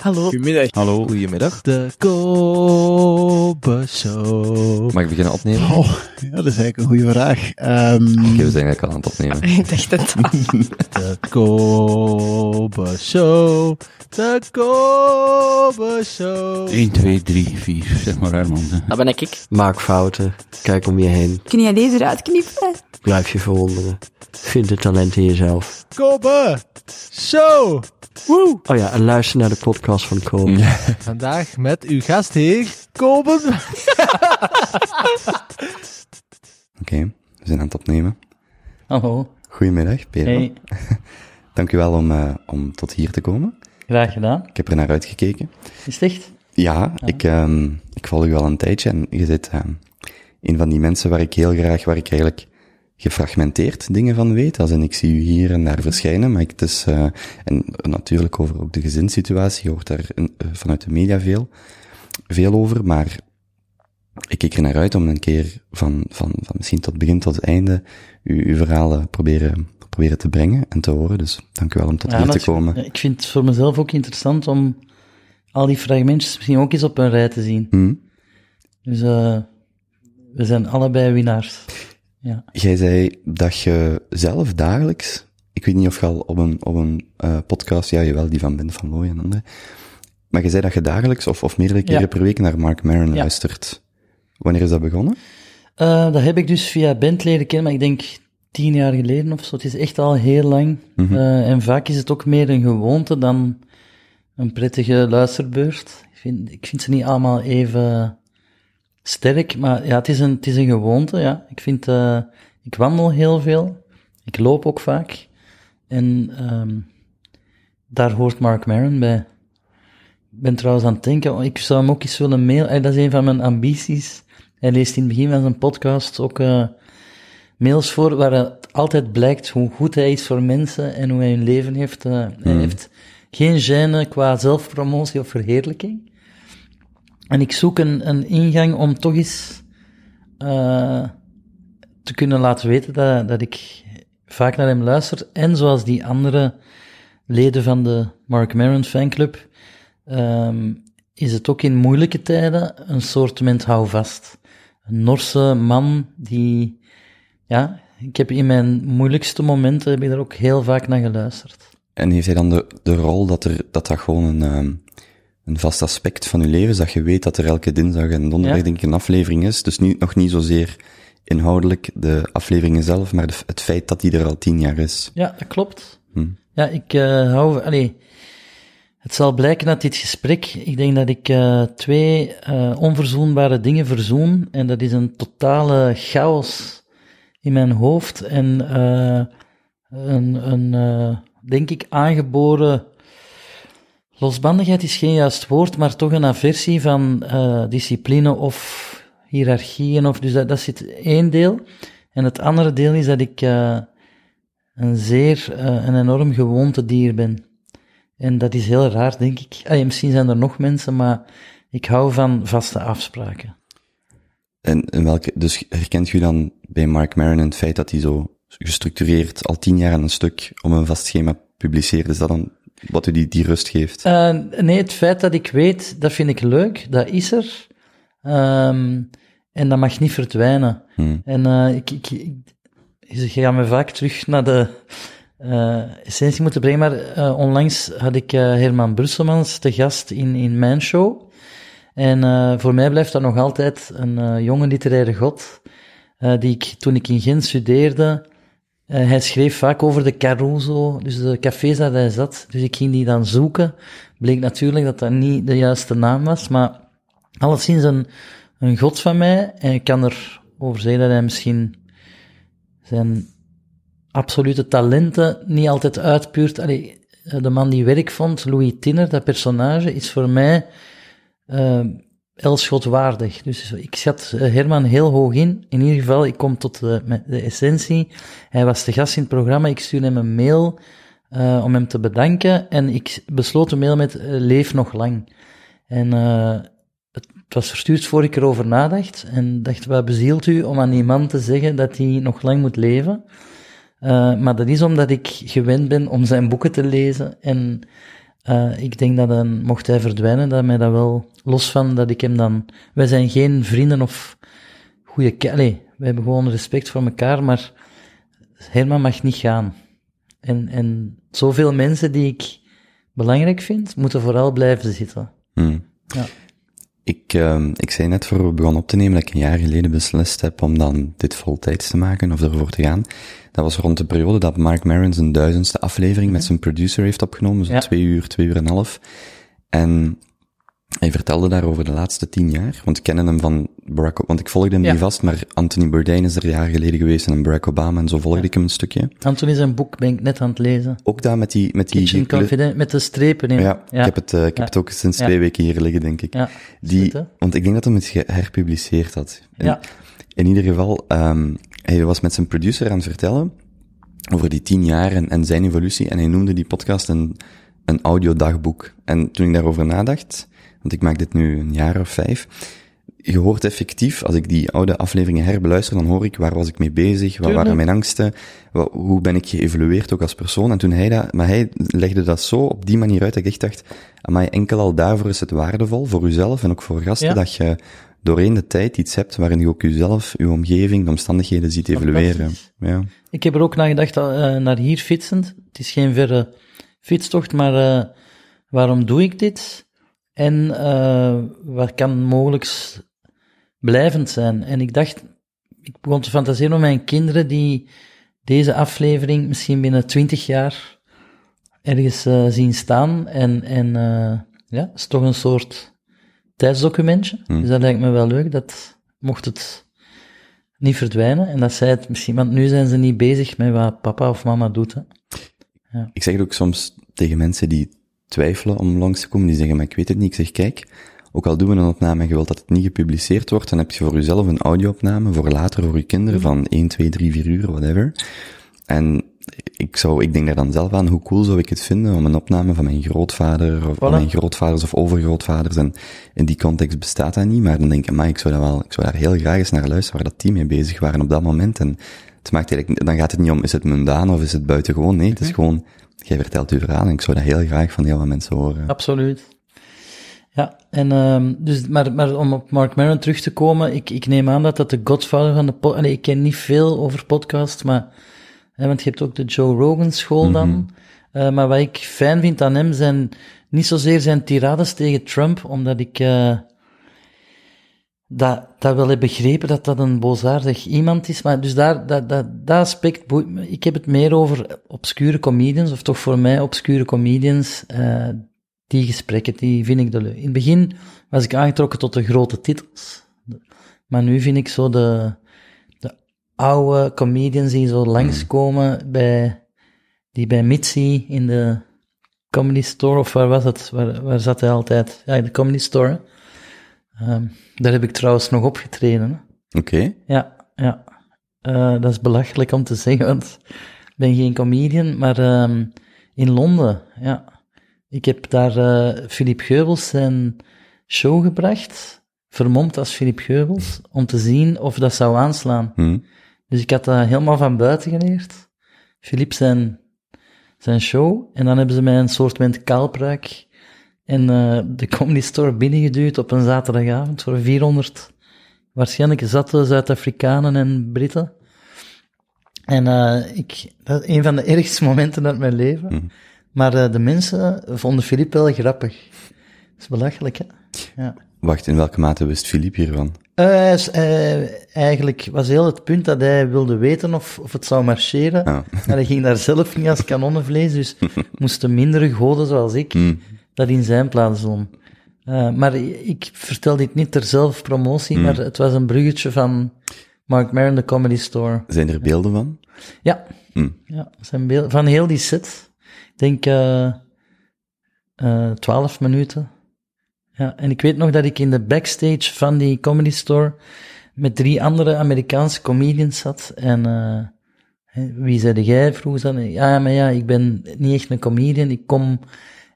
Hallo. Goedemiddag. Hallo. Goedemiddag. De Kobe Show. Mag ik beginnen opnemen? Oh, ja, dat is eigenlijk een goede vraag. Ehm, Oké, we zijn eigenlijk al aan het opnemen. Ik dacht het al. De Kobe Show. De Kobe Show. 1, 2, 3, 4, zeg maar Herman. Dat ben ik. Maak fouten. Kijk om je heen. Kun jij deze eruit knippen? Blijf je verwonderen. Vind het talent in jezelf. Kobe Show. Woe. Oh ja, en luister naar de podcast van Kobe. Vandaag met uw gastheer, Kobe. Oké, we zijn aan het opnemen. Hallo. Goedemiddag, Pedro. Hey, Dank u wel om, eh, om tot hier te komen. graag gedaan. Ik heb er naar uitgekeken. Is het echt? Ja, Ik, ehm, ik volg u al een tijdje en je zit ehm, een van die mensen waar ik heel graag, waar ik eigenlijk gefragmenteerd dingen van weet. Als in, ik zie u hier en daar verschijnen, maar ik, het is, eh, en natuurlijk over ook de gezinssituatie, je hoort daar eh, vanuit de media veel, veel over, maar ik kijk er naar uit om een keer van, van, van misschien tot begin tot einde uw, uw verhalen proberen, proberen te brengen en te horen. Dus dank u wel om tot hier te komen. Ik vind het voor mezelf ook interessant om al die fragmentjes misschien ook eens op een rij te zien. Hm? Dus eh, we zijn allebei winnaars. Ja. Jij zei dat je zelf dagelijks, ik weet niet of je al op een, op een eh, podcast, ja jawel, die van Ben van Looy en andere, maar je zei dat je dagelijks of, of meerdere keren Ja. per week naar Mark Maron luistert. Wanneer is dat begonnen? Eh, dat heb ik dus via Bent leren kennen, maar ik denk tien jaar geleden of zo. Het is echt al heel lang. Mhm. Eh, en vaak is het ook meer een gewoonte dan een prettige luisterbeurt. Ik vind, ik vind ze niet allemaal even sterk, maar ja, het is een, het is een gewoonte, ja. Ik vind, eh, ik wandel heel veel. Ik loop ook vaak. En ehm, daar hoort Mark Maron bij. Ik ben trouwens aan het denken, oh, ik zou hem ook eens willen mail. eh, Dat is een van mijn ambities. Hij leest in het begin van zijn podcast ook eh, mails voor waar het altijd blijkt hoe goed hij is voor mensen en hoe hij hun leven heeft. Hij heeft geen gêne qua zelfpromotie of verheerlijking. En ik zoek een, een ingang om toch eens eh, te kunnen laten weten dat, dat ik vaak naar hem luister. En zoals die andere leden van de Mark Maron fanclub, ehm, is het ook in moeilijke tijden een soort ment houvast. Een Norse man die, ja, ik heb in mijn moeilijkste momenten heb ik daar ook heel vaak naar geluisterd. En heeft hij dan de, de rol dat er, dat dat gewoon een, ehm, een vast aspect van uw leven is, dat je weet dat er elke dinsdag en donderdag Ja. denk ik een aflevering is, dus niet, nog niet zozeer inhoudelijk de afleveringen zelf, maar de- het feit dat die er al tien jaar is. Ja, dat klopt. Hm. Ja, ik eh hou... Allee, het zal blijken uit dit gesprek, ik denk dat ik eh, twee eh, onverzoenbare dingen verzoen, en dat is een totale chaos in mijn hoofd en een, een denk ik, aangeboren... Losbandigheid is geen juist woord, maar toch een aversie van eh, discipline of hiërarchieën, of, dus dat, dat zit één deel. En het andere deel is dat ik... eh, een zeer, eh, een enorm gewoonte dier ben. En dat is heel raar, denk ik. Allee, misschien zijn er nog mensen, maar ik hou van vaste afspraken. En, en welke, dus herkent u dan bij Mark Maron het feit dat hij zo gestructureerd al tien jaar aan een stuk om een vast schema publiceert? Is dat dan wat u die, die rust geeft? Eh, nee, het feit dat ik weet, dat vind ik leuk, dat is er. Ehm, en dat mag niet verdwijnen. Hmm. En eh, ik, ik, ik, je gaat me vaak terug naar de eh, essentie moeten brengen, maar eh, onlangs had ik Herman Brusselmans te gast in, in mijn show. En voor mij blijft dat nog altijd een jonge literaire god, die ik toen ik in Gent studeerde, eh, hij schreef vaak over de Caruso, dus de cafés waar hij zat. Dus ik ging die dan zoeken. Bleek natuurlijk dat dat niet de juiste naam was, maar alleszins een, een god van mij. En ik kan erover zeggen dat hij misschien zijn absolute talenten niet altijd uitpuurt. Allee, eh, de man die werk vond, Louis Tinner, dat personage, is voor mij eh Elschot waardig. Dus ik schat eh, Herman heel hoog in. In ieder geval, ik kom tot de, de essentie. Hij was de gast in het programma. Ik stuurde hem een mail eh, om hem te bedanken. En ik besloot de mail met eh, leef nog lang. En het, was verstuurd voor ik erover nadacht. En dacht, wat bezielt u om aan die man te zeggen dat hij nog lang moet leven? Maar dat is omdat ik gewend ben om zijn boeken te lezen. En Eh, ik denk dat dan, mocht hij verdwijnen, dat mij dat wel, los van dat ik hem dan, wij zijn geen vrienden of goede, allee, we hebben gewoon respect voor elkaar, maar Herman mag niet gaan. En, en zoveel mensen die ik belangrijk vind, moeten vooral blijven zitten. Hmm. Ja. Ik, ehm, ik zei net voor we begonnen op te nemen dat ik een jaar geleden beslist heb om dan dit voltijds te maken of ervoor te gaan. Dat was rond de periode dat Mark Maron zijn duizendste aflevering met zijn producer heeft opgenomen, zo Ja. twee uur, twee uur en een half. En hij vertelde daar over de laatste tien jaar, want ik kende hem van Barack, want ik volgde hem Ja. niet vast, maar Anthony Bourdain is er een jaar geleden geweest en Barack Obama en zo volgde ik hem een stukje. Anthony zijn boek ben ik net aan het lezen. Ook daar met die, met die, Confident, met de strepen in. ja, ik heb het, eh, ik heb het ook sinds twee weken hier liggen, denk ik. Ja, Die, goed, want ik denk dat hij het geherpubliceerd had. In, Ja. in ieder geval, ehm hij was met zijn producer aan het vertellen over die tien jaar en, en zijn evolutie. En hij noemde die podcast een, een audiodagboek. En toen ik daarover nadacht, want ik maak dit nu een jaar of vijf, je hoort effectief, als ik die oude afleveringen herbeluister, dan hoor ik waar was ik mee bezig, wat waren mijn angsten, hoe ben ik geëvolueerd ook als persoon. En toen hij dat, maar hij legde dat zo op die manier uit dat ik echt dacht, maar enkel al daarvoor is het waardevol, voor uzelf en ook voor gasten, Ja. dat je doorheen de tijd iets hebt waarin je ook jezelf, je omgeving, de omstandigheden ziet evolueren. Ja. Ik heb er ook naar gedacht, eh, naar hier fietsend. Het is geen verre fietstocht, maar eh, waarom doe ik dit? En eh, wat kan mogelijk blijvend zijn? En ik dacht, ik begon te fantaseren om mijn kinderen die deze aflevering misschien binnen twintig jaar ergens eh, zien staan. En, en eh, ja, het is toch een soort tijdsdocumentje. Hmm. Dus dat lijkt me wel leuk, dat mocht het niet verdwijnen. En dat zij het misschien, want nu zijn ze niet bezig met wat papa of mama doet. Hè. Ik zeg het ook soms tegen mensen die twijfelen om langs te komen, die zeggen, maar ik weet het niet. Ik zeg, kijk, ook al doen we een opname en je wilt dat het niet gepubliceerd wordt, dan heb je voor jezelf een audio-opname, voor later, voor je kinderen, van 1, 2, 3, 4 uur, whatever. En ik zou, ik denk daar dan zelf aan, hoe cool zou ik het vinden om een opname van mijn grootvader, of van mijn grootvaders of overgrootvaders, en in die context bestaat dat niet, maar dan denk ik, maar ik zou daar wel, ik zou daar heel graag eens naar luisteren, waar dat team mee bezig waren op dat moment, en het maakt eigenlijk, dan gaat het niet om, is het mundaan of is het buitengewoon, nee, het is gewoon, jij vertelt uw verhaal, en ik zou dat heel graag van heel veel mensen horen. Absoluut. Ja, en ehm, dus, maar, maar om op Mark Maron terug te komen, ik, ik neem aan dat dat de godfather van de podcast... Ik ken niet veel over podcasts, maar... Hè, want je hebt ook de Joe Rogan school dan. Eh, maar wat ik fijn vind aan hem zijn niet zozeer zijn tirades tegen Trump, omdat ik eh, dat, dat wel heb begrepen dat dat een boosaardig iemand is. Maar dus daar, dat, dat, dat aspect boeit me. Ik heb het meer over obscure comedians, of toch voor mij obscure comedians. eh, die gesprekken, die vind ik de leuk. In het begin was ik aangetrokken tot de grote titels. Maar nu vind ik zo de, de oude comedians die zo langskomen bij, die bij Mitzi in de comedy store, of waar was het? Waar, waar zat hij altijd? Ja, in de comedy store. Ehm, daar heb ik trouwens nog opgetreden. Oké, Ja, ja. Eh, dat is belachelijk om te zeggen, want ik ben geen comedian, maar ehm, in Londen, ja. Ik heb daar eh Philippe Geubels zijn show gebracht, vermomd als Philippe Geubels, om te zien of dat zou aanslaan. hm. Dus ik had dat helemaal van buiten geleerd. Philippe zijn, zijn show, en dan hebben ze mij een soort met kaalpruik en eh, de comedy store binnengeduwd op een zaterdagavond voor 400 waarschijnlijk zatte Zuid-Afrikanen en Britten. En eh, ik, dat is een van de ergste momenten uit mijn leven. Mhm. Maar eh, de mensen vonden Philippe wel grappig. Dat is belachelijk, hè? Ja. Wacht, in welke mate wist Philippe hiervan? Eh, eigenlijk was heel het punt dat hij wilde weten of, of het zou marcheren. Ah. En hij ging daar zelf niet als kanonnenvlees, dus moesten mindere goden zoals ik Hm. Dat in zijn plaats doen. Eh, maar ik vertel dit niet ter zelfpromotie, Hmm. maar het was een bruggetje van Mark Maron, de Comedy Store. Zijn er beelden van? Ja, Hm. ja zijn beeld, van heel die set. Ik denk eh eh, twaalf minuten. Ja, en ik weet nog dat ik in de backstage van die Comedy Store met drie andere Amerikaanse comedians zat. En wie zei jij? Vroeg ze. Ja, maar ja, ik ben niet echt een comedian. Ik kom...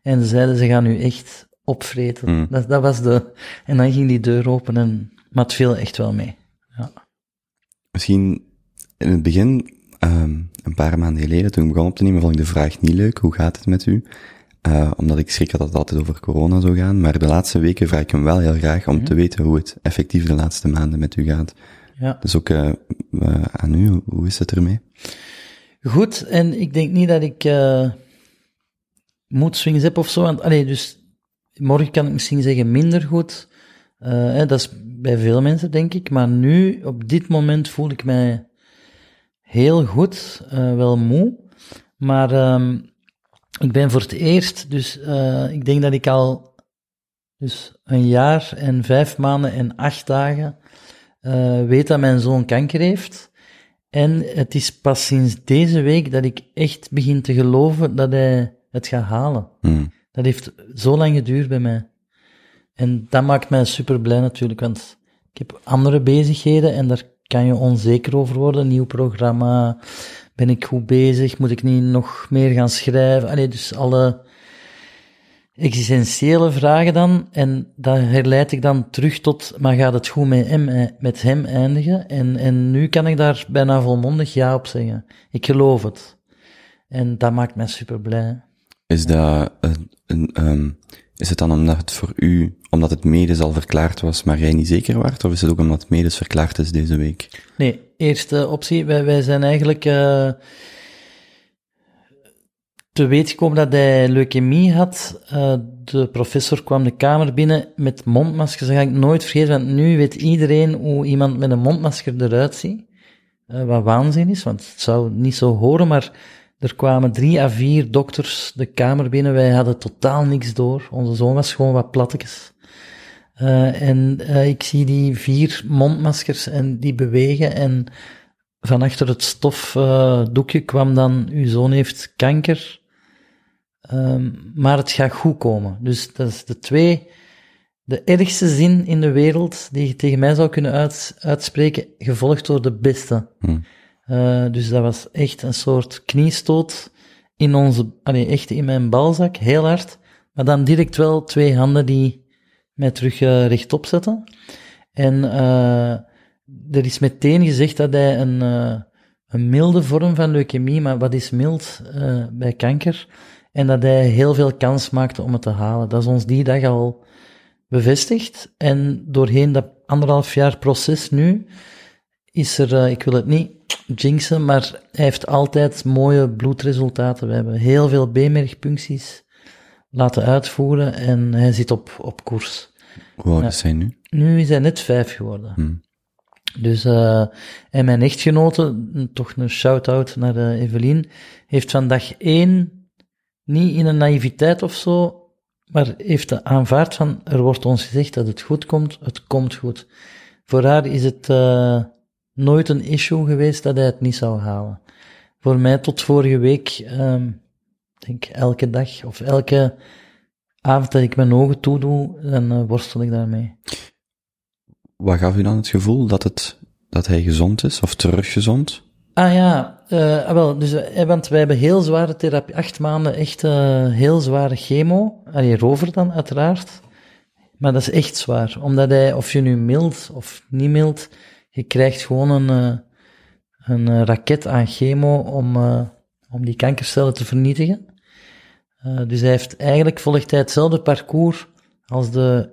En ze zeiden, ze gaan u echt opvreten. Mm. Dat, dat was de... En dan ging die deur open en... Maar het viel echt wel mee. Ja. Misschien in het begin, ehm, een paar maanden geleden, toen ik begon op te nemen, vond ik de vraag niet leuk. Hoe gaat het met u? Eh, omdat ik schrik dat het altijd over corona zou gaan. Maar de laatste weken vraag ik hem wel heel graag om te weten hoe het effectief de laatste maanden met u gaat. Ja. Dus ook eh, eh, aan u, hoe is het ermee? Goed, en ik denk niet dat ik eh moedswings heb of zo. Want, allee, dus morgen kan ik misschien zeggen minder goed. Eh, dat is bij veel mensen, denk ik. Maar nu, op dit moment, voel ik mij heel goed, eh, wel moe. Maar ehm, ik ben voor het eerst, dus eh, ik denk dat ik al dus een jaar en vijf maanden en acht dagen weet dat mijn zoon kanker heeft. En het is pas sinds deze week dat ik echt begin te geloven dat hij het gaat halen. Hmm. Dat heeft zo lang geduurd bij mij. En dat maakt mij super blij natuurlijk, want ik heb andere bezigheden en daar kan je onzeker over worden. Nieuw programma, ben ik goed bezig, moet ik niet nog meer gaan schrijven? Allee, dus alle existentiële vragen dan. En dat herleid ik dan terug tot, maar gaat het goed met hem, met hem eindigen? En, en nu kan ik daar bijna volmondig ja op zeggen. Ik geloof het. En dat maakt mij super blij. Is dat, een, een, ehm, is het dan omdat het voor u, omdat het medisch al verklaard was, maar jij niet zeker waart? Of is het ook omdat het medisch verklaard is deze week? Nee, eerste optie. Wij, zijn eigenlijk eh, te weten gekomen dat hij leukemie had. Eh, de professor kwam de kamer binnen met mondmaskers. Dat ga ik nooit vergeten, want nu weet iedereen hoe iemand met een mondmasker eruit ziet. Eh, wat waanzin is, want het zou niet zo horen, maar er kwamen drie à vier dokters de kamer binnen. Wij hadden totaal niks door. Onze zoon was gewoon wat plattekes. Uh, en uh, ik zie die vier mondmaskers en die bewegen en van achter het stofdoekje kwam dan, uw zoon heeft kanker, um, maar het gaat goed komen. Dus dat is de twee, de ergste zin in de wereld die je tegen mij zou kunnen uit, uitspreken, gevolgd door de beste. Hmm. Dus dat was echt een soort kniestoot in onze, allee, echt in mijn balzak, heel hard, maar dan direct wel twee handen die mij terug uh, rechtop zetten. En uh, er is meteen gezegd dat hij een, een milde vorm van leukemie, maar wat is mild bij kanker? En dat hij heel veel kans maakte om het te halen. Dat is ons die dag al bevestigd. En doorheen dat anderhalf jaar proces nu, is er, ik wil het niet jinxen, maar hij heeft altijd mooie bloedresultaten. We hebben heel veel beenmergpuncties laten uitvoeren en hij zit op, op koers. Hoe oud is hij nu? Nu is hij net vijf geworden. Hmm. Dus, uh, en mijn echtgenote, toch een shout-out naar uh, Evelien, heeft van dag één, niet in een naïviteit of zo, maar heeft aanvaard van, er wordt ons gezegd dat het goed komt, het komt goed. Voor haar is het uh, nooit een issue geweest dat hij het niet zou halen. Voor mij tot vorige week, um, denk elke dag of elke avond dat ik mijn ogen toedoe, dan uh, worstel ik daarmee. Wat gaf u dan het gevoel dat, het, dat hij gezond is of teruggezond? Ah ja, uh, wel, dus, uh, want wij hebben heel zware therapie, acht maanden echt heel zware chemo. Allee, rover dan uiteraard. Maar dat is echt zwaar, omdat hij, of je nu mild of niet mild, je krijgt gewoon een, een raket aan chemo om, om die kankercellen te vernietigen. Dus hij heeft eigenlijk volgt hij hetzelfde parcours als de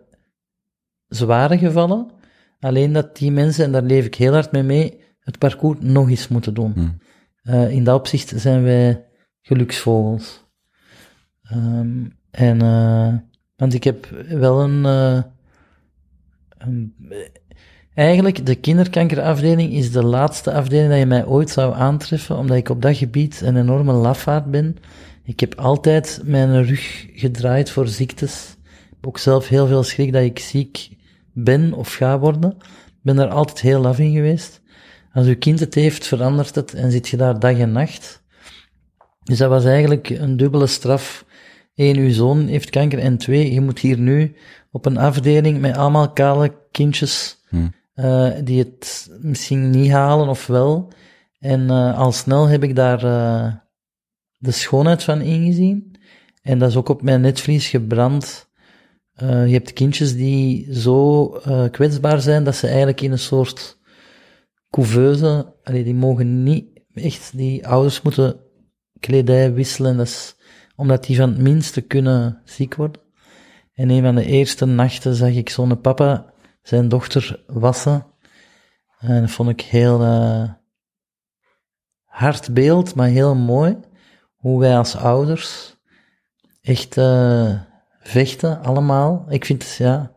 zware gevallen. Alleen dat die mensen, en daar leef ik heel hard mee mee, het parcours nog eens moeten doen. Hmm. Uh, in dat opzicht zijn wij geluksvogels. Um, en, uh, want ik heb wel een, een, Eigenlijk, de kinderkankerafdeling is de laatste afdeling dat je mij ooit zou aantreffen, omdat ik op dat gebied een enorme lafaard ben. Ik heb altijd mijn rug gedraaid voor ziektes. Ik heb ook zelf heel veel schrik dat ik ziek ben of ga worden. Ik ben daar altijd heel laf in geweest. Als uw kind het heeft, verandert het en zit je daar dag en nacht. Dus dat was eigenlijk een dubbele straf. Eén, uw zoon heeft kanker en twee, je moet hier nu op een afdeling met allemaal kale kindjes, Hmm. Uh, die het misschien niet halen of wel. En uh, al snel heb ik daar uh, de schoonheid van ingezien. En dat is ook op mijn netvlies gebrand. Je hebt kindjes die zo kwetsbaar zijn dat ze eigenlijk in een soort couveuse, die mogen niet echt, die ouders moeten kledij wisselen. Dat is omdat die van het minste kunnen ziek worden. En een van de eerste nachten zag ik zo'n papa zijn dochter wassen. En dat vond ik heel eh, hard beeld, maar heel mooi. Hoe wij als ouders echt eh, vechten, allemaal. Ik vind het, ja.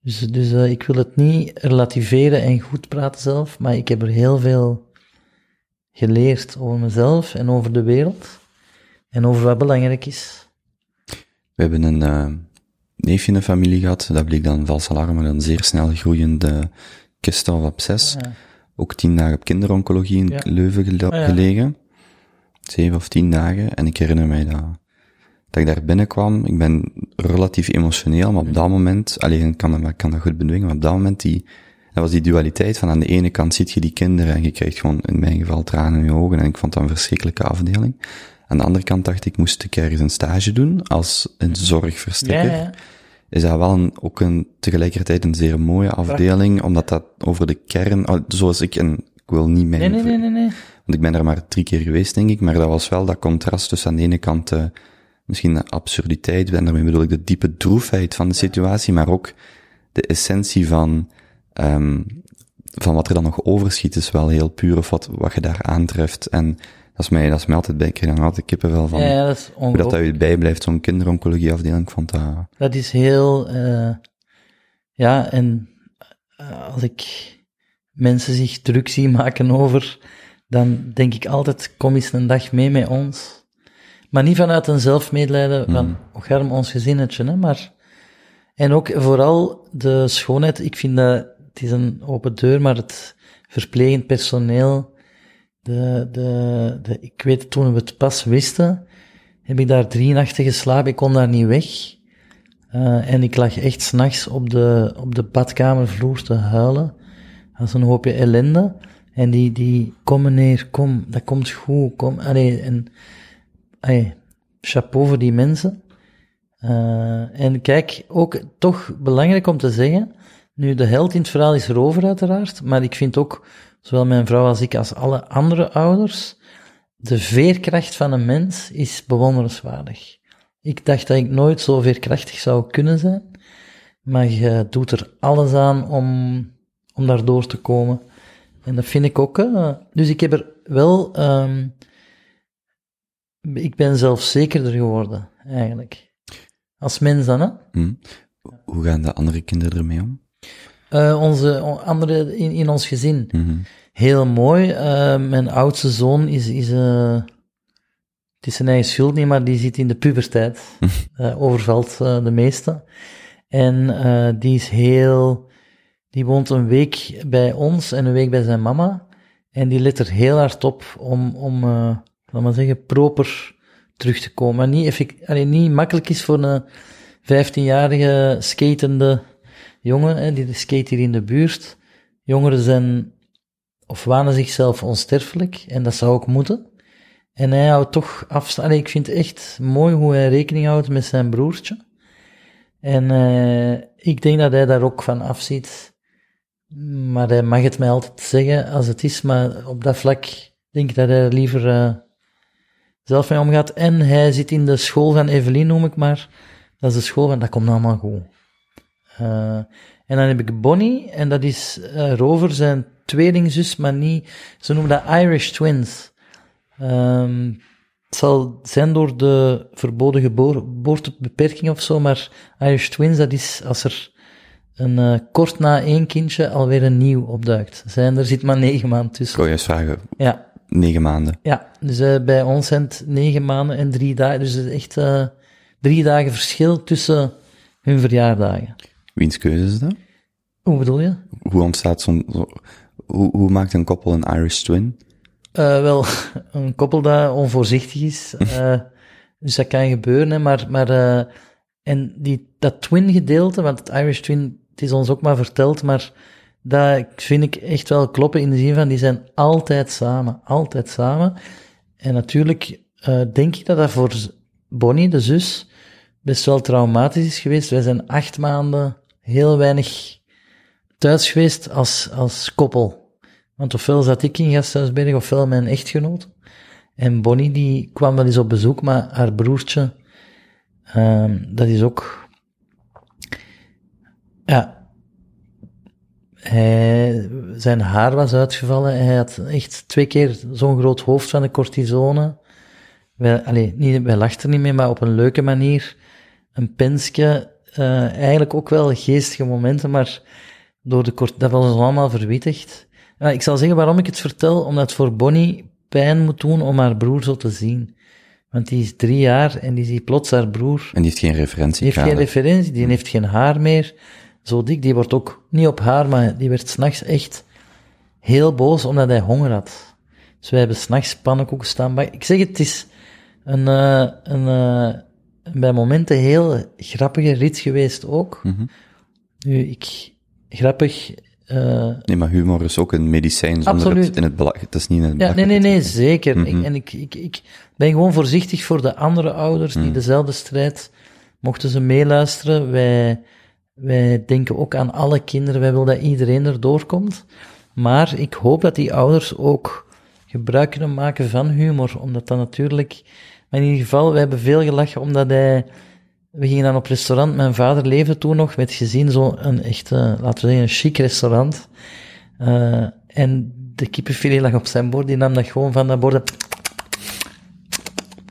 Dus, dus eh, ik wil het niet relativeren en goed praten zelf, maar ik heb er heel veel geleerd over mezelf en over de wereld. En over wat belangrijk is. We hebben een neefje in de familie gehad, dat bleek dan vals alarm, maar een zeer snel groeiende kist of absces. Ja. Ook tien dagen op kinderoncologie in Ja. Leuven ja. gelegen. Zeven of tien dagen. En ik herinner mij dat, dat ik daar binnenkwam. Ik ben relatief emotioneel, maar op dat moment, alleen ik kan, dat- ik kan dat goed bedwingen, maar op dat moment die, dat was die dualiteit van aan de ene kant ziet je die kinderen en je krijgt gewoon in mijn geval tranen in je ogen en ik vond dat een verschrikkelijke afdeling. Aan de andere kant dacht ik, moest ik ergens een stage doen als een Ja, zorgverstrekker ja. is dat wel een, ook een, tegelijkertijd een zeer mooie afdeling, omdat dat over de kern, oh, zoals ik, en ik wil niet mijn, Nee, nee, nee, nee, nee. want ik ben er maar drie keer geweest, denk ik, maar dat was wel dat contrast tussen aan de ene kant eh, misschien de absurditeit, en daarmee bedoel ik de diepe droefheid van de situatie, maar ook de essentie van, ehm van wat er dan nog overschiet, is wel heel puur, of wat, wat je daar aantreft. En dat is mij, dat is mij altijd bij, ik krijg dan altijd kippenvel van, Ja, ja, dat is hoe dat, dat ongelooflijk. je bijblijft, zo'n kinderoncologieafdeling, ik vond dat, Dat is heel, eh, ja, en eh, als ik mensen zich druk zie maken over, dan denk ik altijd, kom eens een dag mee met ons. Maar niet vanuit een zelfmedelijden van, arm ons gezinnetje, hè, maar, en ook vooral de schoonheid, ik vind dat, het is een open deur, maar het verplegend personeel, de, de, de, ik weet, toen we het pas wisten, heb ik daar drie nachten geslapen, ik kon daar niet weg. Eh, en ik lag echt s'nachts op de, op de badkamervloer te huilen. Als een hoopje ellende. En die, die, kom meneer, kom, dat komt goed, kom. Allee, en, chapeau voor die mensen. Eh, en kijk, ook toch belangrijk om te zeggen, nu de held in het verhaal is Rover uiteraard, maar ik vind ook, zowel mijn vrouw als ik als alle andere ouders, de veerkracht van een mens is bewonderenswaardig. Ik dacht dat ik nooit zo veerkrachtig zou kunnen zijn, maar je doet er alles aan om, om daardoor te komen. En dat vind ik ook. dus ik heb er wel, ehm, ik ben zelfzekerder geworden, eigenlijk. Als mens dan, hè? Hm. Hoe gaan de andere kinderen ermee om? Eh, onze andere in, in ons gezin. Mhm. Heel mooi. Eh, mijn oudste zoon is, is eh, het is zijn eigen schuld niet, maar die zit in de puberteit. Eh, overvalt de meeste. En die is heel, die woont een week bij ons en een week bij zijn mama. En die let er heel hard op om, om laat maar zeggen, proper terug te komen. Maar niet, effect, allee, niet makkelijk is voor een 15-jarige skatende jongen, die skate hier in de buurt. Jongeren zijn of wanen zichzelf onsterfelijk, en dat zou ook moeten. En hij houdt toch afstand. Ik vind het echt mooi hoe hij rekening houdt met zijn broertje. En eh, ik denk dat hij daar ook van afziet. Maar hij mag het mij altijd zeggen als het is, maar op dat vlak denk ik dat hij er liever eh, zelf mee omgaat. En hij zit in de school van Evelien, noem ik maar. Dat is de school van, dat komt allemaal goed. Eh, en dan heb ik Bonnie, en dat is eh, Rover, zijn tweelingzus, maar niet, ze noemen dat Irish Twins. Ehm, het zal zijn door de verboden geboor- geboortebeperking of zo, maar Irish Twins, dat is als er een, eh, kort na één kindje alweer een nieuw opduikt. Zijn, er zit maar negen maanden tussen. wou juist vragen, Ja, negen maanden. ja, dus bij ons zijn het negen maanden en drie dagen. Dus het is echt drie dagen verschil tussen hun verjaardagen. Wiens keuze is dat? Hoe bedoel je? Hoe ontstaat zo'n, zo, hoe, hoe maakt een koppel een Irish twin? Eh, wel, een koppel dat onvoorzichtig is. eh, dus dat kan gebeuren, hè, maar, maar eh, en die, dat twin-gedeelte, want het Irish twin, het is ons ook maar verteld, maar dat vind ik echt wel kloppen in de zin van, die zijn altijd samen, altijd samen. En natuurlijk denk ik dat dat voor Bonnie, de zus, best wel traumatisch is geweest. Wij zijn acht maanden heel weinig thuis geweest als, als koppel. Want ofwel zat ik in Gasthuisberg, ofwel mijn echtgenoot. En Bonnie die kwam wel eens op bezoek, maar haar broertje, ehm, dat is ook, ja, zijn haar was uitgevallen. Hij had echt twee keer zo'n groot hoofd van de cortisone. Wij, allee, niet, lachten niet mee, maar op een leuke manier. Een pensje, eh, eigenlijk ook wel geestige momenten, maar door de kort, dat was ons allemaal verwittigd. Ik zal zeggen waarom ik het vertel, omdat het voor Bonnie pijn moet doen om haar broer zo te zien. Want die is drie jaar en die ziet plots haar broer. En die heeft geen referentie. Die heeft geen referentie, die heeft geen haar meer. Zo dik, die wordt ook niet op haar, maar die werd s'nachts echt heel boos omdat hij honger had. Dus wij hebben s'nachts pannenkoeken staan bakken. Ik zeg het, het is een, eh, een, eh, bij momenten heel grappige rit geweest ook. Mhm. Nu, ik, grappig, eh, Nee, maar humor is ook een medicijn zonder Absoluut. het in het belang. Het is niet in het Ja, nee, nee, nee, zeker. Mhm. ik, en ik, ik, ik ben gewoon voorzichtig voor de andere ouders die dezelfde strijd, mochten ze meeluisteren. Wij, wij denken ook aan alle kinderen, wij willen dat iedereen erdoor komt. Maar ik hoop dat die ouders ook gebruik kunnen maken van humor, omdat dat natuurlijk... Maar in ieder geval, we hebben veel gelachen, omdat hij... We gingen dan op restaurant, mijn vader leefde toen nog, met gezien zo een echt, laten we zeggen, een chic restaurant. Eh, en de kippenfilet lag op zijn bord, die nam dat gewoon van dat bord.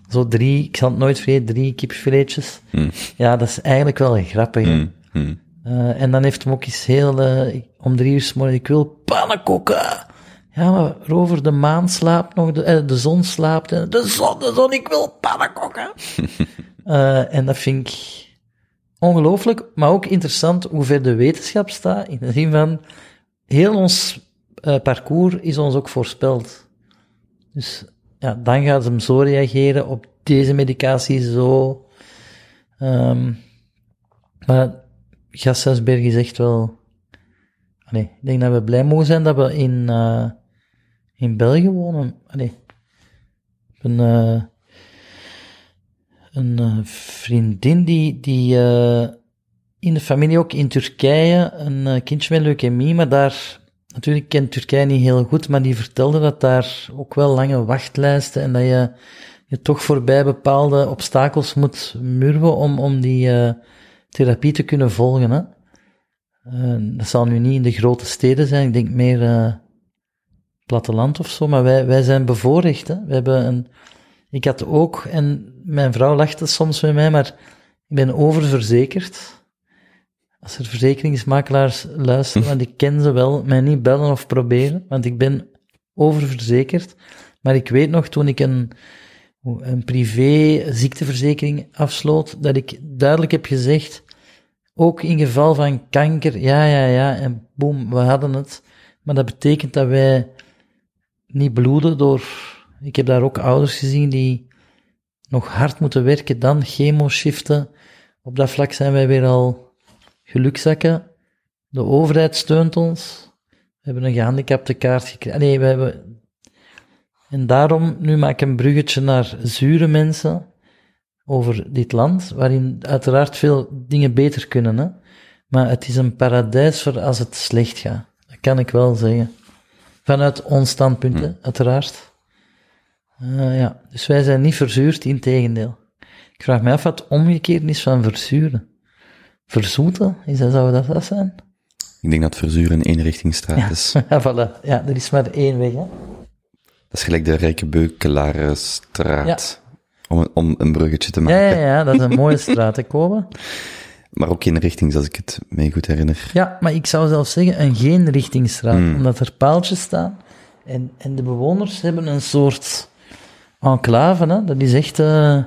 Zo drie, ik zal het nooit vergeten, drie kippenfiletjes. Mm. Ja, dat is eigenlijk wel grappig. Mm, mm. Eh, en dan heeft hem ook eens heel, eh, om drie uur 's morgens, ik wil pannenkoeken. Ja, maar Rover, de maan slaapt nog, de, eh, de zon slaapt, en de zon, de zon, ik wil pannenkoeken. Eh, en dat vind ik ongelooflijk, maar ook interessant hoe ver de wetenschap staat, in de zin van, heel ons eh, parcours is ons ook voorspeld. Dus ja, dan gaat ze hem zo reageren, op deze medicatie zo. Ehm, maar Gasthuisberg is echt wel... Allee, ik denk dat we blij mogen zijn dat we in, in België wonen. Allee, een, eh, een eh, vriendin die, die eh, in de familie ook in Turkije een kindje met leukemie, maar daar... Natuurlijk kent Turkije niet heel goed, maar die vertelde dat daar ook wel lange wachtlijsten en dat je je toch voorbij bepaalde obstakels moet murwen om, om die therapie te kunnen volgen. Hè? Dat zal nu niet in de grote steden zijn, ik denk meer platteland of zo, maar wij, wij zijn bevoorrecht. Hè? We hebben een, ik had ook, en mijn vrouw lachte soms met mij, maar ik ben oververzekerd. Als er verzekeringsmakelaars luisteren, want ik ken ze wel, mij niet bellen of proberen, want ik ben oververzekerd. Maar ik weet nog, toen ik een, een privé ziekteverzekering afsloot, dat ik duidelijk heb gezegd, ook in geval van kanker, ja, ja, ja, en boem, we hadden het. Maar dat betekent dat wij niet bloeden door... Ik heb daar ook ouders gezien die nog hard moeten werken, dan chemo shiften. Op dat vlak zijn wij weer al gelukzakken. De overheid steunt ons. We hebben een gehandicapte kaart gekregen. Nee, we hebben... En daarom, nu maak ik een bruggetje naar zure mensen over dit land, waarin uiteraard veel dingen beter kunnen. Hè? Maar het is een paradijs voor als het slecht gaat. Dat kan ik wel zeggen. Vanuit ons standpunt, hè, uiteraard. Eh, ja, dus wij zijn niet verzuurd, in tegendeel. Ik vraag me af wat omgekeerd is van verzuren. Verzoeten, is dat, zou dat dat zijn? Ik denk dat verzuren een eenrichtingsstraat is. ja, voilà. Ja, er is maar één weg, hè. Dat is gelijk de Rijkenbeukelarenstraat. Om, om een bruggetje te Ja, maken. ja, ja, dat is een mooie straat, hè, Kobe? Maar ook geen richtings, als ik het mij goed herinner. Ja, maar ik zou zelfs zeggen een geen richtingsstraat, Hmm. omdat er paaltjes staan. En, en de bewoners hebben een soort enclave, hè. Dat is echt... eh,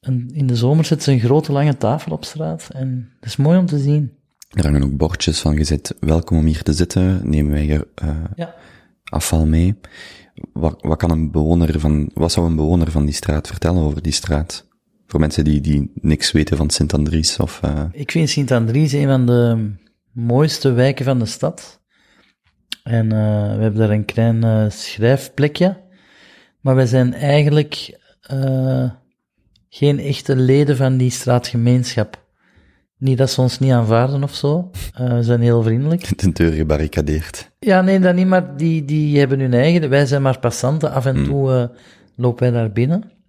een, in de zomer zit ze een grote lange tafel op straat. En dat is mooi om te zien. Er hangen ook bordjes van gezet, welkom om hier te zitten, nemen wij je eh, Ja. afval mee. Wat, wat kan een bewoner van, wat zou een bewoner van die straat vertellen over die straat? Voor mensen die, die niks weten van Sint-Andries of, eh, Ik vind Sint-Andries een van de mooiste wijken van de stad. En eh, we hebben daar een klein eh, schrijfplekje. Maar wij zijn eigenlijk geen echte leden van die straatgemeenschap. Niet dat ze ons niet aanvaarden of zo. Ze zijn heel vriendelijk. De deur gebarricadeerd. Ja, nee, dat niet, maar die, die hebben hun eigen. Wij zijn maar passanten. Af en toe eh, lopen wij daar binnen.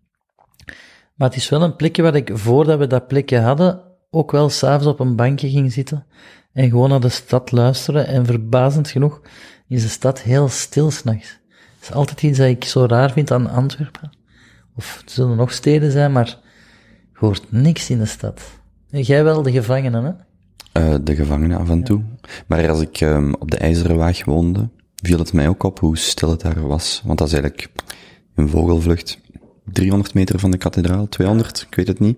Maar het is wel een plekje waar ik, voordat we dat plekje hadden, ook wel s'avonds op een bankje ging zitten. En gewoon naar de stad luisteren. En verbazend genoeg is de stad heel stil s'nachts. Dat is altijd iets dat ik zo raar vind aan Antwerpen. Of het zullen nog steden zijn, maar je hoort niks in de stad. En jij wel, de gevangenen, hè? Eh, de gevangenen af en toe. Maar als ik ehm, op de IJzeren Waag woonde, viel het mij ook op hoe stil het daar was. Want dat is eigenlijk een vogelvlucht. 300 meter van de kathedraal, 200, ik weet het niet.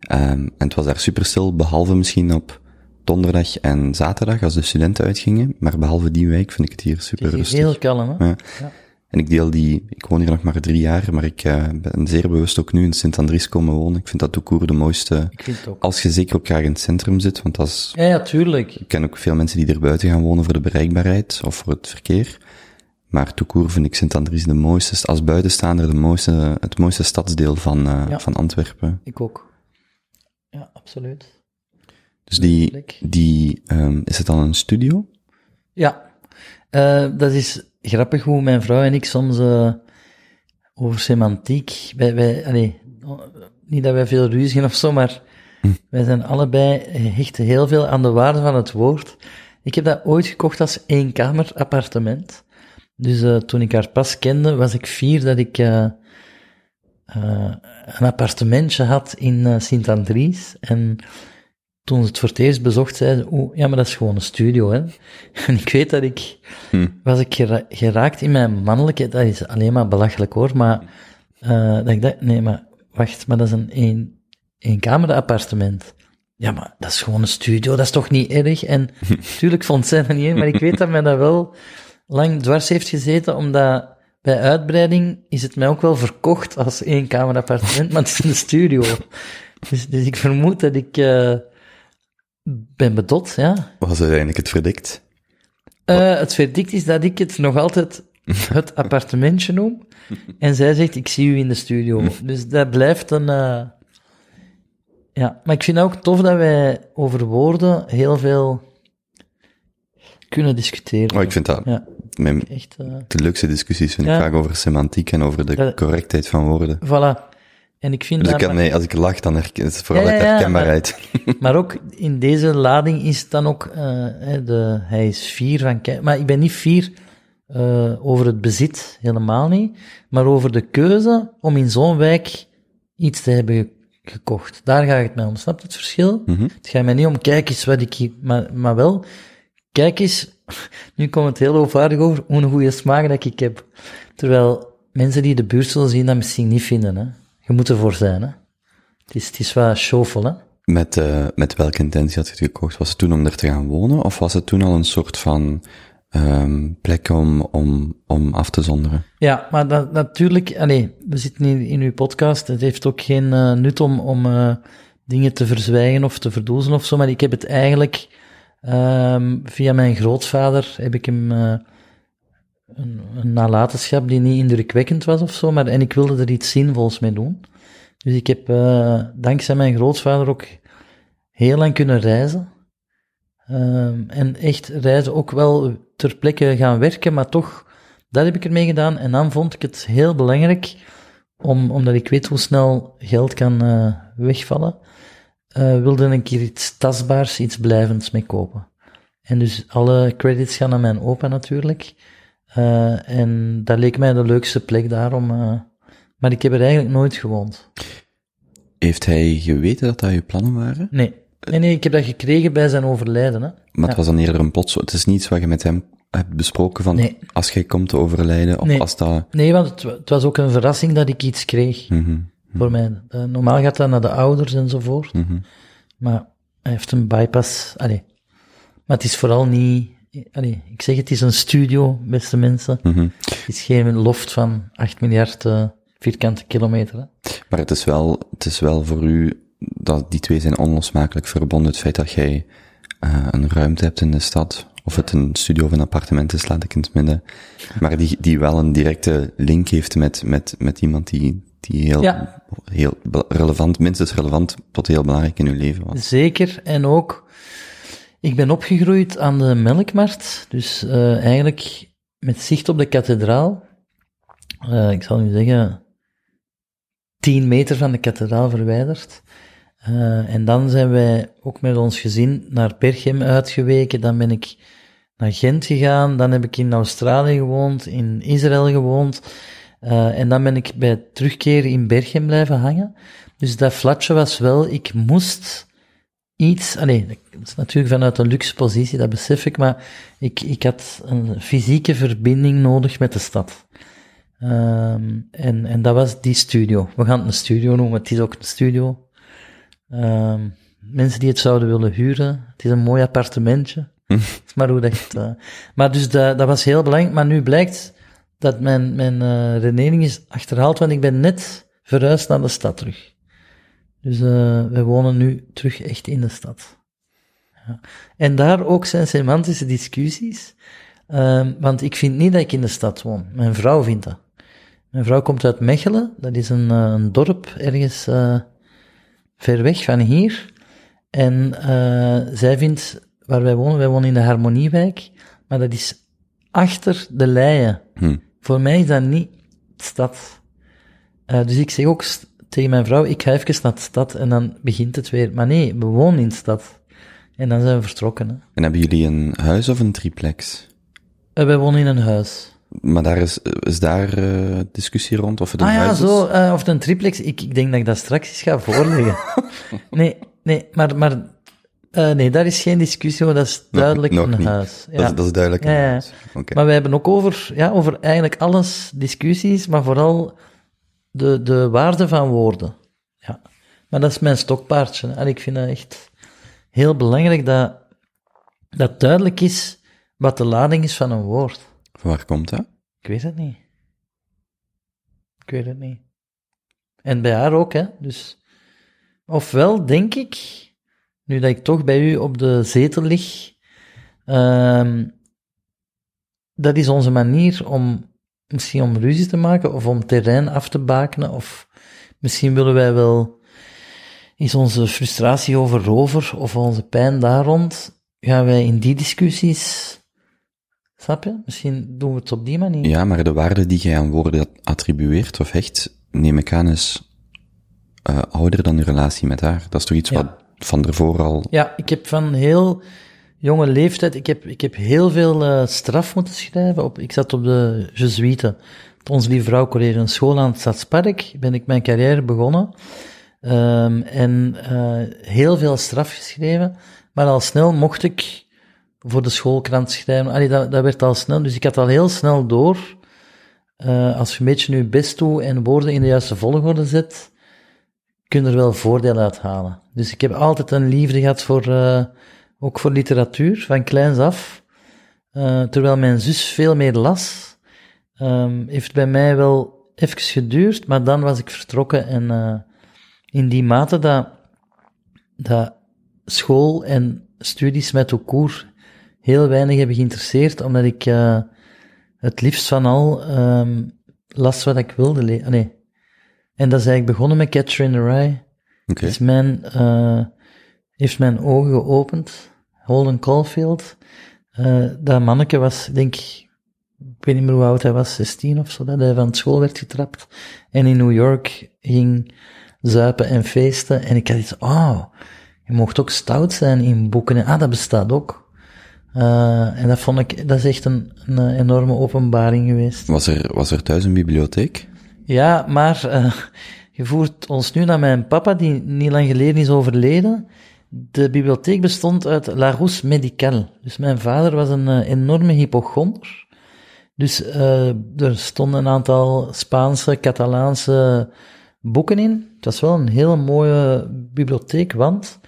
Ehm, en het was daar super stil, behalve misschien op donderdag en zaterdag als de studenten uitgingen. Maar behalve die week vind ik het hier super Het is rustig. heel kalm, hè? Ja. En ik deel die, ik woon hier nog maar drie jaar, maar ik eh, ben zeer bewust ook nu in Sint-Andries komen wonen. Ik vind dat Toekoer de mooiste, Ik vind het ook. als je zeker ook graag in het centrum zit, want dat is, Ja, ja, tuurlijk. ik ken ook veel mensen die er buiten gaan wonen voor de bereikbaarheid of voor het verkeer. Maar Toekoer vind ik Sint-Andries de mooiste, als buitenstaander de mooiste, het mooiste stadsdeel van, eh, Ja. van Antwerpen. Ik ook. Ja, absoluut. Dus die, die, ehm, is het dan een studio? Ja, Eh, dat is grappig hoe mijn vrouw en ik soms eh, over semantiek, wij, wij, allee, niet dat wij veel ruziën of zo, maar wij zijn allebei, hechten heel veel aan de waarde van het woord. Ik heb dat ooit gekocht als eenkamer appartement. Dus eh, toen ik haar pas kende, was ik fier dat ik eh, eh, een appartementje had in Sint-Andries. En toen ze het voor het eerst bezocht, zei ze, ja, maar dat is gewoon een studio, hè. En ik weet dat ik, was ik gera- geraakt in mijn mannelijkheid, dat is alleen maar belachelijk hoor, maar, dat ik dacht, nee, maar wacht, maar dat is een een, appartement. Ja, maar dat is gewoon een studio, dat is toch niet erg? En natuurlijk vond zij dat niet maar ik weet dat mij dat wel lang dwars heeft gezeten, omdat bij uitbreiding is het mij ook wel verkocht als eenkamer appartement, maar het is een studio. Dus, dus ik vermoed dat ik eh, ben bedot, ja. Was uiteindelijk het verdikt? Eh, het verdict is dat ik het nog altijd het appartementje noem. En zij zegt, ik zie u in de studio. Dus dat blijft een... eh, Ja, maar ik vind het ook tof dat wij over woorden heel veel kunnen discussiëren. Oh, ik vind dat, Ja, mijn, echt... eh, de leukste discussies vind ik Ja. vaak over semantiek en over de correctheid van woorden. voilà. En ik vind Dus ik dat... kan, nee, als ik lach, dan herken, is het vooral Ja, uit herkenbaarheid. Maar ook in deze lading is het dan ook, eh, de, hij is fier van, maar ik ben niet fier eh, over het bezit, helemaal niet, maar over de keuze om in zo'n wijk iets te hebben ge- gekocht. Daar gaat het mij om, snap het verschil? Mhm. Het gaat mij niet om, kijk eens wat ik hier, maar, maar wel, kijk eens, nu komt het heel hoogvaardig over, hoe een goede smaak dat ik heb. Terwijl mensen die de buurt zullen zien dat misschien niet vinden, hè. Je moet ervoor zijn, hè. Het is, het is wel showvol, hè. Met, eh, met welke intentie had je het gekocht? Was het toen om er te gaan wonen, of was het toen al een soort van ehm plek om, om, om af te zonderen? Ja, maar dat, natuurlijk, allee, we zitten hier in uw podcast, het heeft ook geen eh, nut om, om eh, dingen te verzwijgen of te verdoezen of zo, maar ik heb het eigenlijk, ehm, via mijn grootvader heb ik hem eh, een, een nalatenschap die niet indrukwekkend was of zo, maar, en ik wilde er iets zinvols mee doen. Dus ik heb eh, dankzij mijn grootvader ook heel lang kunnen reizen. Ehm, en echt reizen ook wel ter plekke gaan werken, maar toch, dat heb ik ermee gedaan. En dan vond ik het heel belangrijk, om, omdat ik weet hoe snel geld kan eh, wegvallen, eh, wilde ik hier iets tastbaars, iets blijvends mee kopen. En dus alle credits gaan naar mijn opa natuurlijk. Eh, en dat leek mij de leukste plek daarom. eh maar ik heb er eigenlijk nooit gewoond. Heeft hij geweten dat dat je plannen waren? Nee. Nee, nee, ik heb dat gekregen bij zijn overlijden. Hè. Maar het was dan eerder een plots, het is niets wat je met hem hebt besproken van, Nee. als jij komt te overlijden, of Nee. als dat... Nee, want het, het was ook een verrassing dat ik iets kreeg Mhm, voor mij. Eh, normaal gaat dat naar de ouders enzovoort. mhm. Maar hij heeft een bypass. Allee. Maar het is vooral niet. Allee, ik zeg het is een studio, beste mensen. Mhm. Het is geen loft van 8 miljard eh, vierkante kilometer. Hè. Maar het is wel, het is wel voor u, dat die twee zijn onlosmakelijk verbonden, het feit dat jij eh, een ruimte hebt in de stad, of het een studio of een appartement is, laat ik in het midden. Maar die, die wel een directe link heeft met, met, met iemand die, die heel, Ja. heel relevant, minstens relevant tot heel belangrijk in uw leven was. Zeker, en ook, ik ben opgegroeid aan de melkmarkt, dus eh, eigenlijk met zicht op de kathedraal. Eh, ik zal nu zeggen, 10 meter van de kathedraal verwijderd. Eh, en dan zijn wij ook met ons gezin naar Berchem uitgeweken. Dan ben ik naar Gent gegaan. Dan heb ik in Australië gewoond, in Israël gewoond. Eh, en dan ben ik bij het terugkeren in Berchem blijven hangen. Dus dat flatje was wel, ik moest iets, allee, dat is natuurlijk vanuit een luxe positie, dat besef ik, maar ik, ik had een fysieke verbinding nodig met de stad. Ehm, en, en dat was die studio. We gaan het een studio noemen, het is ook een studio. Ehm, mensen die het zouden willen huren, het is een mooi appartementje. is maar hoe dat eh, maar dus dat, dat was heel belangrijk, maar nu blijkt dat mijn, mijn eh, redenering is achterhaald, want ik ben net verhuisd naar de stad terug. Dus eh wij wonen nu terug echt in de stad. Ja. En daar ook zijn semantische discussies, Ehm, want ik vind niet dat ik in de stad woon. Mijn vrouw vindt dat. Mijn vrouw komt uit Mechelen, dat is een, eh, een dorp ergens ver weg van hier. En zij vindt, waar wij wonen, wij wonen in de Harmoniewijk, maar dat is achter de Leien. Hm. Voor mij is dat niet stad. Eh, dus ik zeg ook tegen mijn vrouw, ik ga even naar de stad en dan begint het weer. Maar nee, we wonen in de stad. En dan zijn we vertrokken. Hè. En hebben jullie een huis of een triplex? Eh, wij wonen in een huis. Maar daar is, is daar eh, discussie rond of het een Ah ja, huis is? zo, of het een triplex. Ik, ik denk dat ik dat straks eens ga voorleggen. nee, nee, maar, maar eh, nee, daar is geen discussie over, dat is duidelijk nog een huis. Dat, is, dat is duidelijk een Ja, ja. huis. Oké. Maar we hebben ook over, ja, over eigenlijk alles discussies, maar vooral de, de waarde van woorden. Ja. Maar dat is mijn stokpaardje. En ik vind het echt heel belangrijk dat, dat duidelijk is wat de lading is van een woord. Van waar komt dat? Ik weet het niet. Ik weet het niet. En bij haar ook, hè. Dus, ofwel denk ik, nu dat ik toch bij u op de zetel lig, ehm, dat is onze manier om, misschien om ruzie te maken, of om terrein af te bakenen, of misschien willen wij wel, is onze frustratie over rover, of onze pijn daar rond, gaan wij in die discussies, snap je? Misschien doen we het op die manier. Ja, maar de waarde die jij aan woorden attribueert of hecht, neem ik aan, is eh, ouder dan uw relatie met haar. Dat is toch iets Ja. wat van ervoor al... Ja, ik heb van heel jonge leeftijd, ik heb, ik heb heel veel eh, straf moeten schrijven. Op, ik zat op de Jesuiten, het Ons Lieve Vrouw College, een school aan het Stadspark, ben ik mijn carrière begonnen. Ehm, en eh, heel veel straf geschreven, maar al snel mocht ik voor de schoolkrant schrijven. Allee, dat, dat werd al snel, dus ik had al heel snel door, eh, als je een beetje je best doet en woorden in de juiste volgorde zet, kun je er wel voordeel uit halen. Dus ik heb altijd een liefde gehad voor, eh, ook voor literatuur, van kleins af. Eh, terwijl mijn zus veel meer las, ehm, heeft bij mij wel even geduurd, maar dan was ik vertrokken en eh, in die mate dat, dat school en studies met Okoer heel weinig hebben geïnteresseerd, omdat ik het liefst van al ehm, las wat ik wilde lezen. En dat is eigenlijk begonnen met Catcher in the Rye. Oké. Is mijn, eh, heeft mijn ogen geopend. Holden Caulfield. Eh, dat manneke was, denk ik, ik weet niet meer hoe oud hij was, 16 of zo, dat hij van school werd getrapt. En in New York ging zuipen en feesten. En ik had iets, oh, je mocht ook stout zijn in boeken. En, ah, dat bestaat ook. Eh, en dat vond ik, dat is echt een, een enorme openbaring geweest. Was er, was er thuis een bibliotheek? Ja, maar eh, je voert ons nu naar mijn papa, die niet lang geleden is overleden. De bibliotheek bestond uit La Rousse Médicale. Dus mijn vader was een eh, enorme hypochonder. Dus eh, er stonden een aantal Spaanse, Catalaanse boeken in. Het was wel een hele mooie bibliotheek, want,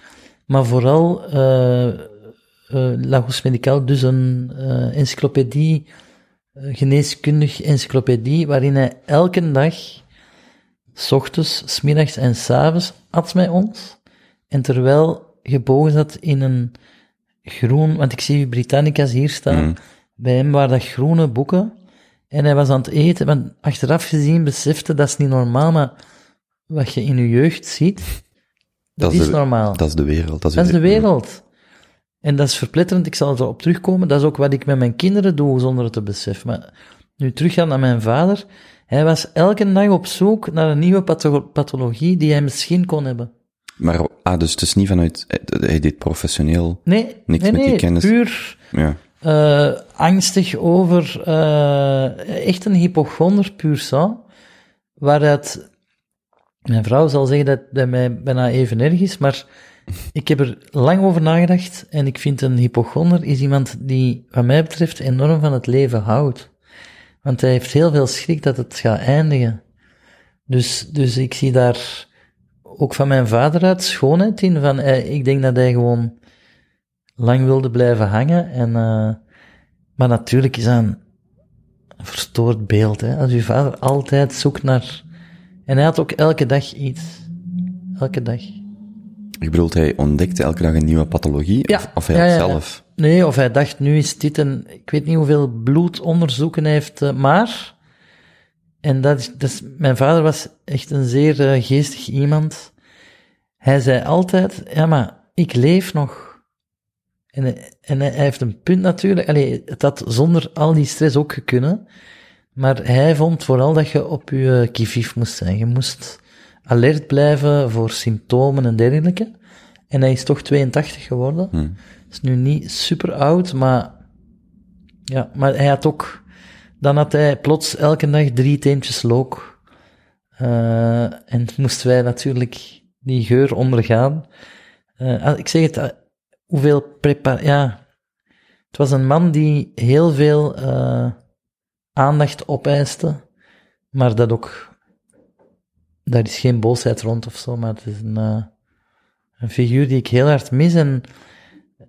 maar vooral eh, eh, La Rousse Médicale, dus een encyclopedie een geneeskundig encyclopedie waarin hij elke dag, s ochtends, s middags en s avonds, at met ons. En terwijl gebogen zat in een groen, want ik zie Britannica's hier staan. Mm. Bij hem waren dat groene boeken. En hij was aan het eten, want achteraf gezien besefte dat is niet normaal, maar wat je in je jeugd ziet, dat, is, de, normaal. Dat is de wereld. Dat is, Dat is de wereld. En dat is verpletterend, ik zal erop terugkomen. Dat is ook wat ik met mijn kinderen doe, zonder het te beseffen. Maar nu teruggaan naar mijn vader. Hij was elke dag op zoek naar een nieuwe patho- pathologie die hij misschien kon hebben. Maar, ah, dus het is niet vanuit, hij- hij deed professioneel, Nee, Niks nee, met die nee, kennis. puur ja. eh, angstig over, eh, echt een hypochonder puur sang, waaruit, mijn vrouw zal zeggen dat dat mij bijna even erg is, maar ik heb er lang over nagedacht en ik vind een hypochonder is iemand die, wat mij betreft, enorm van het leven houdt. Want hij heeft heel veel schrik dat het gaat eindigen. Dus, dus ik zie daar ook van mijn vader uit schoonheid in, van, eh, ik denk dat hij gewoon lang wilde blijven hangen. En, eh, maar natuurlijk is dat een verstoord beeld. Hè? Als uw vader altijd zoekt naar... En hij had ook elke dag iets. Elke dag. Je bedoelt, hij ontdekte elke dag een nieuwe pathologie? Ja. Of, of hij Ja, ja, zelf? Nee, of hij dacht, nu is dit een... Ik weet niet hoeveel bloedonderzoeken hij heeft, eh, maar... En dat is, dat is... Mijn vader was echt een zeer eh, geestig iemand. Hij zei altijd, ja, maar ik leef nog. En, hij- en hij hij heeft een punt natuurlijk. Allee, het had zonder al die stress ook kunnen. Maar hij vond vooral dat je op je kivief moest zijn. Je moest alert blijven voor symptomen en dergelijke. En hij is toch 82 geworden. Hm. Is nu niet super oud, maar ja, maar hij had ook, dan had hij plots elke dag drie teentjes look. Eh, en moesten wij natuurlijk die geur ondergaan. Eh, ah, ik zeg het, eh, hoeveel prepar, ja. Het was een man die heel veel eh, aandacht opeiste, maar dat ook, daar is geen boosheid rond of zo, maar het is een, eh, een figuur die ik heel hard mis en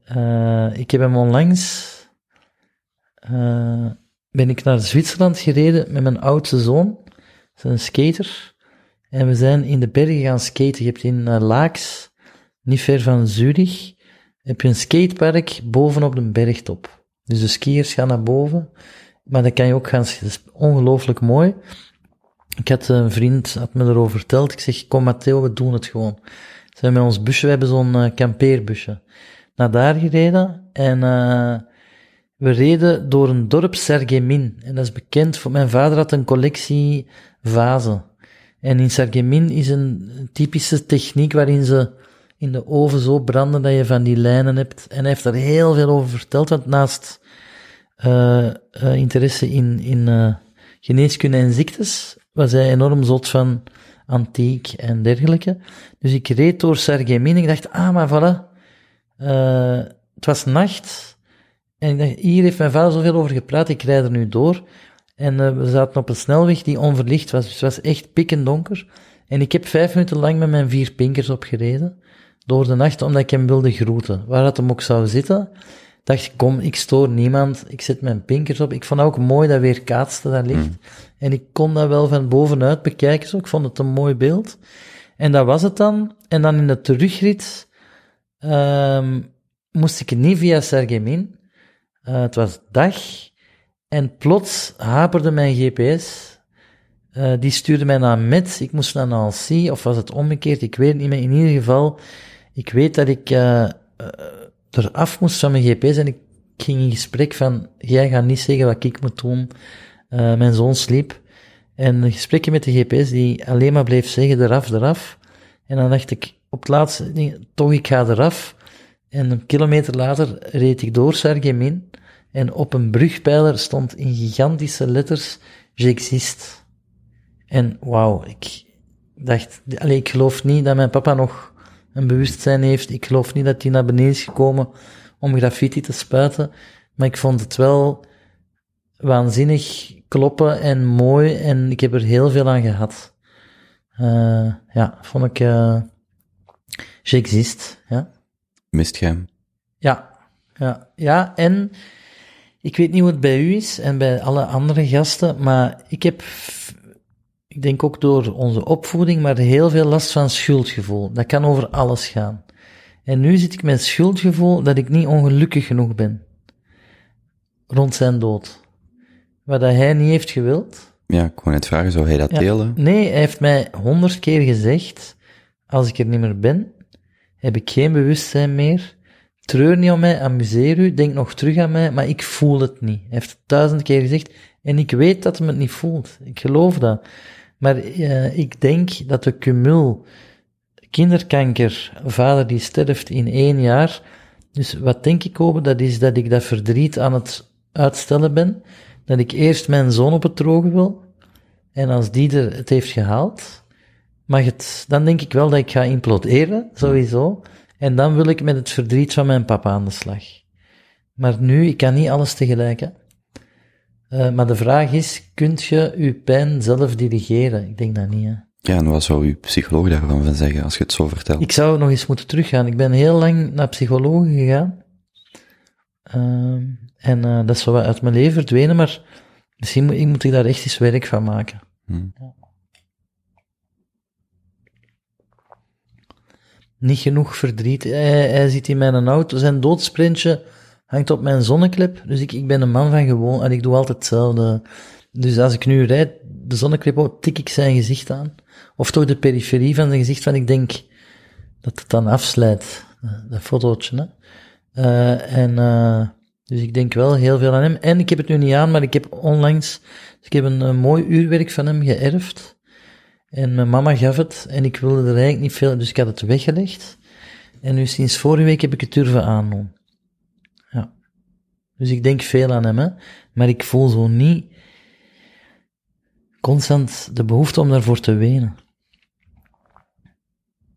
eh, ik heb hem onlangs, eh, ben ik naar Zwitserland gereden met mijn oudste zoon, dat is een skater, en we zijn in de bergen gaan skaten. Je hebt in Laaks, niet ver van Zurich, heb je een skatepark bovenop de bergtop. Dus de skiers gaan naar boven, maar dan kan je ook gaan, dat is ongelooflijk mooi. Ik had een vriend, had me erover verteld, ik zeg, kom Matteo, we doen het gewoon. We zijn met ons busje, we hebben zo'n eh, kampeerbusje, naar daar gereden en eh, we reden door een dorp Sergemin. En dat is bekend, voor mijn vader had een collectie vazen. En in Sergemin is een typische techniek waarin ze in de oven zo branden dat je van die lijnen hebt. En hij heeft daar heel veel over verteld, want naast eh, interesse in, in eh, geneeskunde en ziektes was hij enorm zot van antiek en dergelijke. Dus ik reed door Sergemin en ik dacht, ah, maar voilà. Eh, het was nacht. En ik dacht, hier heeft mijn vader zoveel over gepraat, ik rijd er nu door. En eh, we zaten op een snelweg die onverlicht was, dus het was echt pikkendonker. En ik heb vijf minuten lang met mijn vier pinkers opgereden, door de nacht, omdat ik hem wilde groeten. Waar dat hem ook zou zitten, dacht ik, kom, ik stoor niemand, ik zet mijn pinkers op. Ik vond ook mooi dat weer kaatste dat licht. En ik kon dat wel van bovenuit bekijken, zo. ik vond het een mooi beeld. En dat was het dan. En dan in de terugrit ehm, moest ik niet via Sergemin. Eh, het was dag. En plots haperde mijn GPS. Eh, die stuurde mij naar Metz. Ik moest naar Nancy. Of was het omgekeerd? Ik weet het niet meer. In ieder geval, ik weet dat ik eh, eraf moest van mijn GPS. En ik ging in gesprek van, jij gaat niet zeggen wat ik moet doen. Eh, mijn zoon sliep. En een gesprekje met de GPS die alleen maar bleef zeggen, eraf, eraf. En dan dacht ik, op het laatste, nee, toch, ik ga eraf. En een kilometer later reed ik door Sergemin. En op een brugpijler stond in gigantische letters, J'existe. En wauw, ik dacht, allee, ik geloof niet dat mijn papa nog een bewustzijn heeft. Ik geloof niet dat hij naar beneden is gekomen om graffiti te spuiten. Maar ik vond het wel waanzinnig kloppen en mooi. En ik heb er heel veel aan gehad. Eh, ja, vond ik, eh J'existe, ja. Mist jij hem? Ja, ja, ja, en ik weet niet hoe het bij u is en bij alle andere gasten, maar ik heb, ik denk ook door onze opvoeding, maar heel veel last van schuldgevoel. Dat kan over alles gaan. En nu zit ik met schuldgevoel dat ik niet ongelukkig genoeg ben. Rond zijn dood. Wat dat hij niet heeft gewild. Ja, ik wou net vragen, zou hij dat Ja. delen? Nee, hij heeft mij honderd keer gezegd, als ik er niet meer ben, heb ik geen bewustzijn meer. Treur niet om mij, amuseer u, denk nog terug aan mij, maar ik voel het niet. Hij heeft het duizend keer gezegd en ik weet dat hij het niet voelt. Ik geloof dat. Maar eh, ik denk dat de cumul kinderkanker, vader die sterft in één jaar. Dus wat denk ik over, dat is dat ik dat verdriet aan het uitstellen ben. Dat ik eerst mijn zoon op het droge wil. En als die er het heeft gehaald, mag het, dan denk ik wel dat ik ga imploderen, sowieso. En dan wil ik met het verdriet van mijn papa aan de slag. Maar nu, ik kan niet alles tegelijk, hè. Eh, maar de vraag is, kunt je je pijn zelf dirigeren? Ik denk dat niet, hè. Ja, en wat zou uw psycholoog daarvan van zeggen, als je het zo vertelt? Ik zou nog eens moeten teruggaan. Ik ben heel lang naar psychologen gegaan. Ehm, en eh, dat is zo wat uit mijn leven verdwenen, maar misschien moet, ik moet ik daar echt eens werk van maken. Hmm. Ja. Niet genoeg verdriet. Hij, hij zit in mijn auto. Zijn doodsprintje hangt op mijn zonneklep. Dus ik, ik ben een man van gewoon en ik doe altijd hetzelfde. Dus als ik nu rijd, de zonneklep op, tik ik zijn gezicht aan. Of toch de periferie van zijn gezicht, van ik denk dat het dan afslijt. eh, Dat fotootje, hè. Eh, en, dus ik denk wel heel veel aan hem. En ik heb het nu niet aan, maar ik heb onlangs, dus ik heb een, eh, mooi uurwerk van hem geërfd. En mijn mama gaf het, en ik wilde er eigenlijk niet veel, dus ik had het weggelegd. En nu sinds vorige week heb ik het durven aandoen. Ja. Dus ik denk veel aan hem, hè. Maar ik voel zo niet constant de behoefte om daarvoor te wenen.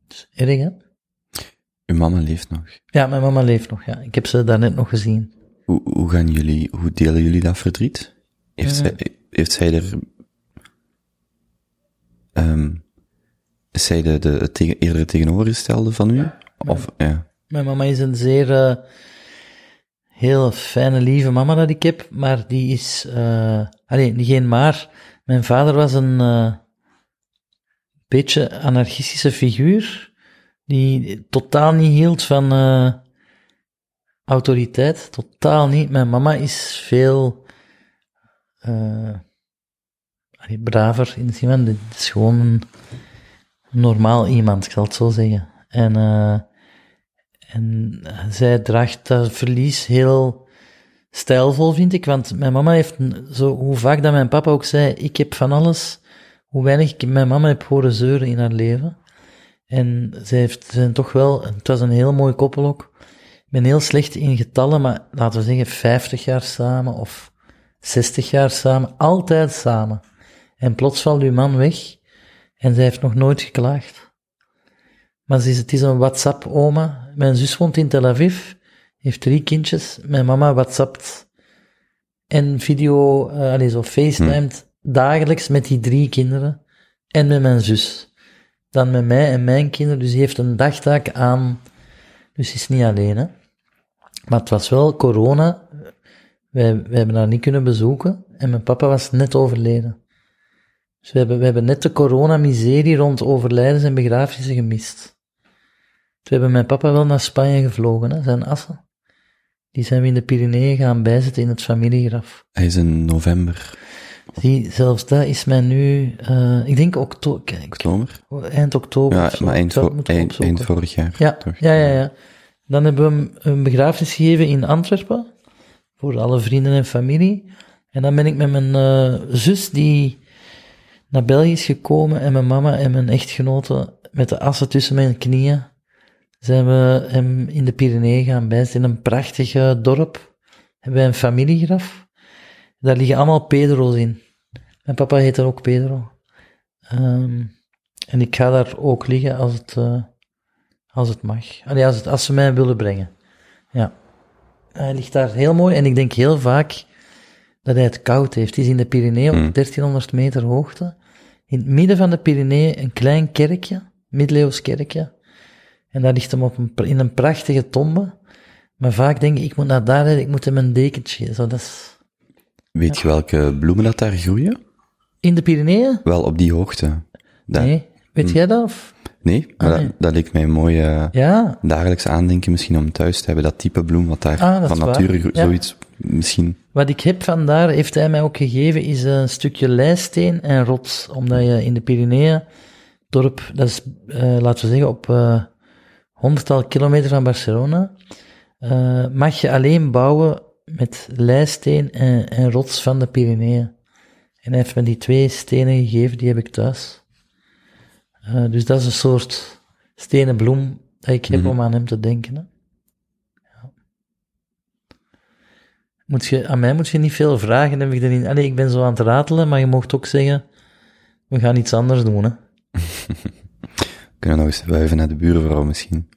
Dus erg, hè? Uw mama leeft nog. Ja, mijn mama leeft nog, ja. Ik heb ze daarnet nog gezien. Hoe, hoe gaan jullie, hoe delen jullie dat verdriet? Heeft, Eh. zij, heeft zij er, ehm is zij de, de tegen, eerder tegenovergestelde van u? Of, ja. Mijn mama is een zeer eh, heel fijne, lieve mama dat ik heb, maar die is, eh allee, niet geen maar. Mijn vader was een eh, beetje anarchistische figuur, die totaal niet hield van eh, autoriteit, totaal niet. Mijn mama is veel allee, braver in zin dit is gewoon een normaal iemand, ik zal het zo zeggen. En eh en zij draagt dat verlies heel stijlvol, vind ik. Want mijn mama heeft, zo, hoe vaak dat mijn papa ook zei, ik heb van alles, hoe weinig ik mijn mama heb horen zeuren in haar leven. En zij heeft, zijn toch wel, het was een heel mooi koppel ook. Ik ben heel slecht in getallen, maar laten we zeggen 50 jaar samen of 60 jaar samen, altijd samen. En plots valt uw man weg en zij heeft nog nooit geklaagd. Maar ze is, het is een WhatsApp-oma. Mijn zus woont in Tel Aviv, heeft drie kindjes. Mijn mama WhatsAppt en video, eh allee, zo facetimed dagelijks met die drie kinderen. En met mijn zus. Dan met mij en mijn kinderen. Dus die heeft een dagtaak aan. Dus is niet alleen, hè. Maar het was wel corona. Wij, hebben haar niet kunnen bezoeken. En mijn papa was net overleden. Dus we hebben, we hebben net de coronamiserie rond overlijdens en begrafenissen gemist. We hebben mijn papa wel naar Spanje gevlogen, hè, zijn assen. Die zijn we in de Pyreneeën gaan bijzetten in het familiegraf. Hij is in november, Zie, zelfs dat is mij nu, eh, ik denk okto kijk, oktober. eind oktober. Ja, maar eind, vo- eind, vorig jaar. Ja, toch? ja, ja, ja. Dan hebben we hem een begrafenis gegeven in Antwerpen, voor alle vrienden en familie. En dan ben ik met mijn eh, zus, die naar België is gekomen, en mijn mama en mijn echtgenote, met de assen tussen mijn knieën, zijn we hem in de Pyreneeën gaan bijzetten, in een prachtig eh, dorp. Hebben wij een familiegraf. Daar liggen allemaal Pedro's in. Mijn papa heet er ook Pedro. Ehm, en ik ga daar ook liggen als het... eh, als het mag. Allee, als, het, als ze mij willen brengen. Ja. Hij ligt daar heel mooi en ik denk heel vaak dat hij het koud heeft. Het is in de Pyreneeën op Hmm. 1300 meter hoogte. In het midden van de Pyreneeën een klein kerkje, middeleeuws kerkje. En daar ligt hem op een, in een prachtige tombe. Maar vaak denk ik, ik moet naar daar rijden, ik moet hem een dekentje. Zo, dat is... Weet je welke bloemen dat daar groeien? In de Pyreneeën? Wel op die hoogte. Daar. Nee. Weet jij dat? Of? Nee, maar Ah, nee. Dat, dat leek mij een mooi eh, Ja, dagelijks aandenken misschien om thuis te hebben. Dat type bloem wat daar Ah, van nature Ja. zoiets misschien... wat ik heb vandaar, heeft hij mij ook gegeven, is een stukje lijsteen en rots. Omdat je in de Pyreneeën, dorp, dat is, eh, laten we zeggen, op eh honderdtal kilometer van Barcelona, mag je alleen bouwen met lijsteen en, en rots van de Pyreneeën. En hij heeft me die twee stenen gegeven, die heb ik thuis. Eh, dus dat is een soort stenen bloem dat ik heb Mhm. om aan hem te denken. Hè. Ja. Moet je, aan mij moet je niet veel vragen, heb ik erin. Allee, ik ben zo aan het ratelen, maar je mocht ook zeggen, we gaan iets anders doen. Hè. Kunnen we nog eens wuiven naar de buurvrouw misschien.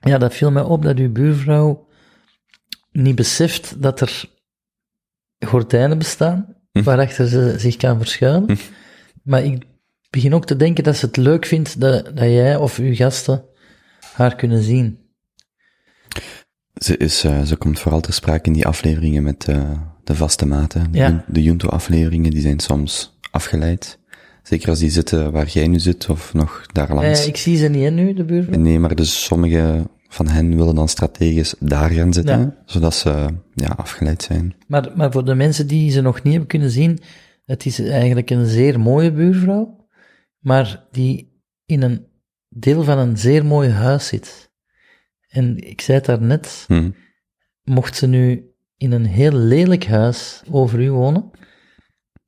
Ja, dat viel mij op dat uw buurvrouw niet beseft dat er gordijnen bestaan, Hm. waarachter ze zich kan verschuilen. Maar ik begin ook te denken dat ze het leuk vindt dat, dat jij of uw gasten haar kunnen zien. Ze, is, eh, ze komt vooral te sprake in die afleveringen met eh, de vaste maten. De, Ja. Jun- de Junto-afleveringen, die zijn soms afgeleid. Zeker als die zitten waar jij nu zit, of nog daar langs. Eh, ik zie ze niet, hè, nu, de buurvrouw. Nee, maar dus sommige van hen willen dan strategisch daar gaan zitten, Ja. zodat ze ja, afgeleid zijn. Maar, maar voor de mensen die ze nog niet hebben kunnen zien, het is eigenlijk een zeer mooie buurvrouw, maar die in een deel van een zeer mooi huis zit. En ik zei het daarnet, Hm. mocht ze nu in een heel lelijk huis over u wonen,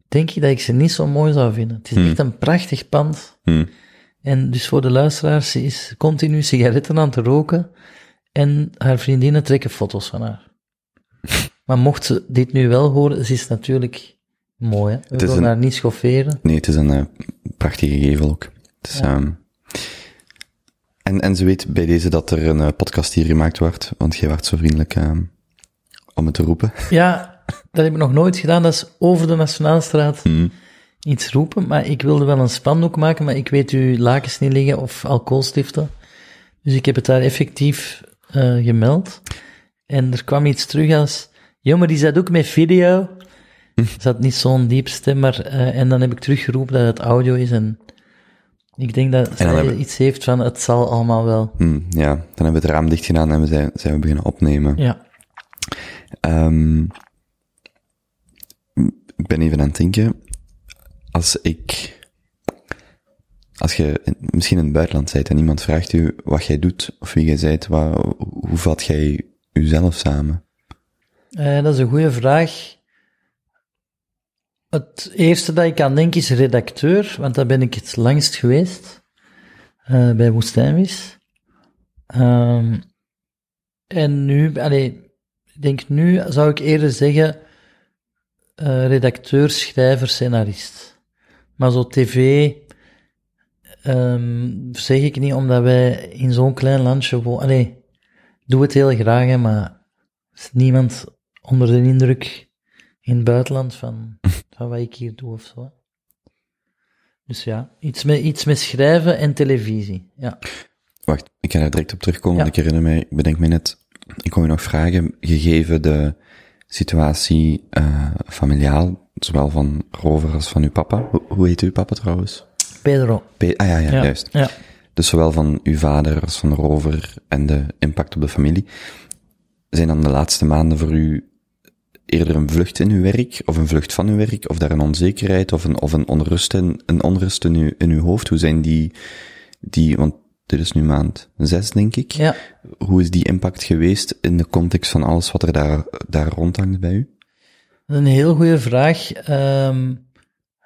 denk ik dat ik ze niet zo mooi zou vinden. Het is Hmm. echt een prachtig pand. Hm. En dus voor de luisteraars, ze is continu sigaretten aan te roken en haar vriendinnen trekken foto's van haar. Maar mocht ze dit nu wel horen, ze is natuurlijk mooi. Hè? We Het is willen een- haar niet schofferen. Nee, het is een eh, prachtige gevel ook. Dus, Ja. en, en ze weet bij deze dat er een eh, podcast hier gemaakt wordt, want jij werd zo vriendelijk ehm, om het te roepen. Ja, dat heb ik nog nooit gedaan. Dat is over de Nationaalstraat Hm. Iets roepen. Maar ik wilde wel een spandoek maken, maar ik weet uw lakens niet liggen of alcoholstiften. Dus ik heb het daar effectief eh, gemeld. En er kwam iets terug als, joh, maar die zat ook met video. Er zat niet zo'n diep stem, maar, eh, en dan heb ik teruggeroepen dat het audio is en ik denk dat zij iets heeft van, het zal allemaal wel. Hm, ja, dan hebben we het raam dicht gedaan en we zijn, zijn we beginnen opnemen. Ja. Ehm, ik ben even aan het denken. Als ik, als je misschien in het buitenland bent en iemand vraagt u wat jij doet of wie jij bent, wat, hoe vat jij jezelf samen? Eh, dat is een goede vraag. Het eerste dat ik aan denk is redacteur, want daar ben ik het langst geweest, eh, bij Woestijnvis. Ehm, en nu, allee, ik denk nu zou ik eerder zeggen eh, redacteur, schrijver, scenarist. Maar zo tv ehm, zeg ik niet, omdat wij in zo'n klein landje wonen. Allee, doe het heel graag, hè, maar is niemand onder de indruk in het buitenland van, van wat ik hier doe of zo. Dus ja, iets met, iets met schrijven en televisie. Ja. Wacht, ik ga daar direct op terugkomen, Ja. want ik herinner mij, ik bedenk me net, ik kon je nog vragen, gegeven de situatie eh familiaal, zowel van Rover als van uw papa. Hoe, hoe heet uw papa trouwens? Pedro. Pe- ah ja, ja, Ja, juist. ja. Dus zowel van uw vader als van Rover en de impact op de familie. Zijn dan de laatste maanden voor u eerder een vlucht in uw werk, of een vlucht van uw werk, of daar een onzekerheid, of een, of een onrust in, een onrust in uw, in uw hoofd? Hoe zijn die, die, want dit is nu maand zes, denk ik. Ja. Hoe is die impact geweest in de context van alles wat er daar, daar rondhangt bij u? Dat is een heel goede vraag. Ehm,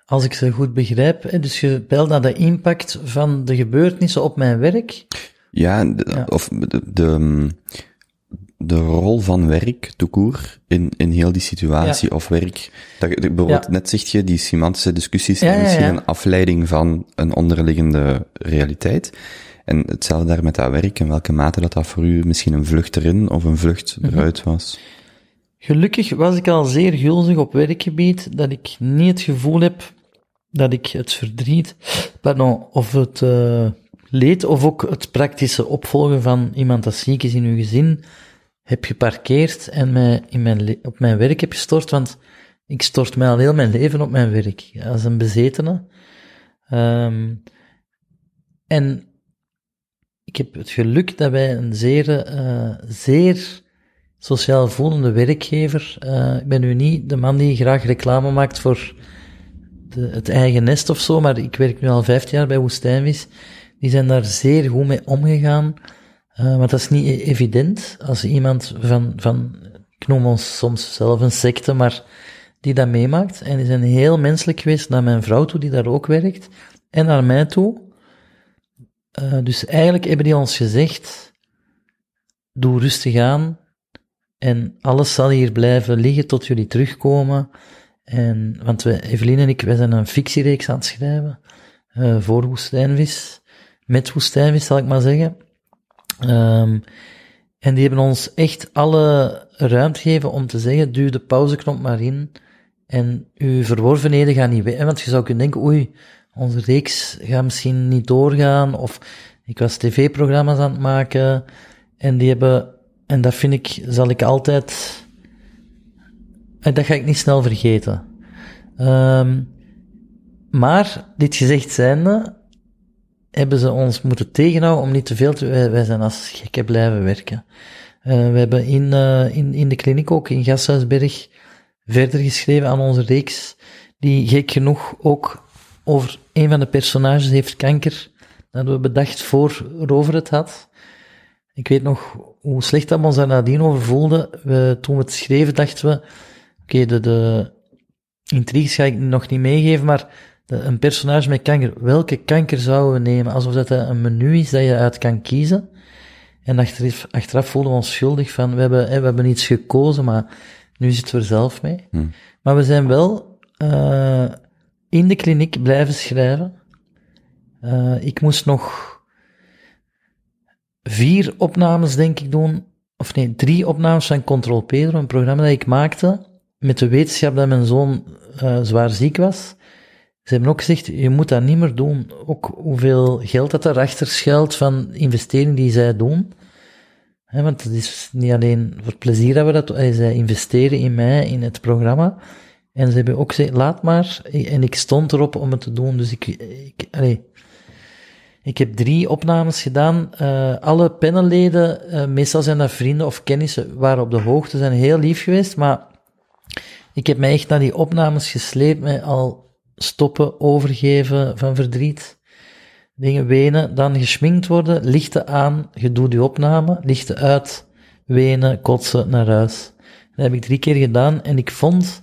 als ik ze goed begrijp, dus je peilt naar de impact van de gebeurtenissen op mijn werk. Ja, de- Ja. of de, de, de rol van werk, toekoer, in, in heel die situatie, of werk. Dat, bijvoorbeeld, Ja. net zeg je, die semantische discussies zijn misschien een afleiding van een onderliggende realiteit. En hetzelfde daar met dat werk, in welke mate dat dat voor u misschien een vlucht erin of een vlucht Mhm. eruit was. Gelukkig was ik al zeer gulzig op werkgebied, dat ik niet het gevoel heb dat ik het verdriet, pardon, of het eh, leed, of ook het praktische opvolgen van iemand dat ziek is in uw gezin, heb geparkeerd en mij in mijn op mijn werk heb gestort, want ik stort mij al heel mijn leven op mijn werk, als een bezetene. Ehm, en ik heb het geluk dat wij een zeer, eh, zeer sociaal voelende werkgever, eh, ik ben nu niet de man die graag reclame maakt voor de, het eigen nest of zo, maar ik werk nu al 15 jaar bij Woestijnvis. Die zijn daar zeer goed mee omgegaan. Uh, want dat is niet e- evident als iemand van, van, ik noem ons soms zelf een secte, maar die dat meemaakt. En die zijn heel menselijk geweest naar mijn vrouw toe, die daar ook werkt, en naar mij toe. Uh, dus eigenlijk hebben die ons gezegd, doe rustig aan, en alles zal hier blijven liggen tot jullie terugkomen. En, want we, Evelien en ik, wij zijn een fictiereeks aan het schrijven, uh, voor Woestijnvis, met Woestijnvis zal ik maar zeggen. Um, en die hebben ons echt alle ruimte gegeven om te zeggen, duw de pauzeknop maar in en uw verworvenheden gaan niet weg. Want je zou kunnen denken, oei, onze reeks gaat misschien niet doorgaan, of ik was tv-programma's aan het maken, en die hebben, en dat vind ik, zal ik altijd, en dat ga ik niet snel vergeten. Um, maar, dit gezegd zijnde, hebben ze ons moeten tegenhouden om niet te veel te... Wij, wij zijn als gekken blijven werken. Uh, we hebben in, uh, in, in de kliniek ook, in Gasthuisberg, verder geschreven aan onze reeks, die gek genoeg ook over een van de personages heeft kanker. Dat we bedacht voor Rover het had. Ik weet nog hoe slecht dat we ons daar nadien over voelden. We, toen we het schreven, dachten we, oké, okay, de, de intriges ga ik nog niet meegeven, maar een personage met kanker, welke kanker zouden we nemen? Alsof dat een menu is dat je uit kan kiezen. En achteraf, achteraf voelden we ons schuldig van, we hebben, we hebben iets gekozen, maar nu zitten we er zelf mee. Hmm. Maar we zijn wel uh, in de kliniek blijven schrijven. Uh, ik moest nog vier opnames, denk ik, doen. Of nee, drie opnames van Control Pedro, een programma dat ik maakte, met de wetenschap dat mijn zoon uh, zwaar ziek was. Ze hebben ook gezegd, je moet dat niet meer doen. Ook hoeveel geld dat erachter schuilt van investeringen die zij doen. Want het is niet alleen voor plezier dat we dat doen. Zij investeren in mij, in het programma. En ze hebben ook gezegd, laat maar. En ik stond erop om het te doen. Dus ik, ik, ik heb drie opnames gedaan. Uh, alle panelleden, uh, meestal zijn dat vrienden of kennissen, waren op de hoogte, zijn heel lief geweest. Maar ik heb mij echt naar die opnames gesleept met al stoppen, overgeven van verdriet, dingen wenen, dan geschminkt worden, lichten aan, je doet die opname, lichten uit, wenen, kotsen, naar huis. Dat heb ik drie keer gedaan en ik vond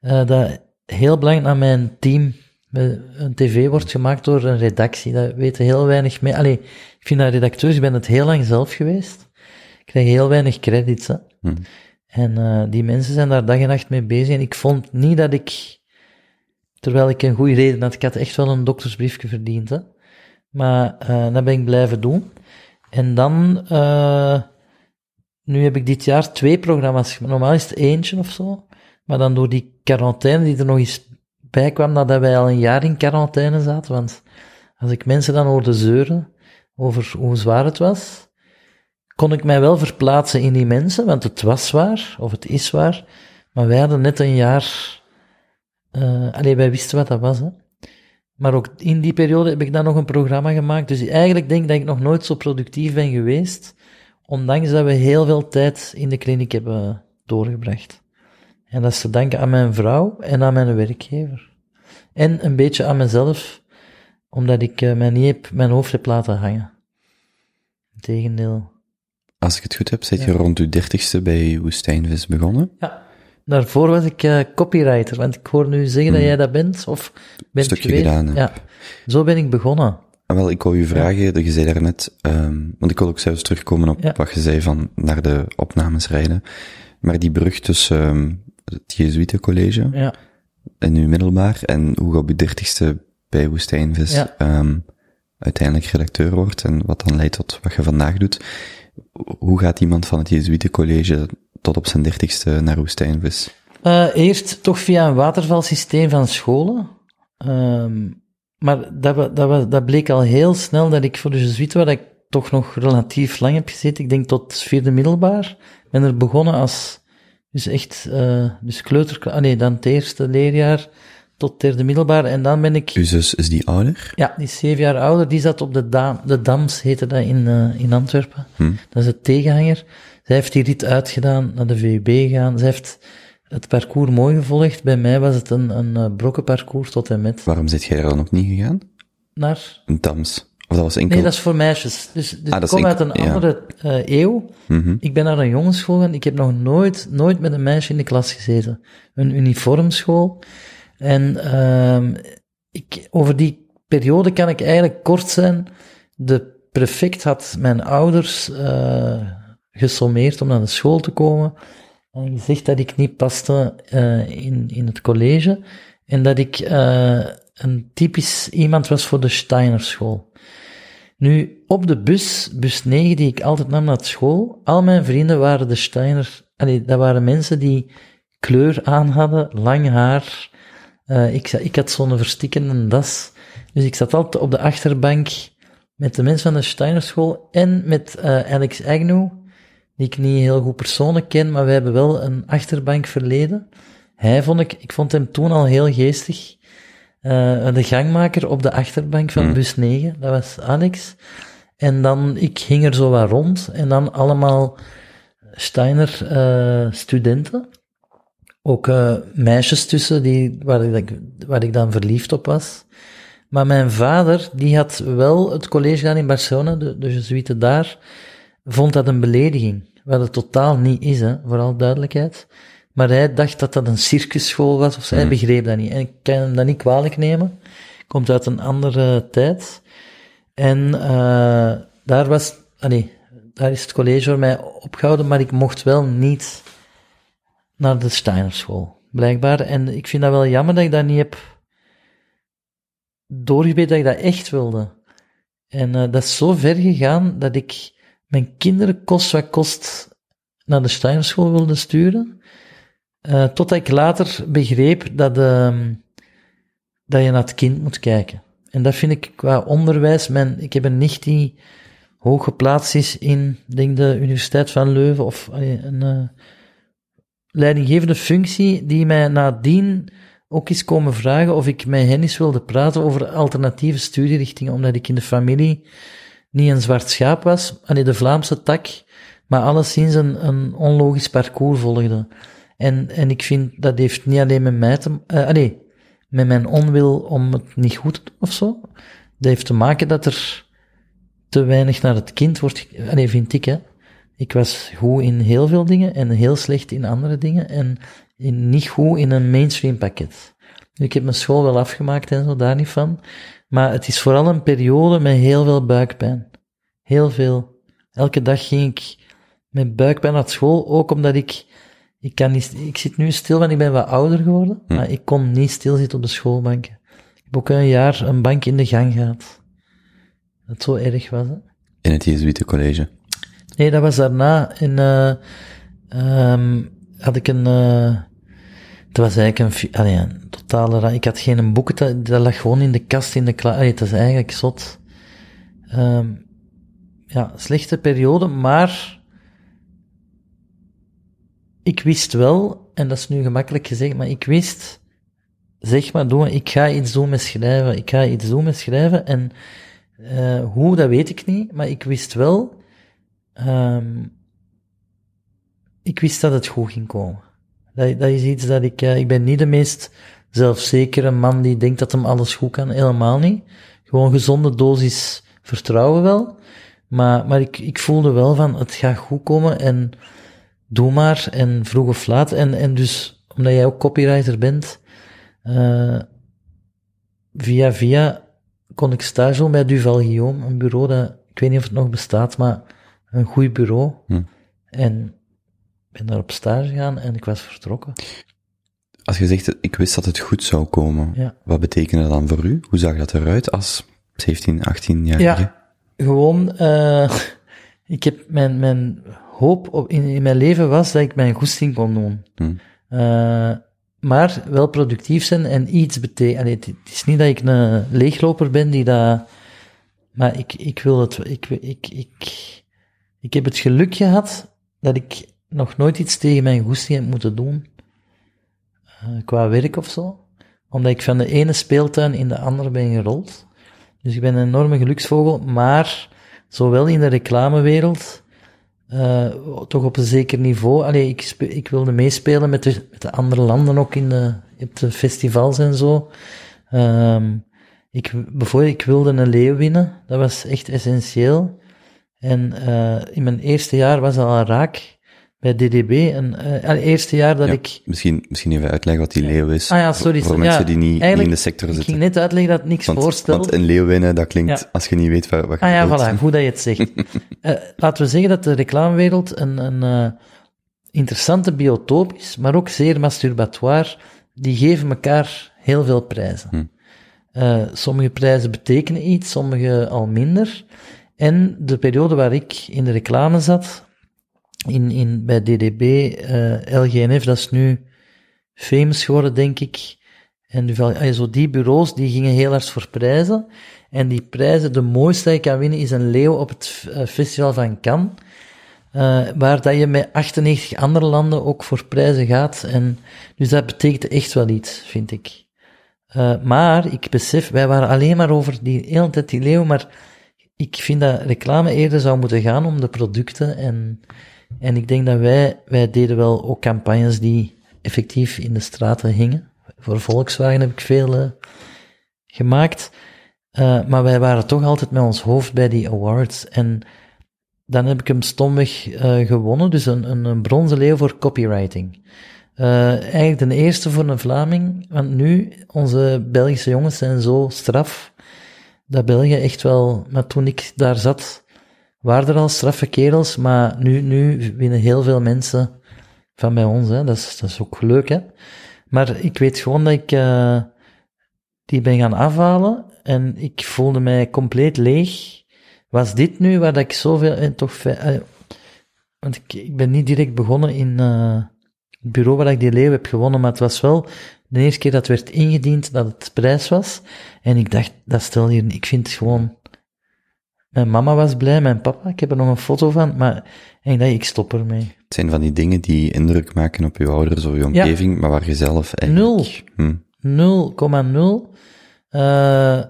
uh, dat heel belangrijk aan mijn team. Een tv wordt gemaakt door een redactie, dat weten heel weinig mee. Allee, ik vind dat redacteurs, ik ben het heel lang zelf geweest. Ik krijg heel weinig credits, hè. Hmm. En uh, die mensen zijn daar dag en nacht mee bezig en ik vond niet dat ik Terwijl ik een goede reden had, ik had echt wel een doktersbriefje verdiend. Hè. Maar uh, dat ben ik blijven doen. En dan, uh, nu heb ik dit jaar twee programma's Normaal is het eentje of zo. Maar dan door die quarantaine die er nog eens bij kwam, nadat wij al een jaar in quarantaine zaten. Want als ik mensen dan hoorde zeuren over hoe zwaar het was, kon ik mij wel verplaatsen in die mensen, want het was zwaar, of het is zwaar. Maar wij hadden net een jaar uh, allee, wij wisten wat dat was, hè. Maar ook in die periode heb ik dan nog een programma gemaakt. Dus eigenlijk denk ik dat ik nog nooit zo productief ben geweest, ondanks dat we heel veel tijd in de kliniek hebben doorgebracht. En dat is te danken aan mijn vrouw en aan mijn werkgever. En een beetje aan mezelf, omdat ik uh, mij niet heb, mijn hoofd heb laten hangen. Integendeel. Als ik het goed heb, zit je rond uw dertigste bij Woestijnvis begonnen? Ja. Daarvoor was ik uh, copywriter, want ik hoor nu zeggen dat jij dat bent, of bent Stukje geweest. gedaan, hè. Ja, zo ben ik begonnen. Ah, wel, ik wou u vragen, dat je zei daarnet, um, want ik wil ook zelfs terugkomen op Ja. wat je zei van naar de opnames rijden. Maar die brug tussen um, het Jezuïetencollege Ja, en uw middelbaar en hoe je op je dertigste bij Woestijnvis Ja. um, uiteindelijk redacteur wordt en wat dan leidt tot wat je vandaag doet. Hoe gaat iemand van het Jezuïetencollege tot op zijn dertigste naar Woestijnvis? Eh, eerst toch via een watervalsysteem van scholen. Ehm, maar dat, dat, dat bleek al heel snel dat ik voor de Jesuiten, waar ik toch nog relatief lang heb gezeten, ik denk tot vierde middelbaar, ben er begonnen als, dus echt, eh dus kleuter, ah nee, dan het eerste leerjaar, tot derde middelbaar. En dan ben ik... Uw zus, is die ouder? Ja, die is zeven jaar ouder. Die zat op de, Dam, de Dams, heette dat in, eh, in Antwerpen. Hm. Dat is het tegenhanger. Zij heeft die rit uitgedaan, naar de VUB gegaan. Zij heeft het parcours mooi gevolgd. Bij mij was het een, een eh, brokkenparcours tot en met. Waarom zit jij er dan nog niet gegaan? Naar... Dams. Of dat was enkel... Nee, dat is voor meisjes. Dus, dus Ah, ik kom enkel- uit een ja. andere eh, eeuw. Mhm. Ik ben naar een jongensschool gegaan. Ik heb nog nooit, nooit met een meisje in de klas gezeten. Een uniformschool. En ehm ik, over die periode kan ik eigenlijk kort zijn. De prefect had mijn ouders eh gesommeerd om naar de school te komen. En gezegd dat ik niet paste eh, in, in het college. En dat ik een typisch iemand was voor de Steinerschool. Nu, op de bus, bus 9, die ik altijd nam naar school, al mijn vrienden waren de Steiner. Dat waren mensen die kleur aan hadden, lang haar. Eh, ik, ik had zo'n verstikkende das. Dus ik zat altijd op de achterbank met de mensen van de Steinerschool en met eh, Alex Agnew, die ik niet heel goed persoonlijk ken, maar we hebben wel een achterbank verleden. Hij vond ik, ik vond hem toen al heel geestig. Eh, de gangmaker op de achterbank van Hmm. bus 9, dat was Alex. En dan, ik ging er zo wat rond en dan allemaal Steiner eh, studenten. Ook eh, meisjes tussen die, waar, ik, waar ik dan verliefd op was. Maar mijn vader, die had wel het college gedaan in Barcelona, de, de Jesuiten daar, vond dat een belediging. Wat het totaal niet is, hè, vooral duidelijkheid. Maar hij dacht dat dat een circusschool was, of zo. hij begreep dat niet. En ik kan hem dat niet kwalijk nemen. Komt uit een andere tijd. En eh, daar was, allee, daar is het college voor mij opgehouden, maar ik mocht wel niet naar de Steinerschool, blijkbaar. En ik vind dat wel jammer dat ik dat niet heb doorgebeten dat ik dat echt wilde. En eh, dat is zo ver gegaan dat ik mijn kinderen kost wat kost naar de Steinerschool wilde sturen. Eh, totdat ik later begreep dat, ehm, dat je naar het kind moet kijken. En dat vind ik qua onderwijs, ik heb een nicht die hoog geplaatst is in, denk de Universiteit van Leuven, of allee, een eh, leidinggevende functie, die mij nadien ook is komen vragen of ik met hen eens wilde praten over alternatieve studierichtingen, omdat ik in de familie niet een zwart schaap was, allee, de Vlaamse tak, maar alleszins een, een onlogisch parcours volgde. En, en ik vind, dat heeft niet alleen met mij te, allee, met mijn onwil om het niet goed te of zo. Dat heeft te maken dat er te weinig naar het kind wordt, allee, vind ik, hè. Ik was goed in heel veel dingen en heel slecht in andere dingen en niet goed in een mainstream pakket. Ik heb mijn school wel afgemaakt en zo, daar niet van. Maar het is vooral een periode met heel veel buikpijn. Heel veel. Elke dag ging ik met buikpijn naar school, ook omdat ik, ik kan niet, ik zit nu stil, want ik ben wat ouder geworden, Hm. maar ik kon niet stilzitten op de schoolbanken. Ik heb ook een jaar een bank in de gang gehad. Dat zo erg was, hè. In het Jezuïetencollege. Nee, dat was daarna. Eh, ehm, had ik een, eh, het was eigenlijk een, allee, een totale, ra- ik had geen boeken, dat, dat lag gewoon in de kast in de klas. Het is eigenlijk zot. Ehm, ja, slechte periode, maar ik wist wel, en dat is nu gemakkelijk gezegd, maar ik wist, zeg maar, ik ga iets doen met schrijven, ik ga iets doen met schrijven, en eh, hoe, dat weet ik niet, maar ik wist wel, Ehm, ik wist dat het goed ging komen. Dat, dat is iets dat ik, eh, ik ben niet de meest zelfzekere man die denkt dat hem alles goed kan, helemaal niet. Gewoon gezonde dosis vertrouwen wel. Maar, maar ik, ik voelde wel van, het gaat goed komen en doe maar, en vroeg of laat. En, en dus, omdat jij ook copywriter bent, eh, via via kon ik stage doen bij Duval Guillaume, een bureau dat, ik weet niet of het nog bestaat, maar een goed bureau. Hm. En ben daar op stage gegaan en ik was vertrokken. Als je zegt, ik wist dat het goed zou komen, Ja. wat betekende dat dan voor u? Hoe zag dat eruit als 17, 18-jarige? Ja. Gewoon, eh, ik heb mijn, mijn hoop op, in, in mijn leven was dat ik mijn goesting kon doen. Hm. Eh, maar wel productief zijn en iets betekenen. Het, het is niet dat ik een leegloper ben die dat, maar ik, ik wil het, ik, ik, ik, ik heb het geluk gehad dat ik nog nooit iets tegen mijn goesting heb moeten doen. Eh, qua werk of zo. omdat ik van de ene speeltuin in de andere ben gerold. Dus ik ben een enorme geluksvogel, maar zowel in de reclamewereld, eh, toch op een zeker niveau. Allee, ik, wilde meespelen met de, met de andere landen ook in de, op de festivals en zo. Ehm, ik, bijvoorbeeld, ik wilde een leeuw winnen, dat was echt essentieel. En eh, in mijn eerste jaar was al raak bij DDB. En, eh, het eerste jaar dat Ja, ik Misschien, misschien even uitleggen wat die leeuw is. Ah ja, sorry. Voor, ja, mensen die niet, in de sector Ik zitten. ging net uitleggen dat het niks want, voorstelt. want een leeuw winnen, dat klinkt, Ja. als je niet weet wat, wat je ah ja, voilà, goed dat je het zegt. Eh, laten we zeggen dat de reclamewereld een, een eh, interessante biotoop is, maar ook zeer masturbatoire. Die geven elkaar heel veel prijzen. Hm. Eh, sommige prijzen betekenen iets, sommige al minder. En de periode waar ik in de reclame zat, in, in, bij DDB, eh, LGNF, dat is nu famous geworden, denk ik. En zo die bureaus, die gingen heel hard voor prijzen. En die prijzen, de mooiste dat je kan winnen, is een leeuw op het eh, festival van Cannes. eh, waar dat je met 98 andere landen ook voor prijzen gaat. En, dus dat betekent echt wel iets, vind ik. Eh, maar ik besef, wij waren alleen maar over die hele tijd die leeuw, maar ik vind dat reclame eerder zou moeten gaan om de producten. En, en ik denk dat wij, wij deden wel ook campagnes die effectief in de straten hingen. Voor Volkswagen heb ik veel eh, gemaakt. Eh, maar wij waren toch altijd met ons hoofd bij die awards. En dan heb ik hem stomweg eh, gewonnen, dus een, een, een bronzen leeuw voor copywriting. Eigenlijk de eerste voor een Vlaming, want nu, onze Belgische jongens zijn zo straf, dat België echt wel, maar toen ik daar zat, waren er al straffe kerels, maar nu, nu winnen heel veel mensen van bij ons, hè. Dat, is, dat is ook leuk, hè. Maar ik weet gewoon dat ik eh, die ben gaan afhalen en ik voelde mij compleet leeg. Was dit nu waar dat ik zoveel, en toch, fe- eh, want ik, ik ben niet direct begonnen in eh, het bureau waar ik die leeuw heb gewonnen, maar het was wel de eerste keer dat werd ingediend dat het prijs was. En ik dacht, dat stel hier, ik vind het gewoon, mijn mama was blij, mijn papa, ik heb er nog een foto van, maar ik dacht, ik stop ermee. Het zijn van die dingen die indruk maken op je ouders of je omgeving, maar waar je zelf eigenlijk... Hm. 0,0. Eh,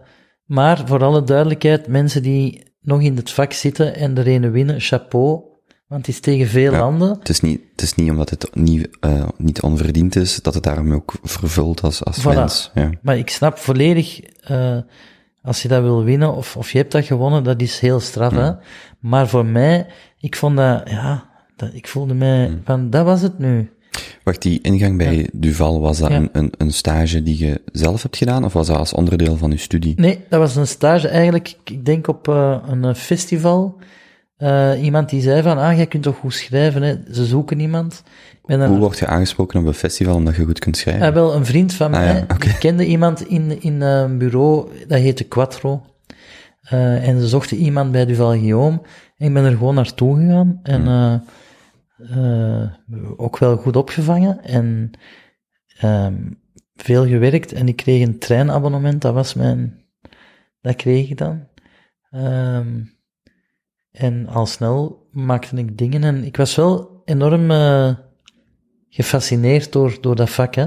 maar voor alle duidelijkheid, mensen die nog in het vak zitten en er ene winnen, chapeau. Want het is tegen veel Ja. landen. Het is niet, het is niet omdat het niet, eh, niet onverdiend is, dat het daarom ook vervult als, als Voilà. mens. Ja. Maar ik snap volledig, eh, als je dat wil winnen, of, of je hebt dat gewonnen, dat is heel straf, hè. Maar voor mij, ik vond dat, ja, dat, ik voelde mij van, dat was het nu. Wacht, die ingang bij Duval, was dat Ja. een, een, een stage die je zelf hebt gedaan, of was dat als onderdeel van je studie? Nee, dat was een stage eigenlijk, ik denk op eh, een festival. Eh, iemand die zei van, ah, jij kunt toch goed schrijven, hè? ze zoeken iemand. Ik Hoe word je aangesproken op een festival omdat je goed kunt schrijven? Eh, wel, een vriend van Ah, mij, ja, die kende iemand in, in een bureau, dat heette Quattro. Eh, en ze zochten iemand bij Duval Guillaume. En ik ben er gewoon naartoe gegaan. En Hmm. eh, ook wel goed opgevangen. En ehm, veel gewerkt. En ik kreeg een treinabonnement, dat was mijn... Dat kreeg ik dan. Ehm, en al snel maakte ik dingen. En ik was wel enorm eh, gefascineerd door, door dat vak, hè.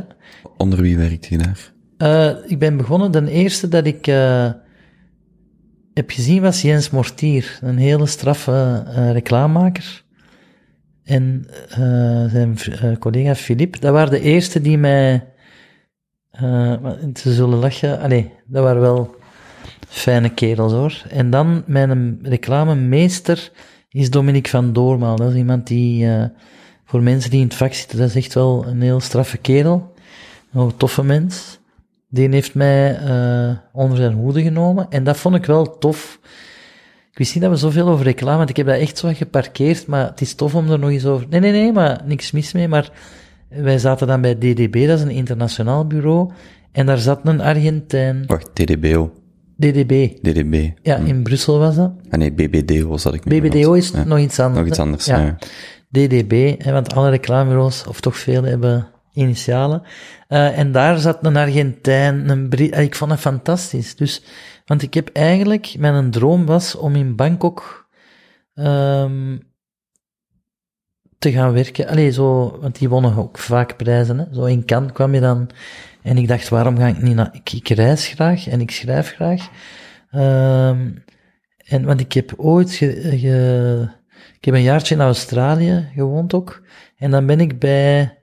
Onder wie werkte je daar? Eh, ik ben begonnen, de eerste dat ik eh, heb gezien was Jens Mortier, een hele straffe reclamemaker. En zijn collega Filip, dat waren de eerste die mij, ze zullen lachen, allee, dat waren wel fijne kerels hoor. En dan mijn reclamemeester is Dominique van Doormaal, dat is iemand die, eh, voor mensen die in het vak zitten, dat is echt wel een heel straffe kerel. Een toffe mens. Die heeft mij eh, onder zijn hoede genomen. En dat vond ik wel tof. Ik wist niet dat we zoveel over reclame, want ik heb dat echt zo geparkeerd, maar het is tof om er nog eens over... Nee, nee, nee, maar niks mis mee, maar wij zaten dan bij DDB, dat is een internationaal bureau, en daar zat een Argentijn, Wacht, TDBO, DDB. DDB. Ja, in Brussel was dat. Ah nee, BBDO zat ik mee BBDO is Ja. nog iets anders. Nog iets anders, Ja. ja. DDB, hè, want alle reclamebureaus, of toch veel, hebben initialen. Eh, en daar zat een Argentijn, een Brit, ik vond dat fantastisch. Dus, want ik heb eigenlijk, mijn droom was om in Bangkok ehm, te gaan werken. Allee, zo, want die wonnen ook vaak prijzen. Hè. Zo in Cannes kwam je dan En ik dacht, waarom ga ik niet naar... Ik, ik reis graag en ik schrijf graag. Ehm, en, want ik heb ooit... Ge, ge- ik heb een jaartje in Australië gewoond ook. En dan ben ik bij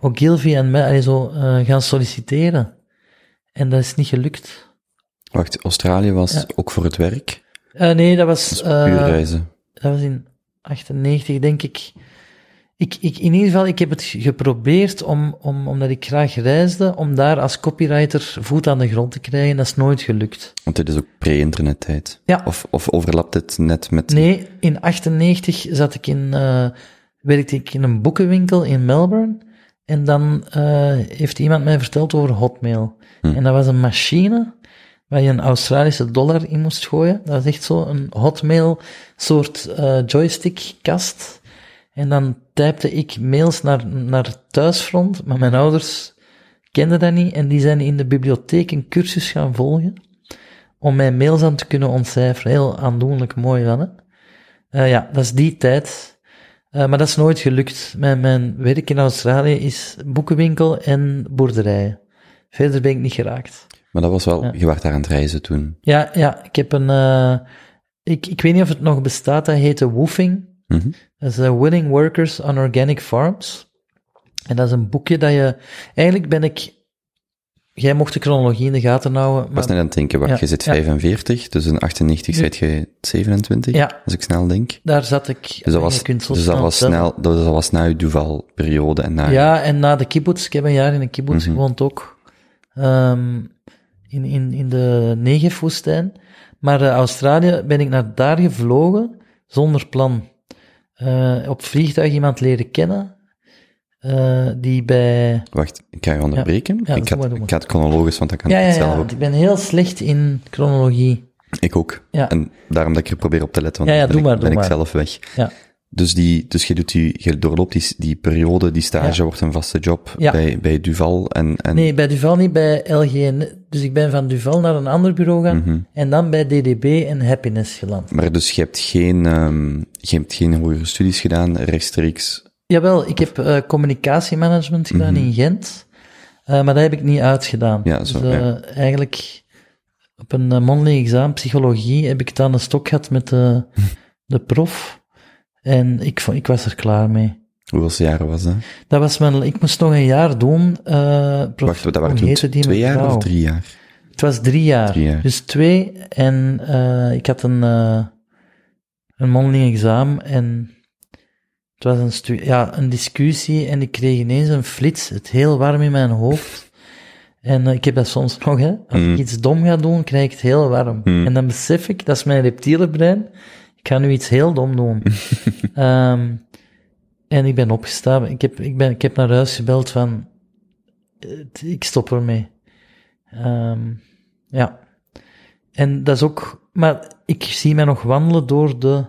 Ogilvy en mij zo, eh, gaan solliciteren. En dat is niet gelukt. Wacht, Australië was Ja. ook voor het werk? Eh, nee, dat was... Dus eh, puur reizen. dat was in 98, denk ik. Ik, ik. In ieder geval, ik heb het geprobeerd om, om, omdat ik graag reisde, om daar als copywriter voet aan de grond te krijgen. Dat is nooit gelukt. Want dit is ook pre-internettijd. Ja. Of, of overlapt het net met... Nee, in 98 zat ik in, eh, werkte ik in een boekenwinkel in Melbourne. En dan eh, heeft iemand mij verteld over Hotmail. Hm. En dat was een machine waar je een Australische dollar in moest gooien. Dat was echt zo een Hotmail soort eh, joystick-kast. En dan typte ik mails naar, naar thuisfront, maar mijn ouders kenden dat niet. En die zijn in de bibliotheek een cursus gaan volgen om mijn mails aan te kunnen ontcijferen. Heel aandoenlijk mooi van, hè? Eh, ja, dat is die tijd. Eh, maar dat is nooit gelukt. Mijn, mijn werk in Australië is boekenwinkel en boerderijen. Verder ben ik niet geraakt. Maar dat was wel... Ja. Je werd daar aan het reizen toen. Ja, ja, ik heb een... eh, ik, ik weet niet of het nog bestaat, dat heette Woofing. Mhm. Dat is eh, Willing Workers on Organic Farms. En dat is een boekje dat je... Eigenlijk ben ik... Jij mocht de chronologie in de gaten houden, Ik was net aan het denken, wacht, Ja, je zit ja. 45, dus in 98 Nu- zit je 27, Ja. als ik snel denk. Daar zat ik... Dus dat was, dus dat snel was snel, dat was na je Duval-periode en na... Ja, en na de kibbutz, ik heb een jaar in een kibbutz Mhm. gewoond ook, Ehm, in, in, in de Negev-woestijn. Maar eh, Australië ben ik naar daar gevlogen, zonder plan. Eh, op vliegtuig iemand leren kennen, eh, die bij... Wacht, ik ga je onderbreken. Ja, ik, ga, maar, ik het chronologisch, want dan kan Ja, ik zelf ook. ik ben heel slecht in chronologie. Ik ook. Ja. En daarom dat ik er probeer op te letten, want Ja, ben, doe ik, maar, ben doe ik zelf weg. Ja. Dus, die, dus je, doet die, je doorloopt die, die periode, die stage Ja. wordt een vaste job Ja. bij, bij Duval. En, en, Nee, bij Duval niet, bij LGN. Dus ik ben van Duval naar een ander bureau gaan, Mhm. en dan bij DDB en Happiness geland. Maar dus je hebt geen, ehm, je hebt geen hogere studies gedaan, rechtstreeks. Jawel, ik heb eh, communicatiemanagement gedaan Mhm. in Gent, eh, maar dat heb ik niet uitgedaan. Ja, zo, dus, eh, ja. eigenlijk op een uh, mondeling examen psychologie heb ik dan een stok gehad met de, de prof en ik, ik was er klaar mee. Hoeveel jaren was dat? Dat was mijn, ik moest nog een jaar doen. eh prof, Wacht, dat waren toen twee jaar of drie jaar? Het was drie jaar. Drie jaar. Dus twee. En eh, ik had een, eh, een mondeling examen en het was een, stu- ja, een discussie en ik kreeg ineens een flits, het heel warm in mijn hoofd. En ik heb dat soms nog, hè. Als Mm. ik iets dom ga doen, krijg ik het heel warm. Mm. En dan besef ik, dat is mijn reptiele brein, ik ga nu iets heel dom doen. Ehm, en ik ben opgestaan, ik heb, ik ben, ik heb naar huis gebeld van, ik stop ermee. Ehm, ja. En dat is ook, maar ik zie mij nog wandelen door de,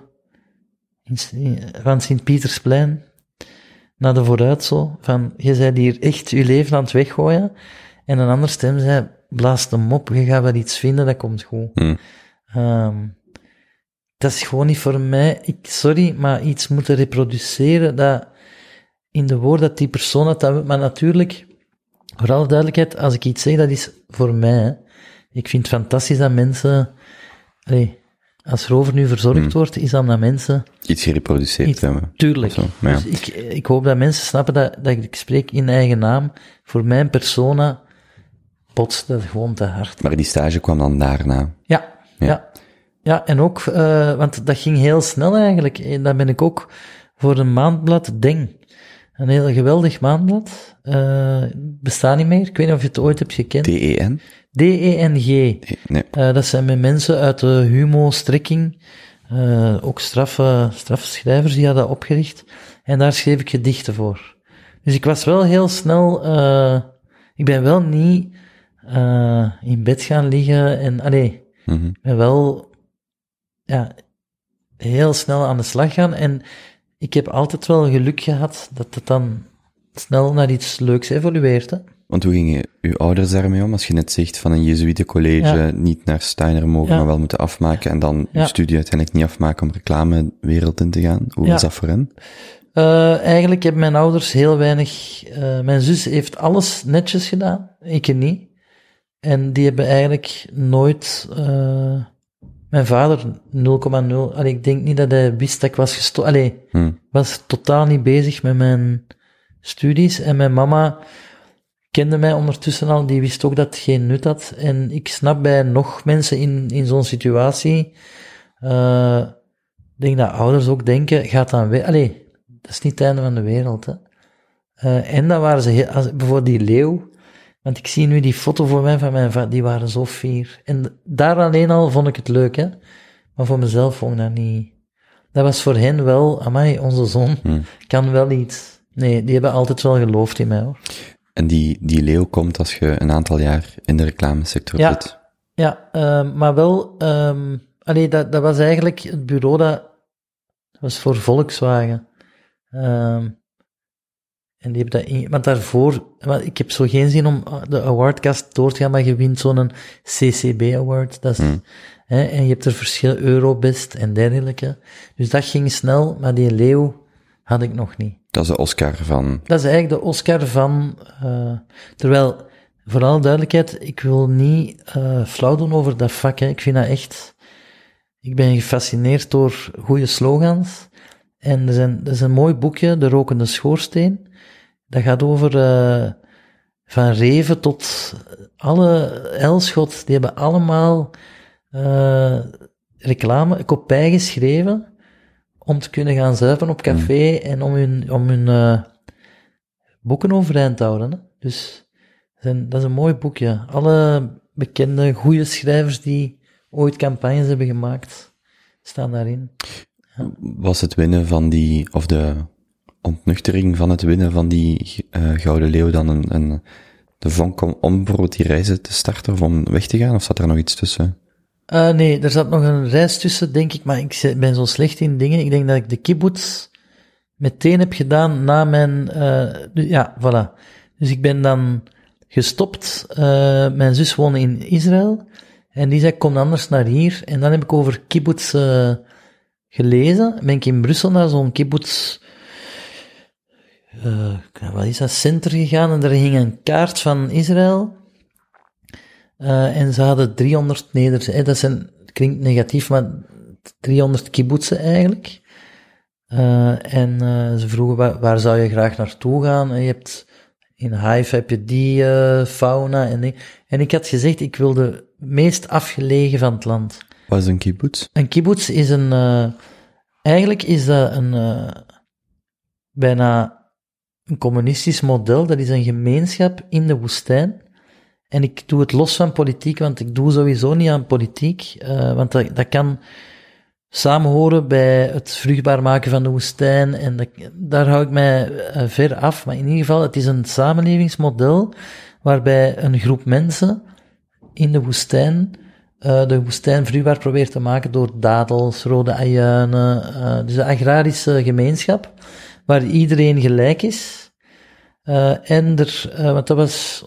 van Sint-Pietersplein naar de vooruit zo, van, je bent hier echt je leven aan het weggooien. En een andere stem zei, blaas hem op, je gaat wel iets vinden, dat komt goed. Hm. Ehm, dat is gewoon niet voor mij. Ik, sorry, maar iets moeten reproduceren dat in de woord dat die persoon had. Dat, maar natuurlijk, voor alle duidelijkheid, als ik iets zeg, dat is voor mij. hè. Ik vind het fantastisch dat mensen, als erover nu verzorgd Hmm. wordt, is dan dat mensen, Iets gereproduceerd Iets- hebben. tuurlijk. Zo, maar ja. Dus ik, ik hoop dat mensen snappen dat, dat ik spreek in eigen naam. Voor mijn persona botst dat gewoon te hard. Maar die stage kwam dan daarna. Ja, Ja. ja. Ja. en ook, eh, want dat ging heel snel eigenlijk. En dan ben ik ook voor een maandblad Deng. Een heel geweldig maandblad. eh bestaat niet meer. Ik weet niet of je het ooit hebt gekend. T-E-N? D-E-N-G. Nee. Eh, dat zijn met mensen uit de humo-strekking, eh, ook straffe, straffe schrijvers, die hadden dat opgericht. En daar schreef ik gedichten voor. Dus ik was wel heel snel, eh, ik ben wel niet eh, in bed gaan liggen en, allee, Mhm. ik ben wel, ja, heel snel aan de slag gaan. En ik heb altijd wel geluk gehad dat het dan snel naar iets leuks evolueert, hè. Want hoe gingen uw ouders daarmee om? Als je net zegt van een Jezuïetencollege Ja. niet naar Steiner mogen, Ja. maar wel moeten afmaken en dan Ja. je studie uiteindelijk niet afmaken om reclamewereld in te gaan. Hoe was dat voor hen? Eh, eigenlijk hebben mijn ouders heel weinig. eh, mijn zus heeft alles netjes gedaan, ik niet. En die hebben eigenlijk nooit. eh, mijn vader 0,0. Allee, ik denk niet dat hij wist dat ik was gestopt. Allee, Hm. was totaal niet bezig met mijn studies. En mijn mama kende mij ondertussen al, die wist ook dat het geen nut had. En ik snap bij nog mensen in, in zo'n situatie, eh, ik denk dat ouders ook denken, gaat dan weer, allee, dat is niet het einde van de wereld, hè. Eh, en dan waren ze, heel, als, bijvoorbeeld die leeuw, want ik zie nu die foto voor mij van mijn vader, die waren zo fier. En daar alleen al vond ik het leuk, hè. Maar voor mezelf vond ik dat niet. Dat was voor hen wel, amai, onze zoon Hm. kan wel iets. Nee, die hebben altijd wel geloofd in mij, hoor. En die, die leeuw komt als je een aantal jaar in de reclamesector Ja. zit. Ja, ehm, maar wel, allee, dat, dat was eigenlijk het bureau dat, dat was voor Volkswagen. Ehm, en die hebben dat in, want daarvoor, ik heb zo geen zin om uh, de awardcast door te gaan, maar je wint zo'n CCB award, dat is, Hmm. hè, en je hebt er verschil Eurobest en dergelijke. Dus dat ging snel, maar die leeuw had ik nog niet. Dat is de Oscar van... Dat is eigenlijk de Oscar van. eh, terwijl, vooral duidelijkheid, ik wil niet eh flauw doen over dat vak. Hè. Ik vind dat echt. Ik ben gefascineerd door goede slogans. En er, zijn, er is een mooi boekje, De Rokende Schoorsteen. Dat gaat over eh, van Reven tot alle Elschot. Die hebben allemaal eh, reclame, kopij geschreven om te kunnen gaan zuipen op café en om hun, om hun eh, boeken overeind te houden. Hè? Dus zijn, dat is een mooi boekje. Alle bekende, goede schrijvers die ooit campagnes hebben gemaakt, staan daarin. Was het winnen van die, of de ontnuchtering van het winnen van die eh, Gouden Leeuw dan een, een de vonk om, om bijvoorbeeld die reizen te starten of om weg te gaan, of zat er nog iets tussen? Eh, nee, er zat nog een reis tussen, denk ik, maar ik ben zo slecht in dingen. Ik denk dat ik de kibbutz meteen heb gedaan na mijn... eh, du- ja, voilà. Dus ik ben dan gestopt. Mijn zus woonde in Israël. En die zei, kom anders naar hier. En dan heb ik over kibbutz gelezen. Ben ik in Brussel naar zo'n kibbutz... eh, wat is dat? Center gegaan. En daar hing een kaart van Israël. Eh, en ze hadden 300 neders. eh, dat zijn, klinkt negatief, maar 300 kibbutzen eigenlijk. En ze vroegen waar, waar zou je graag naartoe gaan? En je hebt in Haifa heb je die fauna en die. En ik had gezegd, ik wil de meest afgelegen van het land. Wat is een kibbutz? Een kibbutz is een, eigenlijk is dat een, bijna een communistisch model. Dat is een gemeenschap in de woestijn. En ik doe het los van politiek, want ik doe sowieso niet aan politiek, eh, want dat, dat kan samenhoren bij het vruchtbaar maken van de woestijn en daar hou ik mij eh, ver af. Maar in ieder geval, het is een samenlevingsmodel waarbij een groep mensen in de woestijn eh, de woestijn vruchtbaar probeert te maken door dadels, rode ajuinen, dus een agrarische gemeenschap waar iedereen gelijk is. Eh, en er, eh, want dat was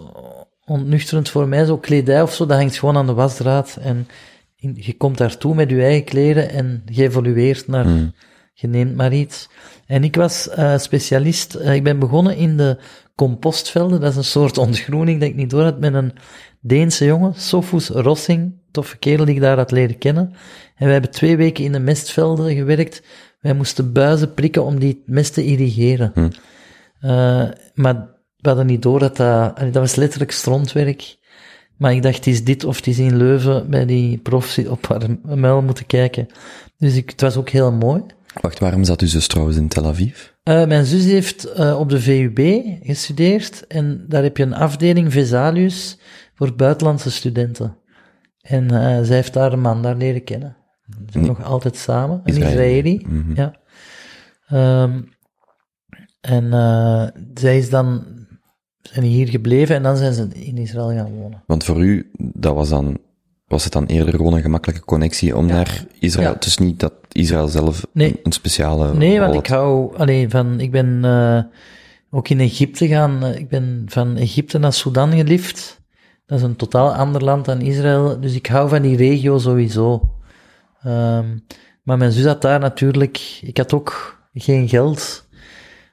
ontnuchterend voor mij, zo kledij of zo, dat hangt gewoon aan de wasdraad en in- je komt daartoe met je eigen kleren en je evolueert naar, Hmm. je neemt maar iets. En ik was eh, specialist, ik ben begonnen in de compostvelden, dat is een soort ontgroening dat ik niet door had, met een Deense jongen, Sofus Rossing, toffe kerel die ik daar had leren kennen. En wij hebben twee weken in de mestvelden gewerkt. Wij moesten buizen prikken om die mest te irrigeren. Hm. Eh, maar we hadden niet door dat dat... Dat was letterlijk strontwerk. Maar ik dacht, het is dit of het is in Leuven bij die profs op haar muil moeten kijken. Dus ik, het was ook heel mooi. Wacht, waarom zat uw zus trouwens in Tel Aviv? Eh, mijn zus heeft eh, op de VUB gestudeerd en daar heb je een afdeling Vesalius voor buitenlandse studenten. En zij heeft daar een man daar leren kennen. Zijn nog altijd samen, een Israëli. Mhm. Ja. Ehm, en eh, zij is dan zijn hier gebleven en dan zijn ze in Israël gaan wonen. Want voor u, dat was dan, was het dan eerder gewoon een gemakkelijke connectie om naar Israël, Ja. is niet dat Israël zelf Nee. een, een speciale Nee, want had. ik hou alleen van. Ik ben eh, ook in Egypte gaan. eh, ik ben van Egypte naar Sudan gelift. Dat is een totaal ander land dan Israël. Dus ik hou van die regio sowieso. Ehm, maar mijn zus had daar natuurlijk. Ik had ook geen geld.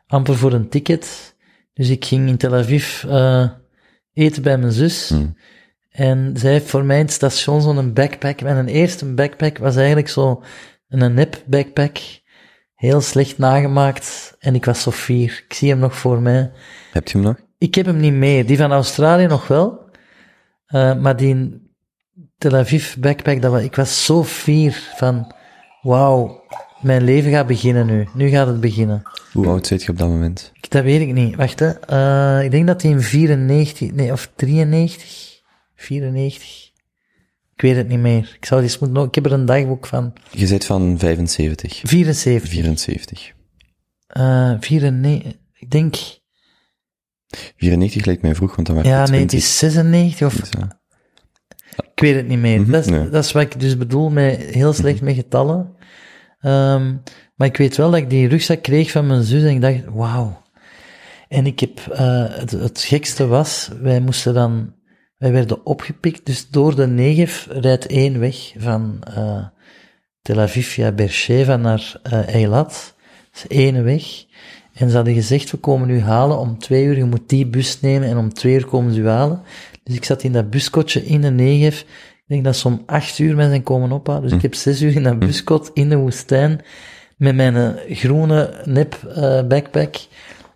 amper voor een ticket. Dus ik ging in Tel Aviv eh, eten bij mijn zus. Hmm. En zij heeft voor mij in het station zo'n backpack. Mijn eerste backpack was eigenlijk zo een nep backpack. Heel slecht nagemaakt. En ik was zo fier. Ik zie hem nog voor mij. Heb je hem nog? Ik heb hem niet meer. Die van Australië nog wel. Eh, maar die Tel Aviv backpack, dat was, ik was zo fier van, wauw, mijn leven gaat beginnen nu. Nu gaat het beginnen. Hoe oud zit je op dat moment? Ik- Dat weet ik niet. Wacht, hè. Eh, ik denk dat hij in 94, nee, of 93, 94. Ik weet het niet meer. Ik zou eens moeten, ik heb er een dagboek van. Je zit van 75, 74. 74. Eh 94, ik denk, 94 lijkt mij vroeg, want dan waren ja, nee, het 20. is 96 of Ik weet het niet meer. Mhm, dat, is, nee. dat is wat ik dus bedoel met heel slecht met getallen. Ehm, maar ik weet wel dat ik die rugzak kreeg van mijn zus en ik dacht, wauw. En ik heb, eh, het, het gekste was, wij moesten dan, wij werden opgepikt, dus door de Negev rijdt één weg van eh, Tel Aviv via Beersheva naar eh Eilat. Dat is één weg. En ze hadden gezegd, we komen u halen om twee uur, je moet die bus nemen en om twee uur komen ze u halen. Dus ik zat in dat buskotje in de Negev. Ik denk dat ze om acht uur mij zijn komen ophalen. Dus ik heb zes uur in dat buskot in de woestijn met mijn eh, groene nep eh, backpack.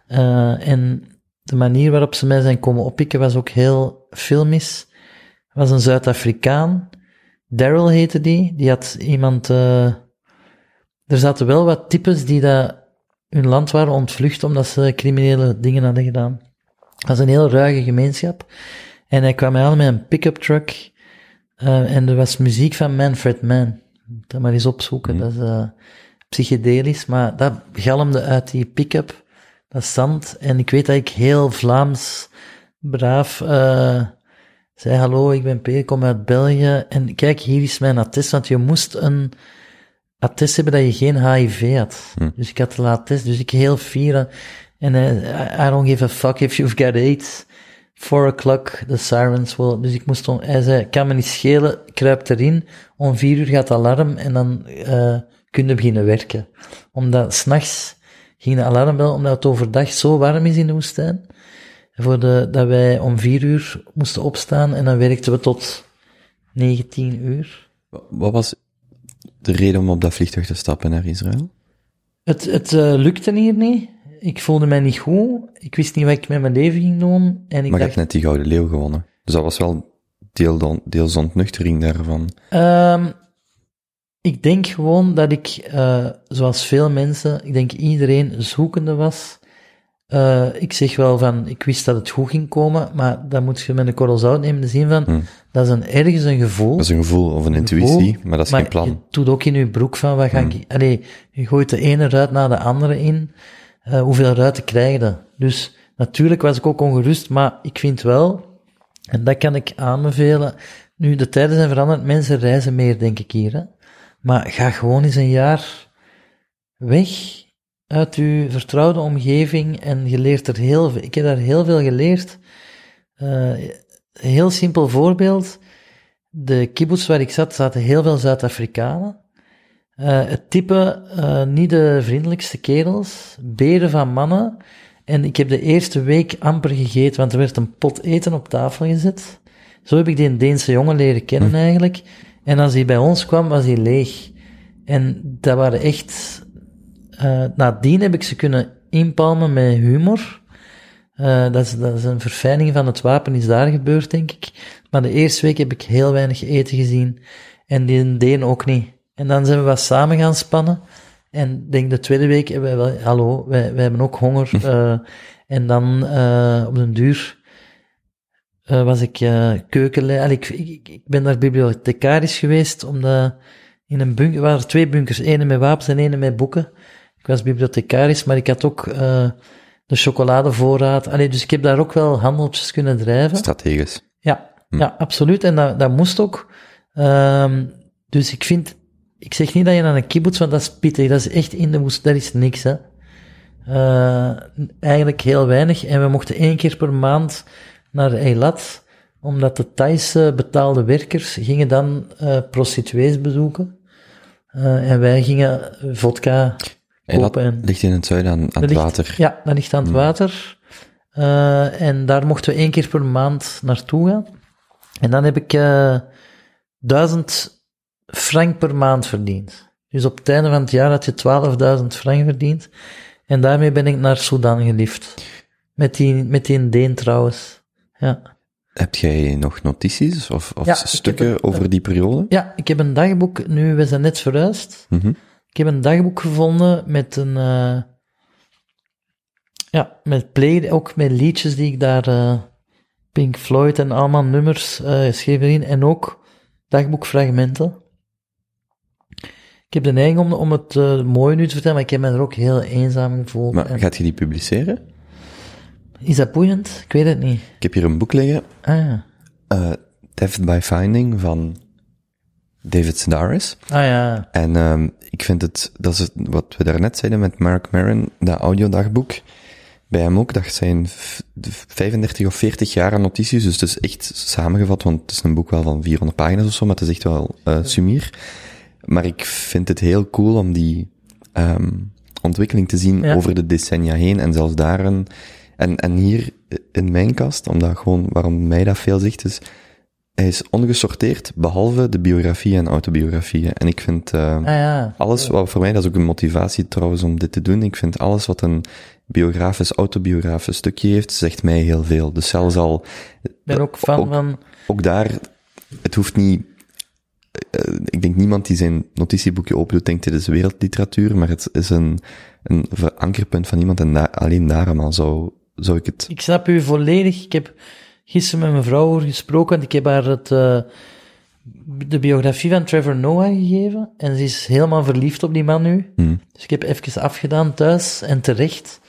Eh, en de manier waarop ze mij zijn komen oppikken was ook heel filmisch. Was een Zuid-Afrikaan. Daryl heette die. Die had iemand... er zaten wel wat types die dat hun land waren ontvlucht omdat ze criminele dingen hadden gedaan. Dat was een heel ruige gemeenschap. En hij kwam aan met een pick-up truck. eh, en er was muziek van Manfred Mann. Dat maar eens opzoeken. Dat is eh, psychedelisch, maar dat galmde uit die pick-up. Dat zand. En ik weet dat ik heel Vlaams, braaf, eh, zei hallo, ik ben Peter, ik kom uit België. En kijk, hier is mijn attest, want je moest een attest hebben dat je geen HIV had. Dus ik had de attest, dus ik heel fier. En I don't give a fuck if you've got AIDS. Four o'clock, the sirens will... Dus ik moest om... Hij zei, kan me niet schelen, kruip erin. Om vier uur gaat het alarm en dan eh kun je beginnen werken. Omdat s'nachts ging de alarmbel, omdat het overdag zo warm is in de woestijn. Voor de, dat wij om vier uur moesten opstaan en dan werkten we tot 19 uur. wa- wat was de reden om op dat vliegtuig te stappen naar Israël? Het, het eh, lukte hier niet. Ik voelde mij niet goed. Ik wist niet wat ik met mijn leven ging doen. En ik Maar je hebt net die Gouden Leeuw gewonnen. Dus dat was wel deel, dan- deels ontnuchtering daarvan. Ehm, ik denk gewoon dat ik, eh, zoals veel mensen, ik denk iedereen zoekende was. Eh, ik zeg wel van, ik wist dat het goed ging komen, maar dat moet je met een korrel zout nemen in de zin van, Hmm. dat is een, ergens een gevoel. Dat is een gevoel of een intuïtie, maar dat is maar geen plan. je doet ook in je broek van, wat ga ik... Allee, je gooit de ene ruit na de andere in. Eh, hoeveel ruiten krijg je? Dus natuurlijk was ik ook ongerust, maar ik vind wel, en dat kan ik aanbevelen, nu de tijden zijn veranderd, mensen reizen meer, denk ik hier. Hè? Maar ga gewoon eens een jaar weg uit uw vertrouwde omgeving en je leert er heel veel. Ik heb daar heel veel geleerd. Een heel simpel voorbeeld. De kibbutz waar ik zat, zaten heel veel Zuid-Afrikanen. Eh, het type, eh, niet de vriendelijkste kerels, beren van mannen. En ik heb de eerste week amper gegeten, want er werd een pot eten op tafel gezet. Zo heb ik die Deense jongen leren kennen eigenlijk. En als hij bij ons kwam, was hij leeg. En dat waren echt... eh nadien heb ik ze kunnen inpalmen met humor. Dat, is, dat is een verfijning van het wapen, is daar gebeurd, denk ik. Maar de eerste week heb ik heel weinig eten gezien. En die deden ook niet. En dan zijn we wat samen gaan spannen. En denk de tweede week hebben wij wel, hallo, wij, wij hebben ook honger. eh, en dan eh, op den duur eh, was ik uh, keukenleider. Ik, ik, ik ben daar bibliothecaris geweest, omdat in een bunker, er waren twee bunkers, ene met wapens en ene met boeken. Ik was bibliothecaris, maar ik had ook de chocoladevoorraad. Allee, dus ik heb daar ook wel handeltjes kunnen drijven. Strategisch. Ja, ja absoluut. En dat, dat moest ook. Um, dus ik vind, ik zeg niet dat je naar een kibbutz, want dat is pittig. Dat is echt in de woest, daar is niks, hè. Uh, eigenlijk heel weinig. En we mochten één keer per maand naar Eilat, omdat de Thaise betaalde werkers gingen dan uh, prostituees bezoeken. Uh, en wij gingen vodka En dat kopen. en, ligt in het zuiden aan, aan dat het ligt- water. Ja, dat ligt aan het water. Eh, en daar mochten we één keer per maand naartoe gaan. En dan heb ik eh 1000 frank per maand verdiend. Dus op het einde van het jaar had je 12.000 frank verdiend. En daarmee ben ik naar Sudan geliefd. Met die, met die Indeen trouwens. Ja. Heb jij nog notities of, of Ja, stukken een- over die periode? ja, ik heb een dagboek, nu, we zijn net verhuisd. Mhm. Ik heb een dagboek gevonden met een, eh, ja, met play, ook met liedjes die ik daar, eh, Pink Floyd en allemaal nummers eh geschreven in, en ook dagboekfragmenten. Ik heb de neiging om, om het eh, mooi nu te vertellen, maar ik heb me er ook heel eenzaam gevoeld. Maar En- gaat je die publiceren? Is dat boeiend? Ik weet het niet. Ik heb hier een boek liggen, Ah ja. eh by Finding van David Sedaris. Ah ja. En ehm ik vind het, dat is het, wat we daarnet zeiden met Mark Maron, dat audiodagboek. Bij hem ook, dat zijn v- 35 of 40 jaar aan notities, dus het is echt samengevat, want het is een boek wel van 400 pagina's of zo, maar het is echt wel eh sumier. Maar ik vind het heel cool om die ehm ontwikkeling te zien Ja. over de decennia heen en zelfs daar een, en, en hier in mijn kast, omdat gewoon, waarom mij dat veel zegt, is, hij is ongesorteerd, behalve de biografie en autobiografieën. En ik vind, Ah ja. alles wat voor mij, dat is ook een motivatie trouwens om dit te doen. Ik vind alles wat een biografisch, autobiografisch stukje heeft, zegt mij heel veel. Dus zelfs al, Ik ben ook fan ook, van... ook daar, het hoeft niet, eh, ik denk niemand die zijn notitieboekje opendoet, denkt dit is wereldliteratuur, maar het is een, een verankerpunt van iemand en da alleen daarom al zou, zou ik het, Ik snap u volledig. Ik heb gisteren met mijn vrouw gesproken, want ik heb haar het, eh, de biografie van Trevor Noah gegeven. En ze is helemaal verliefd op die man nu. hm, Dus ik heb even afgedaan thuis en terecht.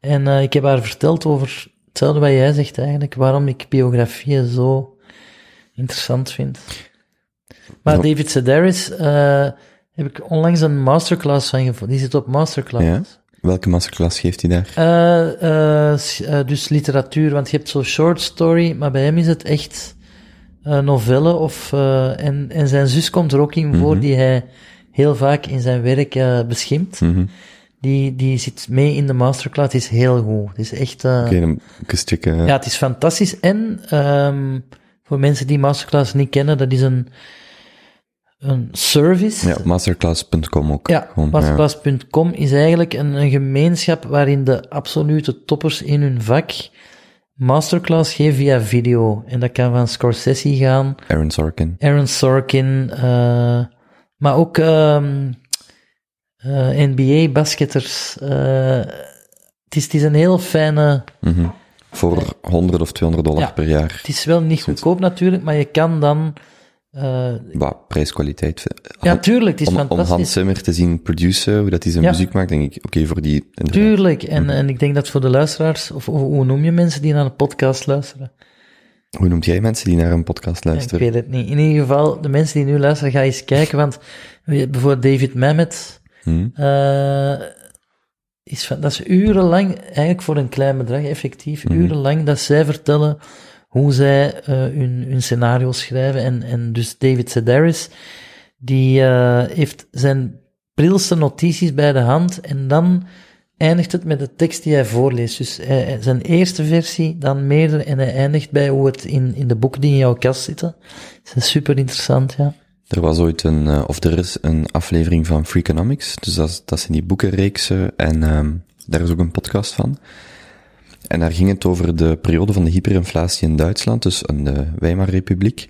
En eh, ik heb haar verteld over hetzelfde wat jij zegt eigenlijk, waarom ik biografieën zo interessant vind. Maar. David Sedaris eh, heb ik onlangs een masterclass van gevonden. Die zit op masterclass. Ja? welke masterclass geeft hij daar? Eh, eh, dus literatuur, want je hebt zo short story, maar bij hem is het echt novelle of, en, en zijn zus komt er ook in voor, Mhm. die hij heel vaak in zijn werk beschimpt. Mhm. Die, die zit mee in de masterclass, het is heel goed. Het is echt, eh, Oké, checken. ja, het is fantastisch. En, ehm voor mensen die masterclass niet kennen, dat is een, een service. Ja, masterclass.com ook. Ja, masterclass.com is eigenlijk een, een gemeenschap waarin de absolute toppers in hun vak masterclass geven via video. En dat kan van Scorsese gaan, Aaron Sorkin. Aaron Sorkin, eh, maar ook ehm eh, NBA-basketters. eh, het, is, het is een heel fijne... Mhm. Voor 100 of 200 dollar Ja. per jaar. Het is wel niet goedkoop natuurlijk, maar je kan dan... eh, Wat prijskwaliteit. ja, tuurlijk, het is om, om fantastisch. Hans Zimmer te zien produceren, hoe dat hij zijn Ja. muziek maakt, denk ik, oké, voor die... inderdaad. Tuurlijk, en, Mhm. en ik denk dat voor de luisteraars, of hoe hoe noem je mensen die naar een podcast luisteren? Hoe noemt jij mensen die naar een podcast Ja, ik luisteren? weet het niet. In ieder geval, de mensen die nu luisteren, ga eens kijken, want bijvoorbeeld David Mamet, Hm? eh, is van, dat is urenlang, eigenlijk voor een klein bedrag, effectief, Mhm. urenlang dat zij vertellen hoe zij eh, hun, hun scenario's schrijven. En, en dus David Sedaris, die eh, heeft zijn prilste notities bij de hand en dan eindigt het met de tekst die hij voorleest. Dus hij- zijn eerste versie, dan meerdere, en hij eindigt bij hoe het in, in de boeken die in jouw kast zitten. Dat is super interessant, ja. Er was ooit een, eh, of er is een aflevering van Freakonomics, dus dat zijn die boekenreeksen, en ehm daar is ook een podcast van. En daar ging het over de periode van de hyperinflatie in Duitsland, dus in de Weimarrepubliek.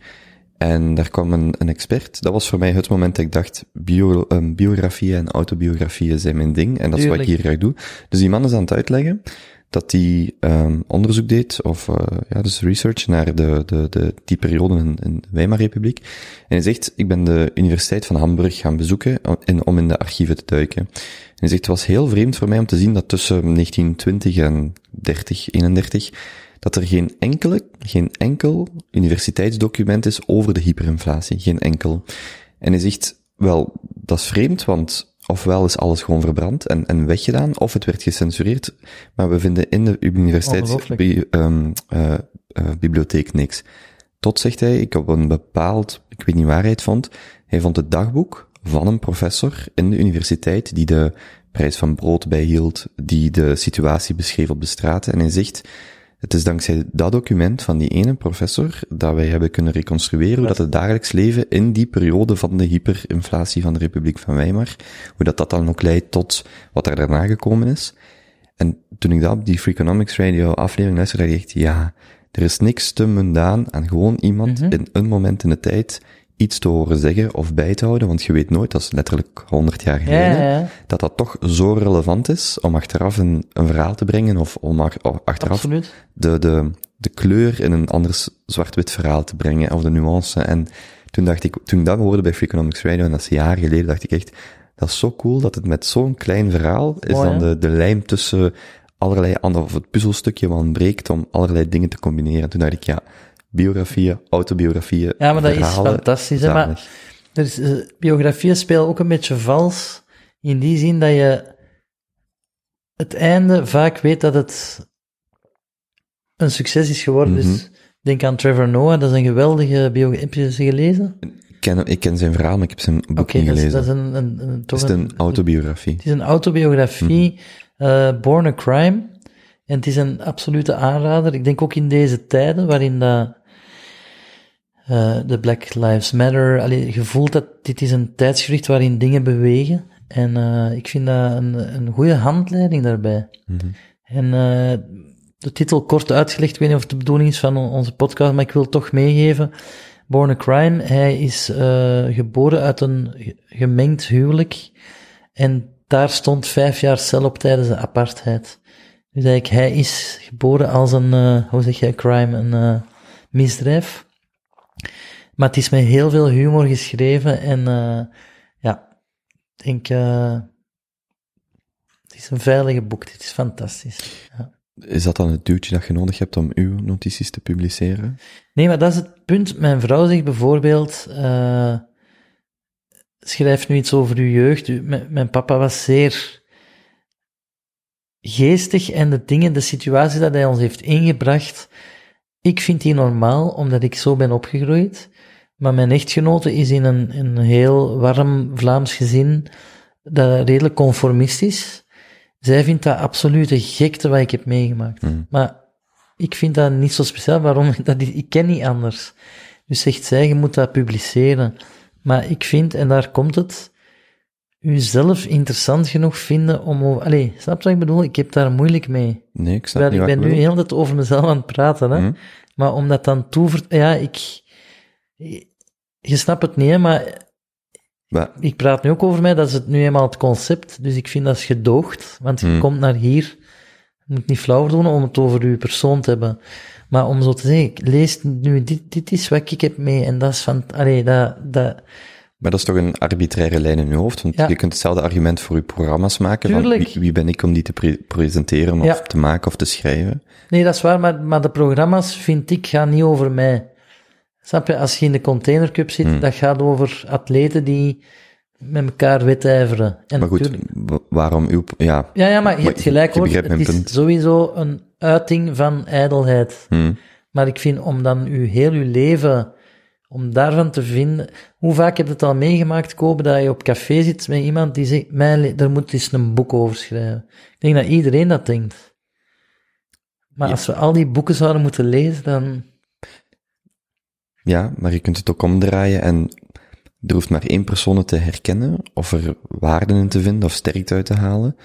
En daar kwam een, een expert. Dat was voor mij het moment dat ik dacht, bio, um, biografieën en autobiografieën zijn mijn ding. En dat is wat ik hier graag doe. Dus die man is aan het uitleggen dat hij um, onderzoek deed, of uh, ja, dus research naar de, de, de, die periode in, in de Weimarrepubliek. En hij zegt, ik ben de Universiteit van Hamburg gaan bezoeken in, om in de archieven te duiken. En hij zegt, het was heel vreemd voor mij om te zien dat tussen 1920 en 30, 31, dat er geen enkele, geen enkel universiteitsdocument is over de hyperinflatie. Geen enkel. En hij zegt, wel, dat is vreemd, want ofwel is alles gewoon verbrand en, en weggedaan, of het werd gecensureerd, maar we vinden in de universiteitsbibliotheek um, uh, uh, bibliotheek niks. Tot, zegt hij, ik op een bepaald, ik weet niet waar hij het vond, hij vond het dagboek van een professor in de universiteit die de prijs van brood bijhield, die de situatie beschreef op de straten. En hij zegt, het is dankzij dat document van die ene professor dat wij hebben kunnen reconstrueren hoe dat het dagelijks leven in die periode van de hyperinflatie van de Republiek van Weimar, hoe dat dat dan ook leidt tot wat er daarna gekomen is. En toen ik dat op die Freakonomics Radio aflevering luisterde, dacht ik echt, ja, er is niks te mundaan aan gewoon iemand in een moment in de tijd iets te horen zeggen of bij te houden, want je weet nooit, dat is letterlijk 100 jaar Ja, geleden, ja, ja. dat dat toch zo relevant is om achteraf een, een verhaal te brengen of om achteraf Absoluut. de, de, de kleur in een anders zwart-wit verhaal te brengen, of de nuance. En toen dacht ik, toen ik dat hoorde bij Freakonomics Radio, en dat is jaren geleden, dacht ik echt, dat is zo cool dat het met zo'n klein verhaal is Mooi, dan hè? de, de lijm tussen allerlei andere, of het puzzelstukje wat ontbreekt om allerlei dingen te combineren. Toen dacht ik, ja, biografieën, autobiografieën, Ja, maar dat is fantastisch, hè, maar- is, eh, biografieën spelen ook een beetje vals, in die zin dat je het einde vaak weet dat het een succes is geworden. Mhm. Dus denk aan Trevor Noah, dat is een geweldige biografie. Heb je ze gelezen? Ik ken, ik ken zijn verhaal, maar ik heb zijn boek Oké, niet dat, is- gelezen. dat is een, een, een, toch is het een autobiografie? Het is een autobiografie, eh, Born a Crime. En het is een absolute aanrader. Ik denk ook in deze tijden, waarin dat, de Black Lives Matter, allee, je voelt dat dit is een tijdsgericht waarin dingen bewegen. En eh, ik vind dat een, een goede handleiding daarbij. Mhm. En eh, de titel kort uitgelegd, ik weet niet of het de bedoeling is van on- onze podcast, maar ik wil toch meegeven. Born a Crime, hij is eh, geboren uit een ge- gemengd huwelijk. En daar stond vijf jaar cel op tijdens de apartheid. Dus eigenlijk, hij is geboren als een, eh, hoe zeg je, crime, een eh, misdrijf. Maar het is met heel veel humor geschreven en eh, ja, ik denk, eh, het is een veilige boek, dit is fantastisch. Ja. Is dat dan het duwtje dat je nodig hebt om uw notities te publiceren? Nee, maar dat is het punt. Mijn vrouw zegt bijvoorbeeld, eh, schrijf nu iets over uw jeugd. U- mijn papa was zeer geestig en de dingen, de situatie dat hij ons heeft ingebracht, ik vind die normaal, omdat ik zo ben opgegroeid. Maar mijn echtgenote is in een, een heel warm Vlaams gezin, dat redelijk conformistisch. Zij vindt dat absolute gekte wat ik heb meegemaakt. Hmm. Maar ik vind dat niet zo speciaal. Waarom? Dat is, ik ken niet anders. Dus zegt zij, je moet dat publiceren. Maar ik vind, en daar komt het, uzelf interessant genoeg vinden om over... Allee, snap je wat ik bedoel? Ik heb daar moeilijk mee. Nee, ik snap Terwijl niet ik ben nu heel de tijd over mezelf aan het praten, hè. Hm. Maar om dat dan toevert... Ja, ik... Je snapt het niet, maar Maar, ik praat nu ook over mij, dat is het nu eenmaal het concept, dus ik vind dat is gedoogd, want je Hmm. komt naar hier, je moet niet flauw doen om het over uw persoon te hebben, maar om zo te zeggen, ik lees nu, dit, dit is wat ik heb mee, en dat is van, allee, dat, dat, maar dat is toch een arbitraire lijn in je hoofd? Want Ja. je kunt hetzelfde argument voor je programma's maken. Van Tuurlijk. wie, wie ben ik om die te pre- presenteren of Ja. te maken of te schrijven? nee, dat is waar, maar, maar de programma's, vind ik, gaan niet over mij. Snap je, als je in de containercup zit, Hmm. dat gaat over atleten die met elkaar wedijveren. En Maar goed, waarom uw... Ja, Ja, ja, maar je hebt gelijk hoor. Het is punt. sowieso een uiting van ijdelheid. hm, Maar ik vind om dan uw heel uw leven, om daarvan te vinden... Hoe vaak heb je het al meegemaakt, Kobe, dat je op café zit met iemand die zegt, mijn daar moet eens een boek over schrijven. Ik denk dat iedereen dat denkt. Maar als we al die boeken zouden moeten lezen, dan... ja, maar je kunt het ook omdraaien en er hoeft maar één persoon het te herkennen of er waarden in te vinden of sterkte uit te halen.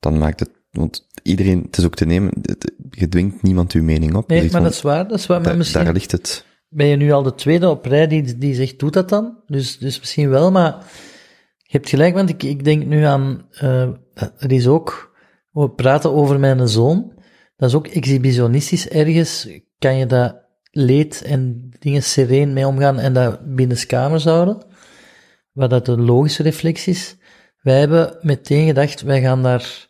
Dan maakt het... Want iedereen, het is ook te nemen, het- je dwingt niemand uw mening op. Nee, maar dat is waar, dat is waar. Maar misschien daar ligt het. ben je nu al de tweede op rij die, die zegt, doe dat dan? Dus, dus misschien wel, maar je hebt gelijk, want ik, ik denk nu aan, eh, er is ook, we praten over mijn zoon, dat is ook exhibitionistisch ergens, kan je dat leed en dingen sereen mee omgaan en dat binnenskamers houden, wat dat een logische reflex is. Wij hebben meteen gedacht, wij gaan daar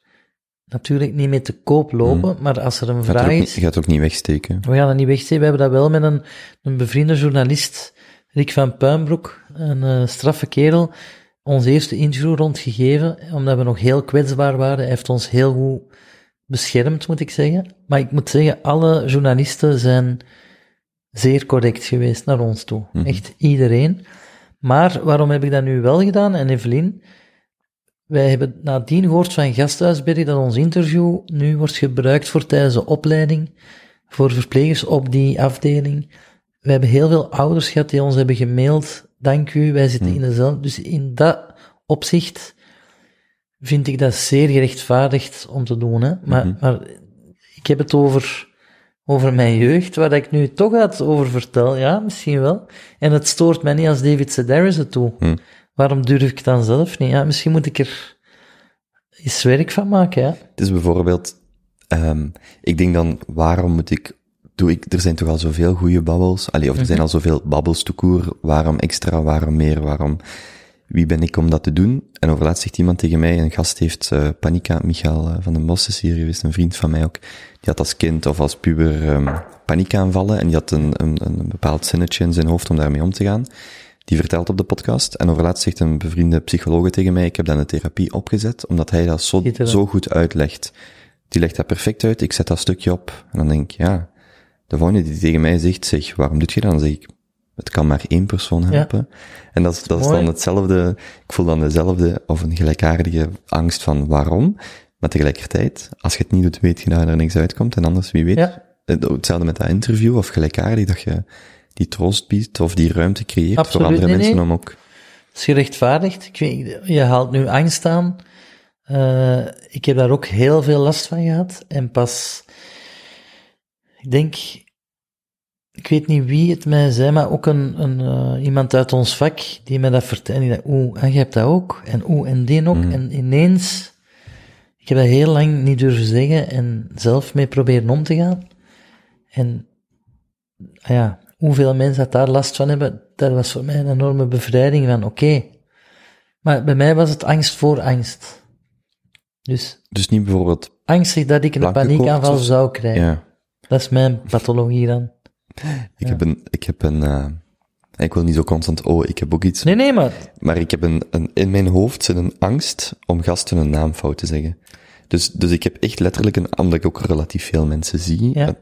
natuurlijk niet mee te koop lopen, maar als er een gaat, vraag is... je gaat het ook niet wegsteken. We gaan dat niet wegsteken. We hebben dat wel met een, een bevriende journalist, Rick van Puinbroek, een eh, straffe kerel, ons eerste interview rondgegeven, omdat we nog heel kwetsbaar waren. Hij heeft ons heel goed beschermd, moet ik zeggen. Maar ik moet zeggen, alle journalisten zijn zeer correct geweest naar ons toe. Mhm. Echt iedereen. Maar waarom heb ik dat nu wel gedaan? En Evelien, wij hebben nadien gehoord van Gasthuisberry dat ons interview nu wordt gebruikt voor tijdens de opleiding voor verplegers op die afdeling. We hebben heel veel ouders gehad die ons hebben gemaild. Dank u, wij zitten in dezelfde. Dus in dat opzicht vind ik dat zeer gerechtvaardigd om te doen. Hè? Maar, maar ik heb het over, over mijn jeugd, waar ik nu toch wat over vertel. Ja, misschien wel. En het stoort mij niet als David Sedaris het doet. Waarom durf ik dan zelf niet? Ja, misschien moet ik er eens werk van maken, ja. Het is bijvoorbeeld, ehm, ik denk dan, waarom moet ik, doe ik, er zijn toch al zoveel goede babbels, allee, of er zijn al zoveel babbels toekoer, waarom extra, waarom meer, waarom, wie ben ik om dat te doen? En overlaatst zegt iemand tegen mij, een gast heeft eh, Panika, Michael eh, van den Bos is hier geweest, een vriend van mij ook, die had als kind of als puber um, paniekaanvallen en die had een, een, een bepaald zinnetje in zijn hoofd om daarmee om te gaan. Die vertelt op de podcast. En overlaatst zegt een bevriende psycholoog tegen mij, ik heb dan een therapie opgezet, omdat hij dat zo, zo goed uitlegt. Die legt dat perfect uit, ik zet dat stukje op. En dan denk ik, ja, de volgende die tegen mij zegt, zeg, waarom doet je dat? Dan zeg ik, het kan maar één persoon helpen. En dat is, dat is dan hetzelfde, ik voel dan dezelfde, of een gelijkaardige angst van waarom. Maar tegelijkertijd, als je het niet doet, weet je dat er niks uitkomt. En anders, wie weet, Ja. hetzelfde met dat interview, of gelijkaardig, dat je die troost biedt, of die ruimte creëert Absoluut, voor andere nee, mensen nee. om ook... Het is gerechtvaardigd. Ik weet, je haalt nu angst aan. Eh, ik heb daar ook heel veel last van gehad. En pas, ik denk, ik weet niet wie het mij zei, maar ook een, een, eh, iemand uit ons vak die mij dat vertelde. En dacht, oeh, en je hebt dat ook. En oeh, en die ook. En ineens, ik heb dat heel lang niet durven zeggen en zelf mee proberen om te gaan. En ah ja, hoeveel mensen dat daar last van hebben, dat was voor mij een enorme bevrijding van, oké. Maar bij mij was het angst voor angst. Dus Dus niet bijvoorbeeld, angstig dat ik een paniekaanval zou krijgen. ja, Dat is mijn pathologie dan. Ik heb een, ik heb een, eh, ik wil niet zo constant, oh, ik heb ook iets, Nee, nee, maar maar ik heb een, een, in mijn hoofd zit een angst om gasten een naam fout te zeggen. Dus, dus ik heb echt letterlijk een, omdat ik ook relatief veel mensen zie, Ja. dat,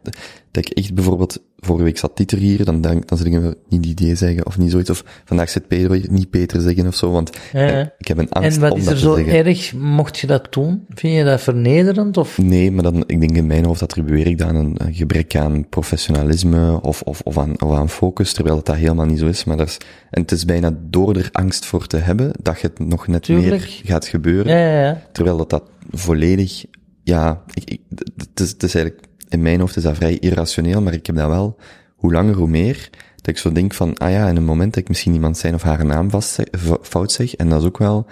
dat ik echt bijvoorbeeld, vorige week zat Dieter hier, dan, denk, dan ik me niet idee zeggen, of niet zoiets, of vandaag zit Pedro hier, niet Peter zeggen of zo, want Ja, eh, ik heb een angst en wat om is dat er zo zeggen. erg, mocht je dat doen? Vind je dat vernederend? Of? Nee, maar dan, ik denk in mijn hoofd attribueer ik dat aan een, een gebrek aan professionalisme of, of, of, aan, of aan focus, terwijl het dat helemaal niet zo is. Maar dat is, en het is bijna door er angst voor te hebben, dat je het nog net Tuurlijk. meer gaat gebeuren. Ja, ja, ja. Terwijl dat dat volledig, ja, ik, ik, het, is, het is eigenlijk, in mijn hoofd is dat vrij irrationeel, maar ik heb dat wel, hoe langer hoe meer, dat ik zo denk van, ah ja, in een moment dat ik misschien iemand zijn of haar naam vast zeg, fout zeg, en dat is ook wel,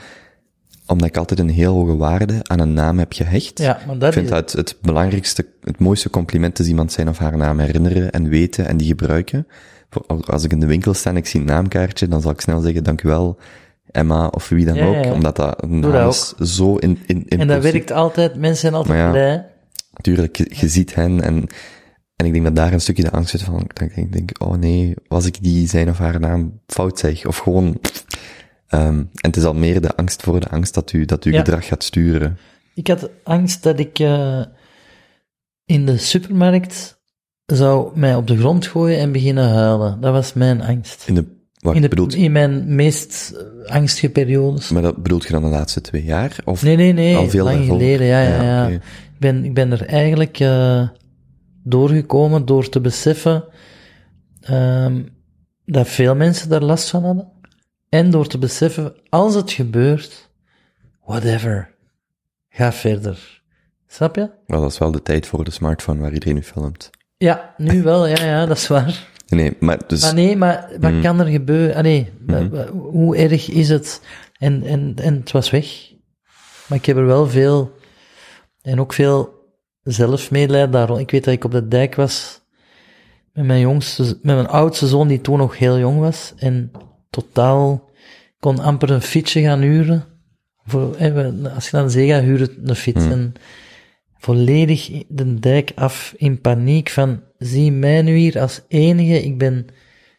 omdat ik altijd een heel hoge waarde aan een naam heb gehecht. Ja, maar dat ik vind dat het, het belangrijkste, het mooiste compliment is iemand zijn of haar naam herinneren en weten en die gebruiken. Als ik in de winkel sta en ik zie een naamkaartje, dan zal ik snel zeggen, dank u wel, Emma of wie dan Ja, ook, ja, omdat dat een naam is zo in, in, in En dat werkt altijd, mensen zijn altijd ja. blij. Tuurlijk, je, je ziet hen en, en ik denk dat daar een stukje de angst zit van, dat ik denk, oh nee, was ik die zijn of haar naam fout zeg, of gewoon, ehm, en het is al meer de angst voor de angst dat u, dat uw gedrag gaat sturen. Ik had angst dat ik eh, in de supermarkt zou mij op de grond gooien en beginnen huilen. Dat was mijn angst. In de, wat In, de, bedoelt, in mijn meest eh, angstige periodes. maar dat bedoelt je dan de laatste twee jaar? Of Nee, nee, nee. al veel lang daarvoor? geleden, ja, ja, ja. oké. Ik, ben, ik ben er eigenlijk eh, doorgekomen door te beseffen ehm, dat veel mensen daar last van hadden. En door te beseffen, als het gebeurt, whatever, ga verder. Snap je? Maar dat is wel de tijd voor de smartphone waar iedereen nu filmt. Ja, nu wel, ja, ja, dat is waar. Nee, maar dus, Maar nee, maar wat Mm. kan er gebeuren? Ah, nee, Mhm. wa- hoe erg is het? En, en, en het was weg. Maar ik heb er wel veel, en ook veel zelfmedelijden daarom. Ik weet dat ik op de dijk was met mijn jongste, met mijn oudste zoon, die toen nog heel jong was, en totaal kon amper een fietsje gaan huren. Voor, als je naar de zee gaat huren, een fiets. Mhm. En volledig de dijk af in paniek van, zie mij nu hier als enige, ik ben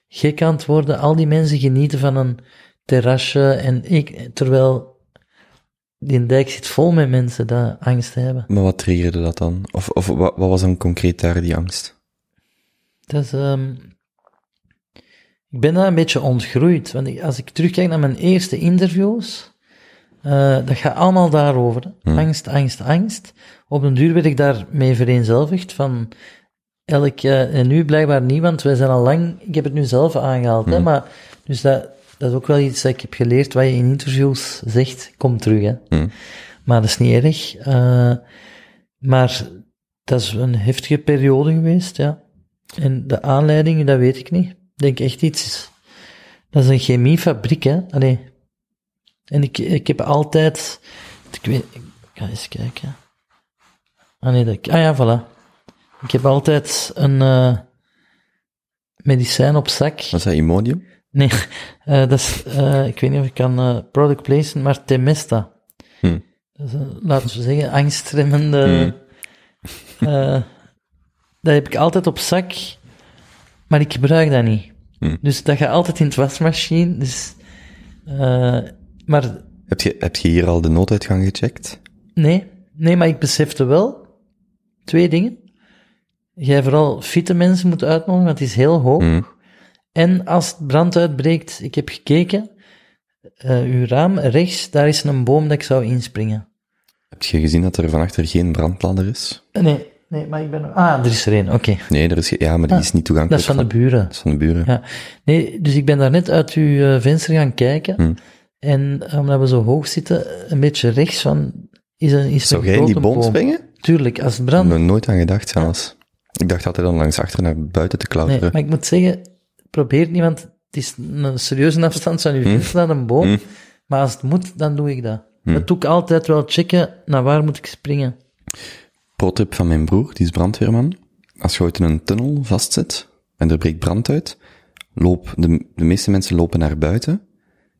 gek aan het worden. Al die mensen genieten van een terrasje en ik, terwijl die dijk zit vol met mensen die angst hebben. maar wat triggerde dat dan? Of, of wat, wat was dan concreet daar die angst? Dat is, ehm, ik ben daar een beetje ontgroeid, want als ik terugkijk naar mijn eerste interviews, Eh, dat gaat allemaal daarover. hè. Angst, angst, angst. Op den duur werd ik daarmee vereenzelvigd van elk, en nu blijkbaar niet, want wij zijn al lang, ik heb het nu zelf aangehaald, hè, maar dus dat, dat is ook wel iets dat ik heb geleerd, wat je in interviews zegt, komt terug, hè. Hmm. Maar dat is niet erg. Eh, maar dat is een heftige periode geweest, ja. En de aanleiding, dat weet ik niet. Ik denk echt iets, dat is een chemiefabriek, hè. Allee. En ik, ik heb altijd, ik weet, ik ga eens kijken. Ah nee, dat, ah ja, voilà. Ik heb altijd een eh, medicijn op zak. Was dat Imodium? Nee, eh, dat is, eh, ik weet niet of ik kan product placen, maar Temesta. Hm. Dat is, een, laten we zeggen, angstremmende. eh, dat heb ik altijd op zak, maar ik gebruik dat niet. Hm. Dus dat gaat altijd in het wasmachine. Dus, maar Heb je, heb je hier al de nooduitgang gecheckt? Nee, nee, maar ik besefte wel twee dingen. Jij vooral fitte mensen moet uitnodigen, want het is heel hoog. Hm. En als het brand uitbreekt, ik heb gekeken, eh, uw raam rechts, daar is een boom dat ik zou inspringen. Heb je gezien dat er van achter geen brandladder is? Nee, nee, maar ik ben... Ah, er is er één, oké. Nee, er is, ja, maar die is niet Dat toegankelijk. is van de buren. Dat is van de buren. Ja. Nee, dus ik ben daar net uit uw eh, venster gaan kijken. Hm. En omdat we zo hoog zitten, een beetje rechts van, is een, is Zou een jij in die grote boom springen? Tuurlijk, als het Ik heb brandt. er nooit aan gedacht zelfs. Ik dacht altijd dan langs achter naar buiten te Nee, klauteren. maar ik moet zeggen, probeer het niet, want het is een serieuze afstand van uw venster naar een boom. Hm. Maar als het moet, dan doe ik dat. Dat doe ik altijd wel checken, naar waar moet ik springen. Protip van mijn broer, die is brandweerman. Als je ooit in een tunnel vastzit en er breekt brand uit, loop, de, de meeste mensen lopen naar buiten,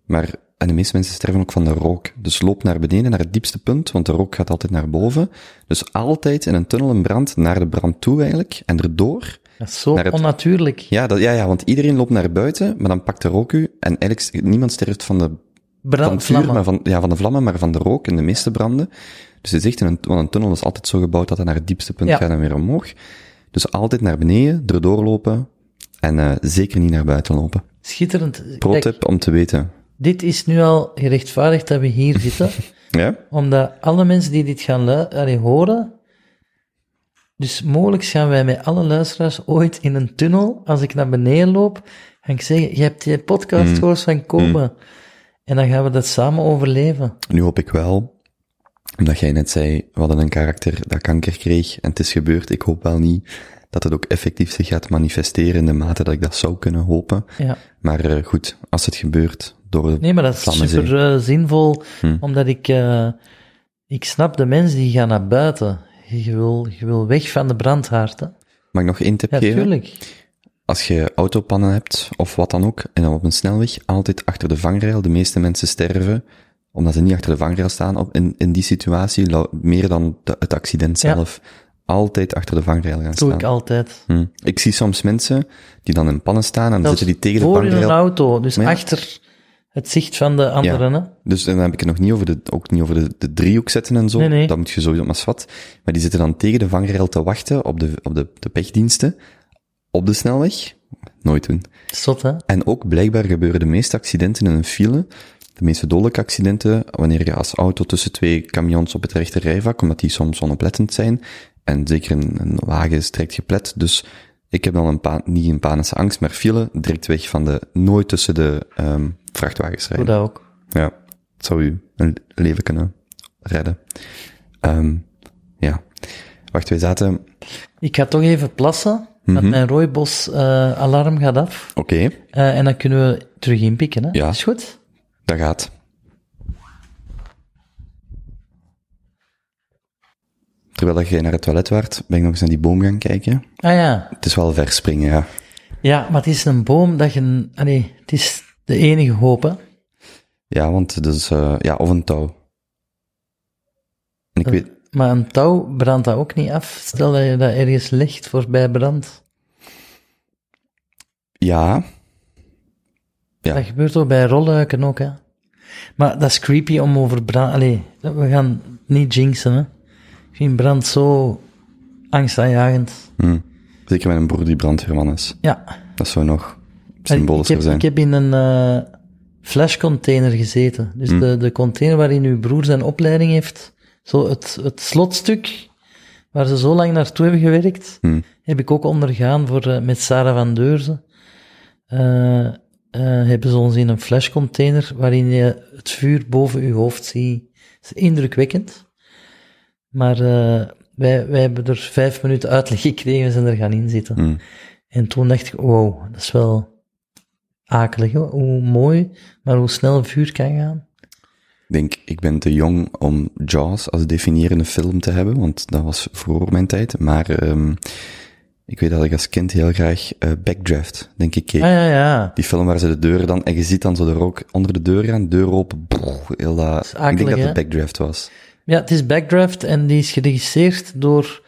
maar, en de meeste mensen sterven ook van de rook. Dus loop naar beneden, naar het diepste punt, want de rook gaat altijd naar boven. Dus altijd in een tunnel een brand, naar de brand toe eigenlijk, en erdoor. Dat is zo het- onnatuurlijk. Ja, dat, ja, ja, want iedereen loopt naar buiten, maar dan pakt de rook u, en eigenlijk, niemand sterft van de van vuur, maar van, ja, van de vlammen, maar van de rook in de meeste branden. Dus het is echt, in een, want een tunnel is altijd zo gebouwd dat het naar het diepste punt Ja. gaat en weer omhoog. Dus altijd naar beneden, erdoor lopen, en eh, zeker niet naar buiten lopen. Schitterend. Kijk, Pro-tip om te weten. Dit is nu al gerechtvaardigd dat we hier zitten, Ja? omdat alle mensen die dit gaan allee, horen, dus mogelijk gaan wij met alle luisteraars ooit in een tunnel, als ik naar beneden loop, ga ik zeggen, je hebt die podcast gehoord van Kobe. En dan gaan we dat samen overleven. Nu hoop ik wel, omdat jij net zei, we hadden een karakter dat kanker kreeg, en het is gebeurd, ik hoop wel niet dat het ook effectief zich gaat manifesteren in de mate dat ik dat zou kunnen hopen. Ja. Maar eh, goed, als het gebeurt, door de Nee, maar dat is Vlammenzee. super eh, zinvol, Hm. omdat ik, eh, ik snap de mensen die gaan naar buiten. Je wil, je wil weg van de brandhaard, hè. Mag ik nog één tip Ja, geven? tuurlijk. Als je autopannen hebt, of wat dan ook, en dan op een snelweg, altijd achter de vangrail. De meeste mensen sterven, omdat ze niet achter de vangrail staan op, in, in die situatie, meer dan de- het accident Ja. zelf. Altijd achter de vangrail gaan Dat doe staan. ik altijd. Hm. Ik zie soms mensen die dan in pannen staan en dan zitten die tegen de voor in een vangrail. auto, dus ja. achter het zicht van de anderen, hè. Dus dan heb ik het nog niet over de, ook niet over de, de driehoek zetten en zo. Nee, nee. Dat moet je sowieso maar swat. Maar die zitten dan tegen de vangrail te wachten op de, op de, de pechdiensten. Op de snelweg. Nooit doen. Zot, hè. En ook blijkbaar gebeuren de meeste accidenten in een file, de meeste dodelijke accidenten, wanneer je als auto tussen twee camions op het rechte rijvak, omdat die soms onoplettend zijn, en zeker een, een wagen is direct geplet, dus ik heb dan een pa niet een panische angst, maar file, direct weg van de, nooit tussen de um, vrachtwagens Doe rijden. dat ook. Ja, het zou u een leven kunnen redden. Um, ja. Wacht, wij zaten, Ik ga toch even plassen, want Mhm. mijn rooibos uh, alarm gaat af. oké, okay, Uh, en dan kunnen we terug inpikken, hè. Ja. Is goed? dat gaat. Terwijl jij naar het toilet waart, ben ik nog eens naar die boom gaan kijken. Ah ja. Het is wel verspringen, ja. Ja, maar het is een boom dat je... Allee, het is de enige hoop, hè. Ja, want is, uh, ja, of een touw. En ik Uh, weet... Maar een touw brandt dat ook niet af. Stel dat je dat ergens legt voorbij brand. Ja. ja. Dat gebeurt ook bij rolluiken ook, hè. Maar dat is creepy om over brand... Allee, we gaan niet jinxen, hè. Ik vind brand zo angstaanjagend. Hm. Zeker met een broer die brandweerman is. Ja. Dat zou nog ik heb, zijn. Ik heb in een, uh, flashcontainer gezeten. Dus de, de container waarin uw broer zijn opleiding heeft, zo het, het slotstuk waar ze zo lang naartoe hebben gewerkt, Hm. heb ik ook ondergaan voor, eh, met Sarah van Deurzen. Eh, eh, hebben ze ons in een flashcontainer waarin je het vuur boven je hoofd ziet. Dat is indrukwekkend. Maar eh, wij, wij hebben er vijf minuten uitleg gekregen en zijn er gaan inzitten. Hm. En toen dacht ik, wow, dat is wel akelig, hoe mooi, maar hoe snel vuur kan gaan. Ik denk, ik ben te jong om Jaws als definiërende film te hebben, want dat was voor mijn tijd. Maar ehm, ik weet dat ik als kind heel graag eh, Backdraft, denk ik, keek. Ah ja, ja. Die film waar ze de deur dan, en je ziet dan zo de rook onder de deur gaan, deur open, brrr, heel dat, is ik akelig, denk dat hè? het Backdraft was. Ja, het is Backdraft en die is geregisseerd door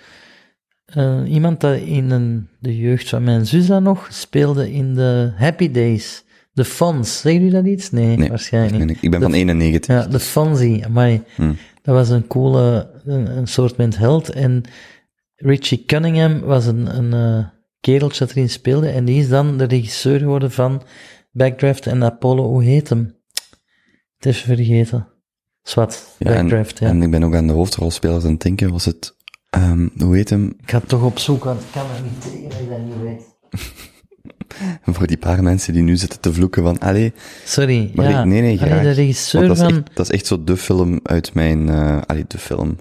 eh, iemand dat in een, de jeugd van mijn zus dan nog speelde in de Happy Days. De Fons, zeggen jullie dat iets? Nee, Nee, waarschijnlijk niet. ik ben De van 91. Ja, de Fonzie, amai. Hm. Dat was een coole, een, een soort met held. En Richie Cunningham was een, een eh, kereltje dat erin speelde. En die is dan de regisseur geworden van Backdraft en Apollo, hoe heet hem? Het is vergeten. Zwat, Ja, en, Backdraft, ja. en ik ben ook aan de hoofdrolspelers aan het denken, was het, ehm, hoe heet hem, Ik ga het toch opzoeken, want ik kan er niet tegen dat ik dat niet weet. voor die paar mensen die nu zitten te vloeken van, allee, Sorry, Maar ja. ik- nee, nee, Allee, graag. de regisseur Want dat, is van... echt, dat is echt zo de film uit mijn, allee, de film,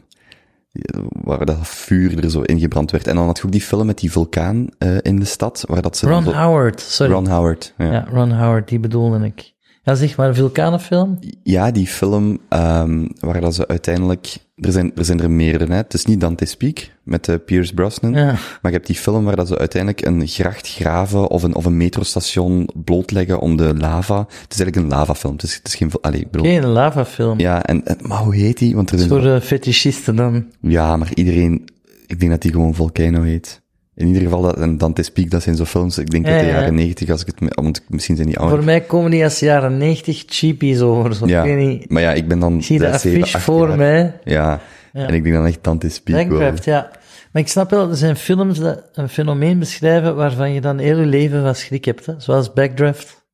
waar dat vuur er zo ingebrand werd. En dan had je ook die film met die vulkaan eh, in de stad, waar dat ze... Ron zo- Howard, sorry. Ron Howard, ja. Ja, Ron Howard, die bedoelde ik. Ja, zeg maar, een vulkanenfilm? Ja, die film ehm, waar dat ze uiteindelijk... Er zijn er, zijn er meerdere, hè. Het is niet Dante's Peak met eh, Pierce Brosnan, Ja. maar je hebt die film waar dat ze uiteindelijk een gracht graven of een, of een metrostation blootleggen om de lava... Het is eigenlijk een lavafilm, het is, het is geen... Allee, bedoel... Geen lavafilm. Ja, en, en, maar hoe heet die? Want er zijn Voor eh, fetischisten dan. Ja, maar iedereen, ik denk dat die gewoon Volcano heet. In ieder geval, dat, en Dante's Peak, dat zijn zo films, ik denk Ja, uit de ja. jaren negentig, als ik het, want misschien zijn die ouder. Voor mij komen die als jaren 90 cheapies over. Zo. ja, Ik weet niet. maar ja, ik ben dan Ik zie de affiche voor jaar. mij. Ja. Ja. en ik denk dan echt Dante's Peak wel. Backdraft, ja. Maar ik snap wel, er zijn films dat een fenomeen beschrijven waarvan je dan heel je leven van schrik hebt. Hè? Zoals Backdraft.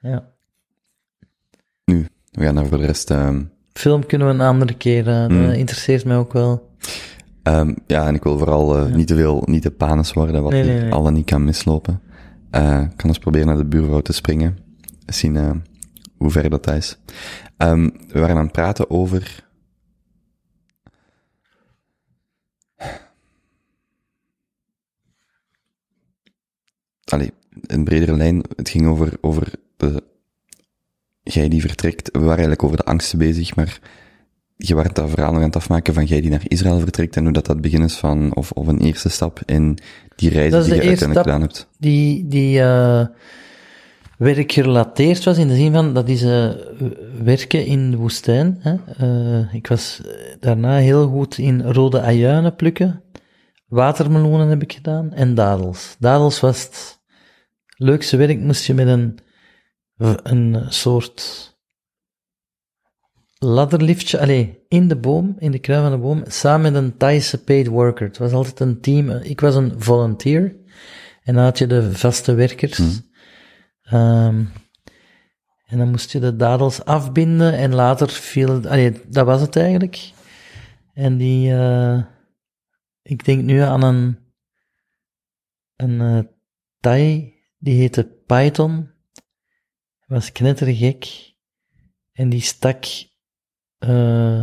Ja. Nu, we gaan daar voor de rest, ehm, Film kunnen we een andere keer, Hmm. dat interesseert mij ook wel. Ehm, ja, en ik wil vooral eh, niet te veel, niet te panis worden, wat Nee, nee, nee. al dan niet kan mislopen. Eh, ik kan eens proberen naar de buurvrouw te springen. Zien eh, hoe ver dat is. Ehm, we waren aan het praten over allee, in bredere lijn, het ging over, over de, jij die vertrekt, we waren eigenlijk over de angsten bezig, maar je werd dat verhaal nog aan het afmaken van jij die naar Israël vertrekt en hoe dat dat begin is van, of, of een eerste stap in die reis die je uiteindelijk stap. gedaan hebt. Die, die eh werkgerelateerd was in de zin van dat is eh, werken in de woestijn. Hè? Eh, ik was daarna heel goed in rode ajuinen plukken. Watermelonen heb ik gedaan en dadels. Dadels was het leukste werk, moest je met een, een soort ladderliftje, allee, in de boom, in de kruin van de boom, samen met een Thaise paid worker. Het was altijd een team. Ik was een volunteer. En dan had je de vaste werkers. Ehm, en dan moest je de dadels afbinden en later viel allee, dat was het eigenlijk. En die, eh, ik denk nu aan een, een eh, Thai, die heette Python. Was knettergek. En die stak, eh,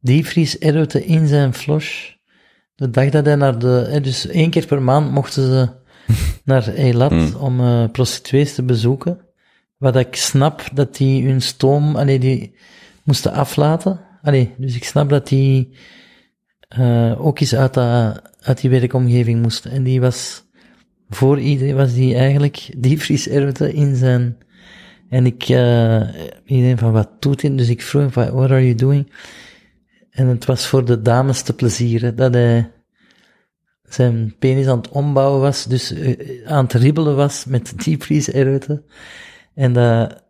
diepvrieserwten in zijn flosh. De dag dat hij naar de, dus één keer per maand mochten ze naar Eilat Hmm. om eh, prostituees te bezoeken. Wat ik snap dat die hun stoom, allee, die moesten aflaten. Allee, dus ik snap dat die eh, ook eens uit, dat, uit die werkomgeving moest. En die was, voor iedereen was die eigenlijk diepvrieserwten in zijn... En ik, eh iedereen van, wat doet hij? Dus ik vroeg hem van, what are you doing? En het was voor de dames te plezieren, dat hij zijn penis aan het ombouwen was, dus eh, aan het ribbelen was met diepvrieserwten. En dat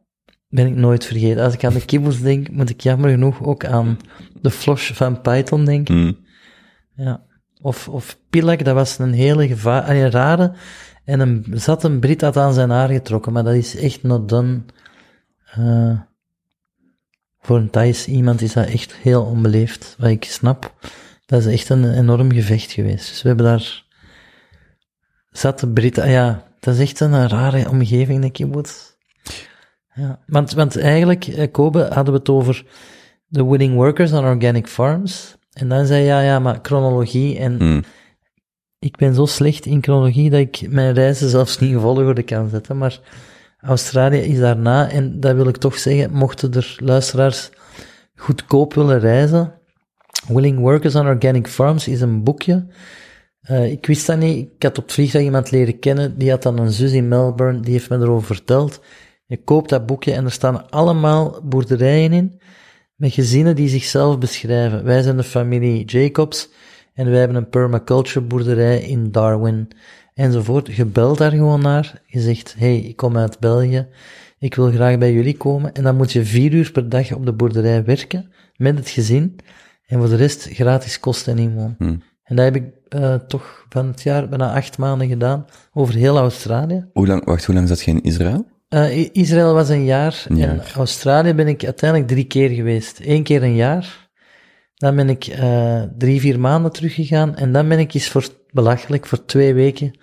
ben ik nooit vergeten. Als ik aan de kibbels denk, moet ik jammer genoeg ook aan de flosh van Python denken. Hmm. Ja. Of, of Pilak, dat was een hele gevaar, een rare. En een, zat een Brit had aan zijn haar getrokken, maar dat is echt not done Eh, voor een Thais iemand is dat echt heel onbeleefd, wat ik snap. Dat is echt een enorm gevecht geweest. Dus we hebben daar zat de Britten, ah ja, dat is echt een rare omgeving, de kibbutz. Ja, want, want eigenlijk, eh, Kobe, hadden we het over de winning workers on organic farms. En dan zei je, ja, ja, maar chronologie en Hmm. Ik ben zo slecht in chronologie dat ik mijn reizen zelfs niet in volgorde kan zetten. Maar Australië is daarna, en dat wil ik toch zeggen, mochten er luisteraars goedkoop willen reizen. Willing Workers on Organic Farms is een boekje. Eh, ik wist dat niet. Ik had op het vliegtuig iemand leren kennen. Die had dan een zus in Melbourne. Die heeft me erover verteld. Je koopt dat boekje en er staan allemaal boerderijen in. Met gezinnen die zichzelf beschrijven. Wij zijn de familie Jacobs. En wij hebben een permaculture boerderij in Darwin. Enzovoort. Je belt daar gewoon naar. Je zegt, hey, ik kom uit België. Ik wil graag bij jullie komen. En dan moet je vier uur per dag op de boerderij werken. Met het gezin. En voor de rest gratis kosten en inwoon. Hmm. En dat heb ik eh, toch van het jaar bijna acht maanden gedaan. Over heel Australië. Hoe lang, wacht, hoe lang zat je in Israël? Eh, Israël was een jaar. Een En jaar. Australië ben ik uiteindelijk drie keer geweest. Eén keer een jaar. Dan ben ik eh, drie, vier maanden teruggegaan. En dan ben ik eens voor, belachelijk, voor twee weken,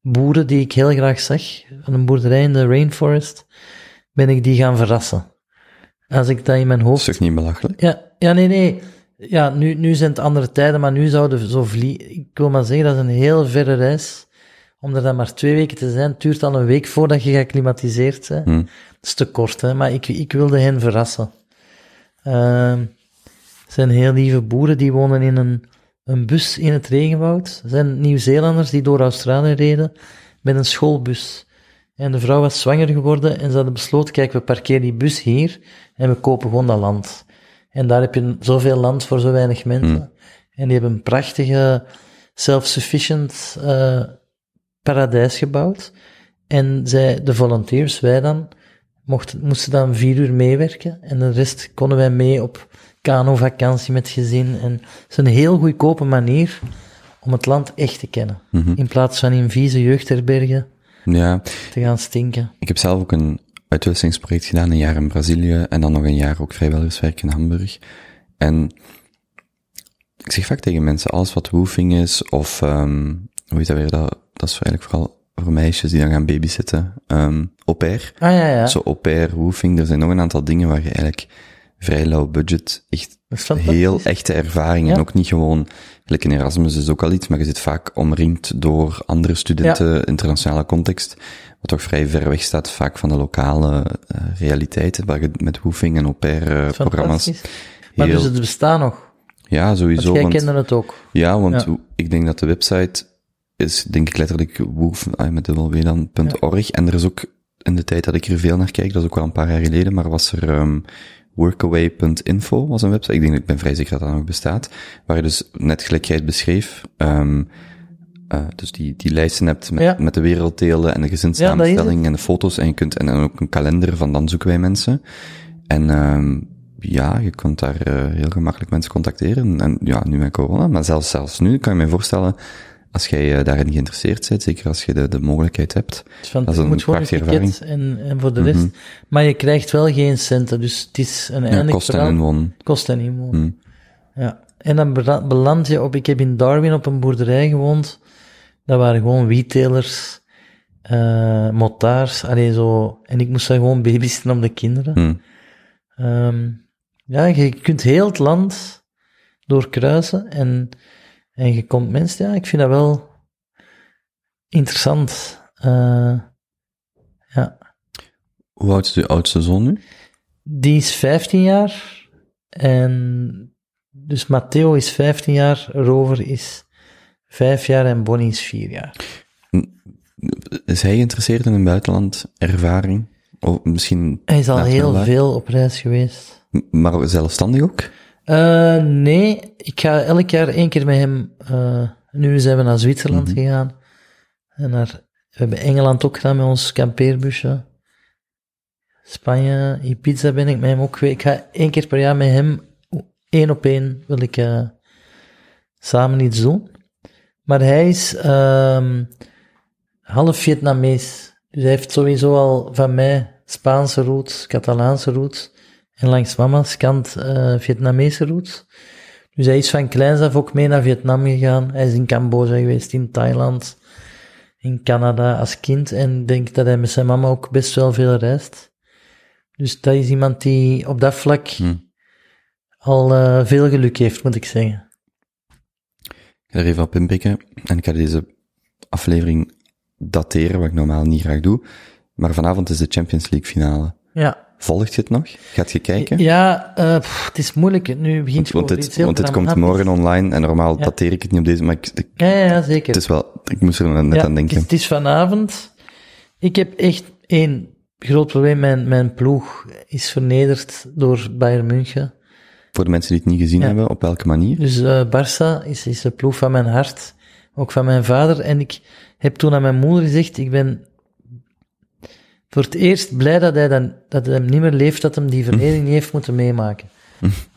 boeren die ik heel graag zag, van een boerderij in de rainforest, ben ik die gaan verrassen. Als ik dat in mijn Dat hoofd is toch niet belachelijk? ja, ja, nee, nee. Ja, nu, nu zijn het andere tijden, maar nu zouden zo vliegen. Ik wil maar zeggen, dat is een heel verre reis. Om er dan maar twee weken te zijn, het duurt al een week voordat je geacclimatiseerd bent. Hm. Dat is te kort, hè, maar ik, ik wilde hen verrassen. Ehm, zijn heel lieve boeren, die wonen in een, een bus in het regenwoud. Het zijn Nieuw-Zeelanders die door Australië reden met een schoolbus. En de vrouw was zwanger geworden en ze hadden besloten, kijk, we parkeren die bus hier en we kopen gewoon dat land. En daar heb je zoveel land voor zo weinig mensen. En die hebben een prachtige self-sufficient eh, paradijs gebouwd. En zij, de volunteers, wij dan, mochten, moesten dan vier uur meewerken. En de rest konden wij mee op kano-vakantie met gezin. En het is een heel goedkope manier om het land echt te kennen. In plaats van in vieze jeugdherbergen Ja, te gaan stinken. ik heb zelf ook een uitwisselingsproject gedaan, een jaar in Brazilië en dan nog een jaar ook vrijwilligerswerk in Hamburg. En ik zeg vaak tegen mensen, alles wat roofing is, of, ehm hoe heet dat weer, dat, dat is eigenlijk vooral voor meisjes die dan gaan babysitten, um, au pair. Ah ja, ja. Zo au pair, roofing, er zijn nog een aantal dingen waar je eigenlijk vrij low budget echt heel echte ervaring Ja. en ook niet gewoon, gelijk in Erasmus is ook al iets, maar je zit vaak omringd door andere studenten, internationale context, wat toch vrij ver weg staat vaak van de lokale eh, realiteiten, waar je met roofing en au pair eh, programma's. Maar dus het bestaat nog. ja, Want sowieso, jij want, kende het ook. ja, want Ja. ik denk dat de website is, denk ik letterlijk woof, ah, met en er is ook, in de tijd dat ik er veel naar kijk, dat is ook wel een paar jaar geleden, maar was er, ehm workaway.info was een website, ik denk, ik ben vrij zeker dat dat nog bestaat, waar je dus net gelijk jij het beschreef, ehm eh, dus die, die lijsten hebt met, Ja. met de werelddelen en de gezinssamenstelling en de foto's en je kunt, en dan ook een kalender van dan zoeken wij mensen. En, ehm ja, je kunt daar eh, heel gemakkelijk mensen contacteren. En ja, nu met corona, maar zelfs, zelfs nu kan je me voorstellen, als jij eh, daarin geïnteresseerd bent, zeker als je de, de mogelijkheid hebt. Het is van, Dat is je een moet gewoon een en, en voor de rest. Maar je krijgt wel geen centen, dus het is een Ja, eindig kosten verhaal. en wonen. Kost en inwonen. Hmm. Ja. En dan beland je op, ik heb in Darwin op een boerderij gewoond. Dat waren gewoon wiettelers, eh motaars, allee zo. En ik moest daar gewoon babysitten om de kinderen. Hmm. Ehm, ja, je kunt heel het land doorkruisen en, en je komt mensen, ja, ik vind dat wel interessant. Eh, ja. Hoe oud is uw oudste zoon nu? Die is 15 jaar en dus Matteo is 15 jaar, Rover is 5 jaar en Bonnie is 4 jaar. Is hij geïnteresseerd in een buitenland ervaring? Of misschien, Hij is al heel veel op reis geweest. maar zelfstandig ook? Eh, nee, ik ga elk jaar één keer met hem. eh, nu zijn we naar Zwitserland Mhm. gegaan. En naar, we hebben Engeland ook gedaan met ons kampeerbusje. Spanje, Ibiza ben ik met hem ook geweest. Ik ga één keer per jaar met hem, één op één, wil ik eh, samen iets doen. Maar hij is ehm, half Vietnamees. Dus hij heeft sowieso al van mij Spaanse roots, Catalaanse roots. En langs mama's kant eh, Vietnamese roots. Dus hij is van kleins af ook mee naar Vietnam gegaan. Hij is in Cambodja geweest, in Thailand, in Canada als kind. En ik denk dat hij met zijn mama ook best wel veel reist. Dus dat is iemand die op dat vlak Hm. al eh, veel geluk heeft, moet ik zeggen. Ik ga er even op inpikken. En ik ga deze aflevering dateren, wat ik normaal niet graag doe. Maar vanavond is de Champions League finale. Ja, Volgt je het nog? Gaat je kijken? ja eh, pff, het is moeilijk. Nu begint Want, je want dit, heel want dit komt morgen online en normaal Ja. dateer ik het niet op deze, maar ik, ik- Ja, zeker. het is wel, ik moest er net Ja, aan denken. Het is, het is vanavond. Ik heb echt één groot probleem. Mijn, mijn ploeg is vernederd door Bayern München. Voor de mensen die het niet gezien hebben, op welke manier? Dus eh Barça is, is de ploeg van mijn hart. Ook van mijn vader. En ik heb toen aan mijn moeder gezegd, ik ben voor het eerst blij dat hij, dan, dat hij niet meer leeft, dat hem die vernedering niet heeft moeten meemaken.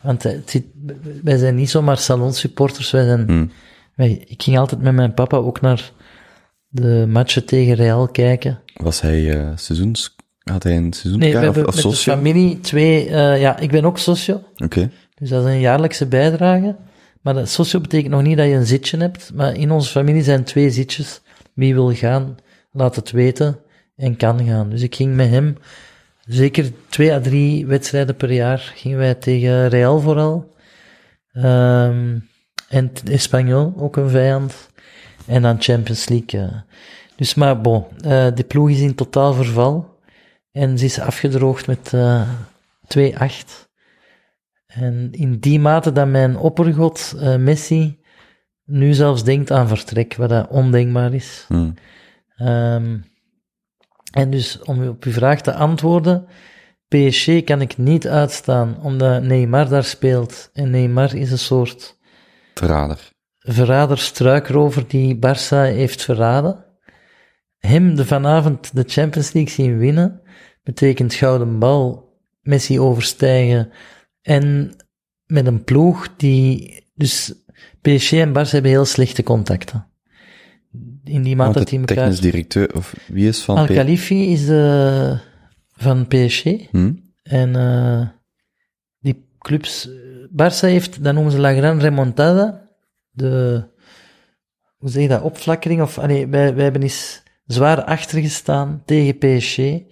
Want eh, het zit, wij zijn niet zomaar salonsupporters, wij zijn Hm. wij, ik ging altijd met mijn papa ook naar de matchen tegen Real kijken. Was hij eh, seizoens... Had hij een Nee, we seizoenskaart hebben of, of met de socio? familie twee... eh, ja, ik ben ook socio, Oké. dus dat is een jaarlijkse bijdrage. Maar dat socio betekent nog niet dat je een zitje hebt, maar in onze familie zijn twee zitjes. Wie wil gaan, laat het weten en kan gaan. Dus ik ging met hem, zeker twee à drie wedstrijden per jaar, gingen wij tegen Real vooral. Ehm, en Espanyol, ook een vijand. En dan Champions League. eh. Dus maar bon, eh de ploeg is in totaal verval. En ze is afgedroogd met eh 2-8. En in die mate dat mijn oppergod, Messi, nu zelfs denkt aan vertrek, wat dat ondenkbaar is. Hm. Ehm, en dus om op uw vraag te antwoorden, PSG kan ik niet uitstaan, omdat Neymar daar speelt. En Neymar is een soort Verrader. verrader, struikrover die Barça heeft verraden. Hem de vanavond de Champions League zien winnen, betekent gouden bal, Messi overstijgen en met een ploeg die... Dus PSG en Barça hebben heel slechte contacten. In die mate Want dat elkaar... technisch directeur, of wie is van... P- Al-Khalifi is de, van PSG. Hm? En eh, die clubs... Barça heeft, dat noemen ze La Gran Remontada. De, hoe zeg je dat, opflakkering? Of, allee, wij, wij hebben eens zwaar achtergestaan tegen PSG. En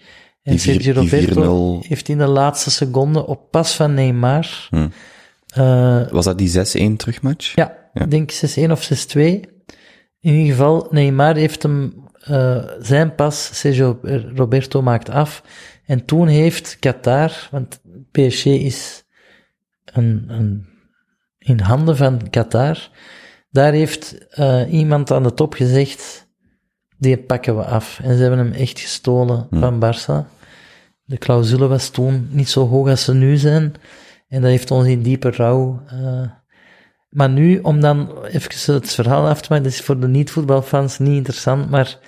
Die Sergio Roberto 4-0. heeft in de laatste seconde op pas van Neymar... Hm. eh, Was dat die 6-1 terugmatch? ja, Ja. ik denk 6-1 of 6-2. In ieder geval, Neymar heeft hem eh, zijn pas, Sergio Roberto maakt af. En toen heeft Qatar, want PSG is een, een, in handen van Qatar, daar heeft eh, iemand aan de top gezegd, die pakken we af. En ze hebben hem echt gestolen van Barça. De clausule was toen niet zo hoog als ze nu zijn. En dat heeft ons in diepe rouw eh, maar nu, om dan even het verhaal af te maken, dat is voor de niet-voetbalfans niet interessant, maar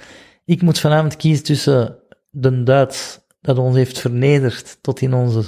ik moet vanavond kiezen tussen de Duits, dat ons heeft vernederd tot in onze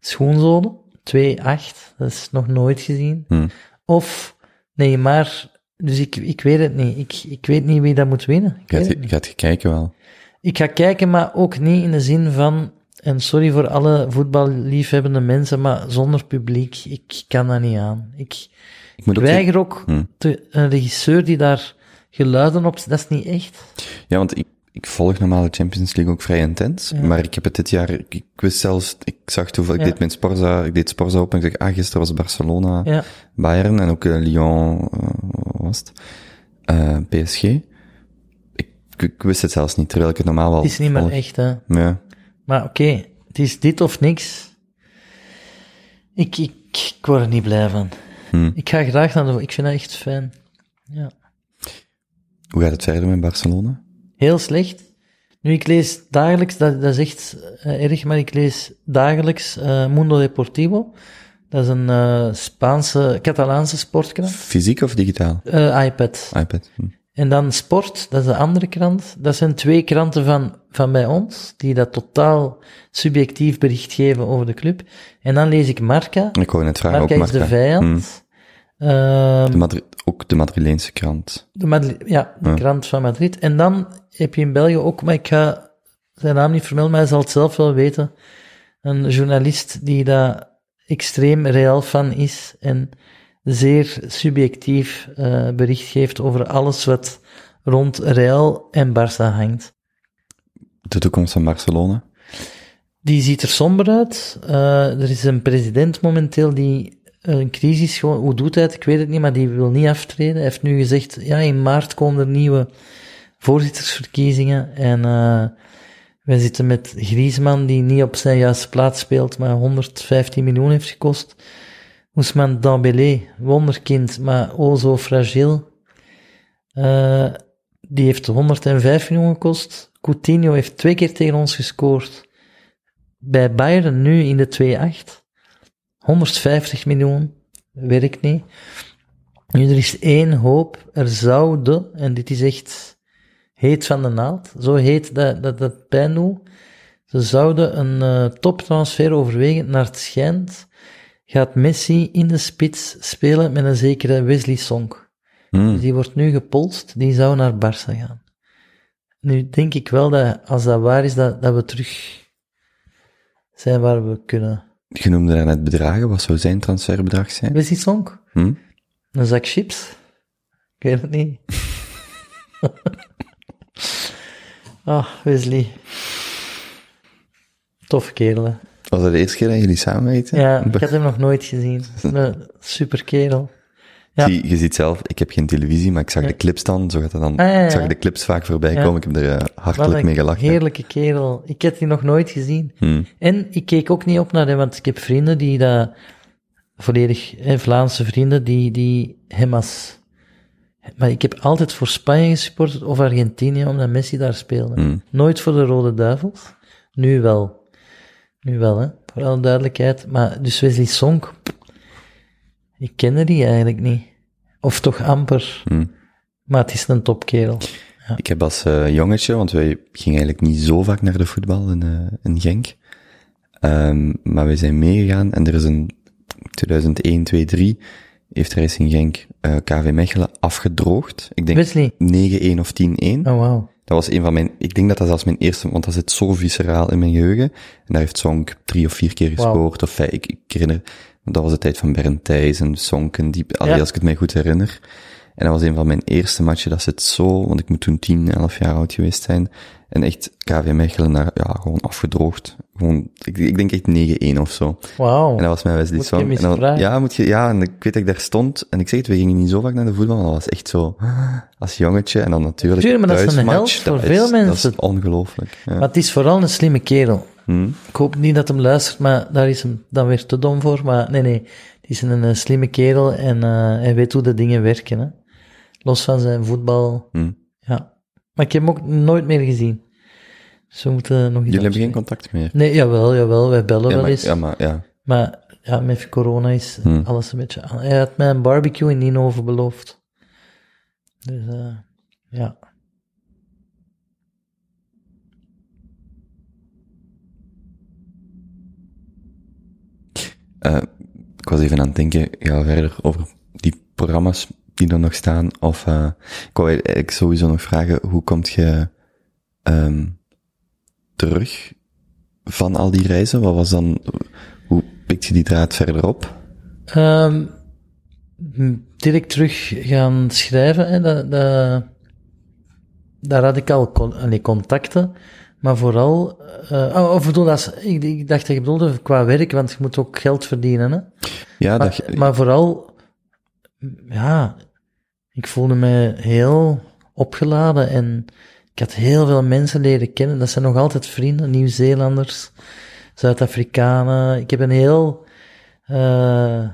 schoenzone, 2-8, dat is nog nooit gezien, Hm. of Neymar, dus ik, ik weet het niet, ik, ik weet niet wie dat moet winnen. Ik, Gaat je, niet. gaat je kijken wel. ik ga kijken, maar ook niet in de zin van, en sorry voor alle voetballiefhebbende mensen, maar zonder publiek, ik kan dat niet aan. Ik, Ik moet ook weiger ook Hm. te- een regisseur die daar geluiden op, dat is niet echt. Ja, want ik, ik volg normaal de Champions League ook vrij intens. Maar ik heb het dit jaar, ik, ik wist zelfs, ik zag toevallig, ik deed mijn Sporza, ik deed Sporza op en ik zeg, ah, gisteren was Barcelona, Ja. Bayern en ook eh, Lyon, eh, was het? Eh, PSG. Ik, ik wist het zelfs niet, terwijl ik het normaal wel Het is niet meer volg. echt, hè. Ja. Maar oké, het is dit of niks. Ik, ik, ik word er niet blij van. Hm. Ik ga graag naar de... Ik vind dat echt fijn. Ja. Hoe gaat het verder met Barcelona? Heel slecht. Nu, ik lees dagelijks, dat, dat is echt eh, erg, maar ik lees dagelijks eh, Mundo Deportivo. Dat is een eh, Spaanse, Catalaanse sportkrant. Fysiek of digitaal? Eh, iPad. iPad. Hm. En dan Sport, dat is de andere krant. Dat zijn twee kranten van, van bij ons, die dat totaal subjectief bericht geven over de club. En dan lees ik Marca. Ik wou net vragen, Marca ook is de Marca. Vijand. Ehm, De Madri- ook de Madrileense krant. de Madri- ja, de krant van Madrid. En dan heb je in België ook, maar ik ga zijn naam niet vermelden, maar hij zal het zelf wel weten. Een journalist die daar extreem real van is en zeer subjectief eh, bericht geeft over alles wat rond Real en Barça hangt. De toekomst van Barcelona. Die ziet er somber uit. Eh, er is een president momenteel die een crisis gewoon, hoe doet hij het? Ik weet het niet, maar die wil niet aftreden. Hij heeft nu gezegd, ja, in maart komen er nieuwe voorzittersverkiezingen en uh, wij zitten met Griezmann die niet op zijn juiste plaats speelt, maar 115 miljoen heeft gekost. Ousmane Dembélé, wonderkind, maar oh zo fragiel. Uh, die heeft 105 miljoen gekost. Coutinho heeft twee keer tegen ons gescoord. Bij Bayern nu in de 2-8. 150 miljoen. Werkt niet. Nu, er is één hoop. Er zouden, en dit is echt heet van de naald, zo heet dat, dat, dat pijn doet. Ze zouden een uh, toptransfer overwegen naar het schijnt. Gaat Messi in de spits spelen met een zekere Wesley Song. Hmm. Die wordt nu gepolst, die zou naar Barça gaan. Nu denk ik wel dat, als dat waar is, dat, dat we terug zijn waar we kunnen. Je noemde daarnet bedragen. Wat zou zijn transferbedrag zijn? Wesley Song? Hm? Een zak chips? Ik weet het niet. Ah, Wesley. Tof kerel, hè. Was dat de eerste keer dat jullie samenwerkten? Ja, ik had hem nog nooit gezien. Een super kerel. Ja. Zie, je ziet zelf, ik heb geen televisie, maar ik zag Ja. de clips dan, zo gaat het dan, Ah, ja, ik zag de clips vaak voorbij komen, ik heb er eh, hartelijk mee gelachen. heerlijke kerel. Ik heb die nog nooit gezien. Hm. En ik keek ook niet op naar hem, want ik heb vrienden die dat, volledig, hè, Vlaamse vrienden, die, die hem als, maar ik heb altijd voor Spanje gesupporterd of Argentinië, omdat Messi daar speelde. Hm. Nooit voor de Rode Duivels. Nu wel. Nu wel, hè. Voor alle duidelijkheid. Maar, dus Wesley Song, ik kende die eigenlijk niet. Of toch amper. Hm. Maar het is een topkerel. Ik heb als eh, jongetje, want wij gingen eigenlijk niet zo vaak naar de voetbal in, in Genk. Ehm, maar wij zijn meegegaan en er is een 2001, 2, 3 heeft Racing Genk eh, KV Mechelen afgedroogd. Ik denk Wesley. 9-1 of 10-1. Oh, wauw. Dat was een van mijn, ik denk dat dat zelfs mijn eerste, want dat zit zo visceraal in mijn geheugen. En daar heeft Sonk drie of vier keer Wauw. gescoord, of vijf, ik, ik herinner, dat was de tijd van Bernd Thijs en Sonk en die, allee, Ja. als ik het mij goed herinner. En dat was een van mijn eerste matchen, dat zit zo, want ik moet toen 10, 11 jaar oud geweest zijn. En echt KV Mechelen daar, ja, gewoon afgedroogd. Gewoon, ik, ik denk echt 9-1 of zo. Wauw. En dat was mijn En dan- vragen. ja, moet je, ja, en ik weet dat ik daar stond, en ik zeg het, we gingen niet zo vaak naar de voetbal, maar dat was echt zo, als jongetje, en dan natuurlijk Tuurlijk, maar dat is een held voor veel is, mensen. Dat is ongelooflijk. Ja. Maar het is vooral een slimme kerel. Hm? Ik hoop niet dat hem luistert, maar daar is hem dan weer te dom voor. Maar nee, nee. Het is een, slimme kerel en eh, hij weet hoe de dingen werken. Hè. Los van zijn voetbal. Hm. Ja. Maar ik heb hem ook nooit meer gezien. Dus we moeten nog iets Jullie hebben geen contact meer? Nee, jawel, jawel. Wij bellen Ja, wel maar, eens. ja, maar, ja. Maar ja, met corona is Hm. alles een beetje aan. Hij had mij een barbecue in Ninove beloofd. Dus eh, ja. Eh, ik was even aan het denken, ja, verder over die programma's die er nog staan, of, eh, ik wou eigenlijk sowieso nog vragen, hoe komt je, ehm, terug van al die reizen? Wat was dan, hoe pikt je die draad verder op? Ehm, m, direct terug gaan schrijven, hè, dat, dat, daar had ik al con, allee, contacten, maar vooral, eh oh, of bedoel, als, ik, ik dacht dat je bedoelde qua werk, want je moet ook geld verdienen, hè. Ja, Maar, dat, maar vooral, ja, ik voelde me heel opgeladen en ik had heel veel mensen leren kennen. Dat zijn nog altijd vrienden, Nieuw-Zeelanders, Zuid-Afrikanen. Ik heb een heel eh,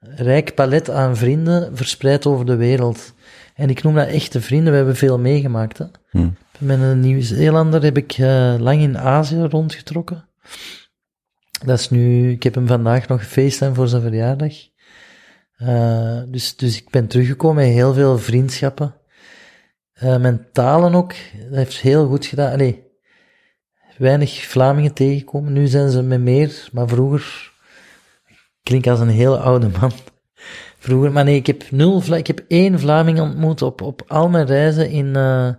rijk palet aan vrienden verspreid over de wereld. En ik noem dat echte vrienden, we hebben veel meegemaakt. Hè. Hm. Met een Nieuw-Zeelander heb ik eh, lang in Azië rondgetrokken. Dat is nu, ik heb hem vandaag nog gefacetimed voor zijn verjaardag. Eh, dus, dus ik ben teruggekomen met heel veel vriendschappen. Eh, mijn talen ook, dat heeft heel goed gedaan. Allee, weinig Vlamingen tegengekomen. Nu zijn ze met meer, maar vroeger klink als een heel oude man. Vroeger, maar nee, ik heb nul, ik heb één Vlaming ontmoet op, op al mijn reizen in, eh,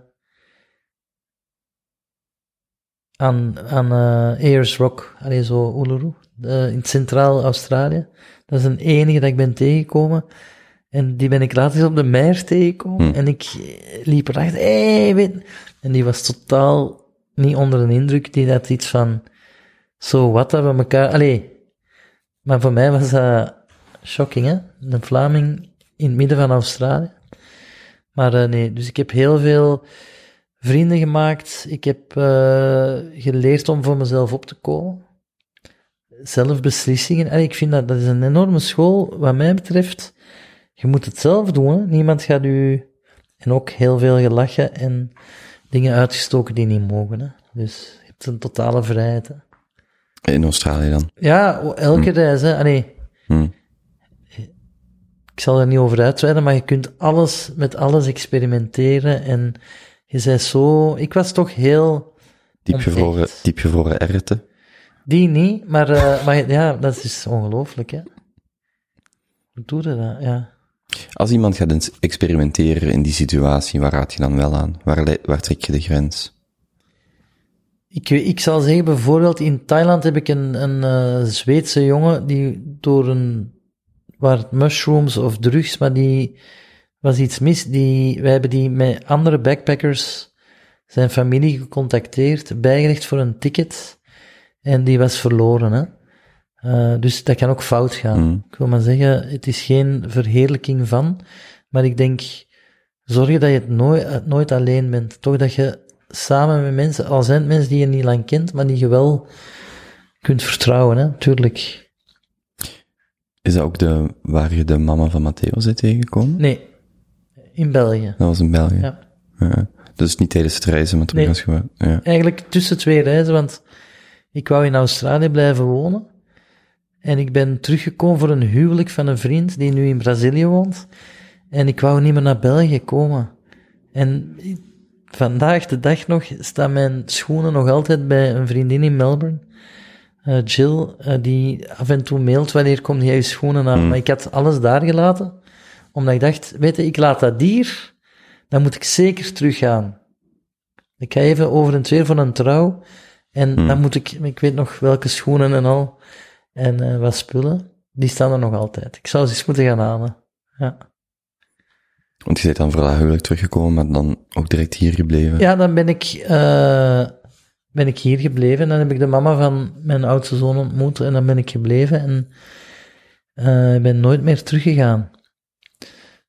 aan, aan Ayers Rock, allee, zo Uluru, eh, in centraal Australië. Dat is een enige dat ik ben tegengekomen. En die ben ik later eens op de Meijer tegengekomen. Hm. En ik liep erachter, hey, weet... En die was totaal niet onder de indruk. Die had iets van, zo wat dat we elkaar... Allee, maar voor mij was dat shocking, hè? Een Vlaming in het midden van Australië. Maar eh, nee, dus ik heb heel veel vrienden gemaakt. Ik heb eh, geleerd om voor mezelf op te komen. Zelf beslissingen. En ik vind dat dat is een enorme school, wat mij betreft. Je moet het zelf doen. Hè? Niemand gaat u. En ook heel veel gelachen en dingen uitgestoken die niet mogen. Hè? Dus je hebt een totale vrijheid. Hè? In Australië dan. Ja, elke reis. Hè? Allee, Hm. ik zal er niet over uitweiden, maar je kunt alles met alles experimenteren. En je zei zo. Ik was toch heel. Diepgevroren, diepgevroren erwten. Die niet, maar, eh, maar ja, dat is ongelooflijk, hè? Hoe doe je dat? Ja. Als iemand gaat experimenteren in die situatie, waar raad je dan wel aan? Waar, waar trek je de grens? Ik, ik zal zeggen, bijvoorbeeld in Thailand heb ik een, een eh, Zweedse jongen die door een, waar het mushrooms of drugs, maar die was iets mis. Die, wij hebben die met andere backpackers, zijn familie gecontacteerd, bijgelegd voor een ticket. En die was verloren, hè. Eh, dus dat kan ook fout gaan. Mm. Ik wil maar zeggen, het is geen verheerlijking van, maar ik denk, zorg dat je het nooit, het nooit alleen bent. Toch dat je samen met mensen, al zijn het mensen die je niet lang kent, maar die je wel kunt vertrouwen, hè, tuurlijk. Is dat ook de, waar je de mama van Matteo zit tegengekomen? Nee, in België. Dat was in België. Ja. Ja. Dus niet tijdens het reizen, maar terug Nee. als je... wou- Ja. Eigenlijk tussen twee reizen, want ik wou in Australië blijven wonen. En ik ben teruggekomen voor een huwelijk van een vriend die nu in Brazilië woont. En ik wou niet meer naar België komen. En vandaag de dag nog staan mijn schoenen nog altijd bij een vriendin in Melbourne. Eh, Jill, eh, die af en toe mailt wanneer komt jij je schoenen aan. Mm. Maar ik had alles daar gelaten, omdat ik dacht, weet je, ik laat dat hier, dan moet ik zeker teruggaan. Ik ga even over en twee voor een trouw. En Hmm. dan moet ik, ik weet nog welke schoenen en al. En eh, wat spullen. Die staan er nog altijd. Ik zou ze eens moeten gaan halen. Ja. Want je bent dan voor huwelijk teruggekomen, maar dan ook direct hier gebleven. ja, dan ben ik, eh, ben ik hier gebleven. Dan heb ik de mama van mijn oudste zoon ontmoet. En dan ben ik gebleven. En ik ben nooit meer teruggegaan.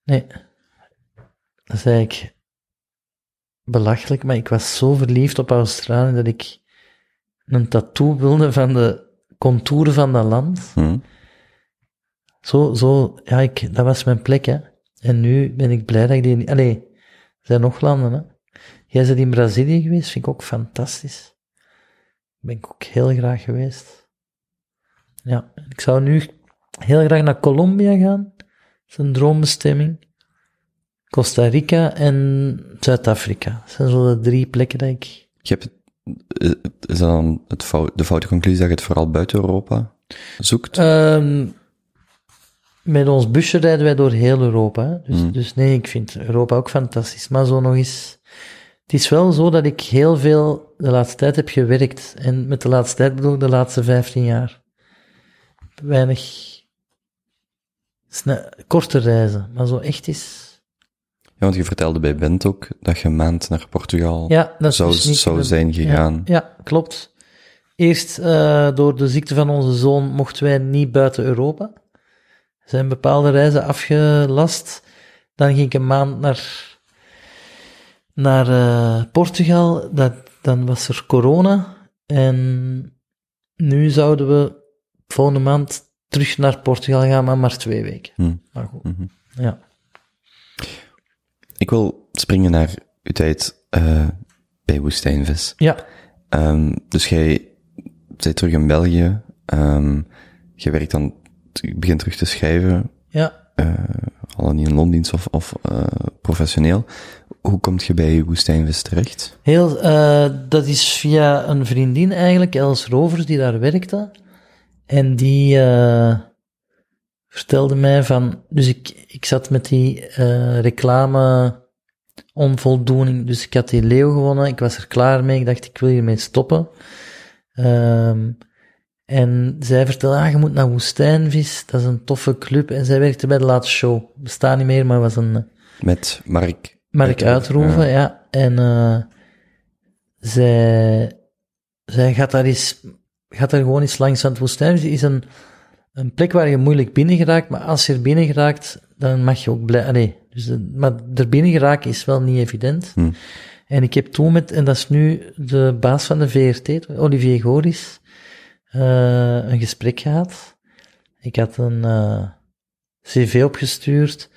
Nee. Dat is eigenlijk belachelijk. Maar ik was zo verliefd op Australië dat ik een tattoo wilde van de contouren van dat land. Hm. Zo, zo, ja, ik, dat was mijn plek, hè. En nu ben ik blij dat ik die niet... Allee, er zijn nog landen, hè. Jij bent in Brazilië geweest, vind ik ook fantastisch. Ben ik ook heel graag geweest. Ja, ik zou nu heel graag naar Colombia gaan. Dat is een droombestemming. Costa Rica en Zuid-Afrika. Dat zijn zo de drie plekken dat ik... Je hebt het, is dat dan het fout, de foute conclusie dat je het vooral buiten Europa zoekt? Ehm, met ons busje rijden wij door heel Europa. Dus, Mm. dus nee, ik vind Europa ook fantastisch. Maar zo nog eens. Het is wel zo dat ik heel veel de laatste tijd heb gewerkt. En met de laatste tijd bedoel ik de laatste 15 jaar. Weinig korte reizen, maar zo echt is. Ja, want je vertelde bij Bent ook dat je een maand naar Portugal Ja, dat is zou, dus zou zijn gegaan. Ja, ja klopt. Eerst eh, door de ziekte van onze zoon mochten wij niet buiten Europa. Er zijn bepaalde reizen afgelast. Dan ging ik een maand naar, naar eh, Portugal. Dat, dan was er corona. En nu zouden we volgende maand terug naar Portugal gaan, maar maar twee weken. Hm. Maar goed, Mhm. ja. Ik wil springen naar uw tijd eh, bij Woestijnvis. Ja, Ehm, dus jij bent terug in België. Ehm je werkt dan, je begint terug te schrijven, ja. eh, al niet in loondienst of, of eh, professioneel. Hoe kom je bij Woestijnvis terecht? Heel, dat is via een vriendin eigenlijk, Els Rovers, die daar werkte. En die vertelde mij van... Dus ik, ik zat met die eh, reclame onvoldoening. Dus ik had die leeuw gewonnen, ik was er klaar mee, ik dacht ik wil hiermee stoppen. Ehm, en zij vertelde, ah, je moet naar Woestijnvis, dat is een toffe club. En zij werkte bij de laatste show. Bestaat niet meer, maar was een... eh, Met Mark. Mark Uitroeven, ja. En eh zij, zij gaat daar eens, gaat daar gewoon eens langs aan het woestijn. Het is een, een plek waar je moeilijk binnen geraakt, maar als je er binnen geraakt, dan mag je ook blij, nee, dus, eh, maar er binnen geraken is wel niet evident. Hm. En ik heb toen met, en dat is nu de baas van de VRT, Olivier Goris, eh, een gesprek gehad. Ik had een eh, cv opgestuurd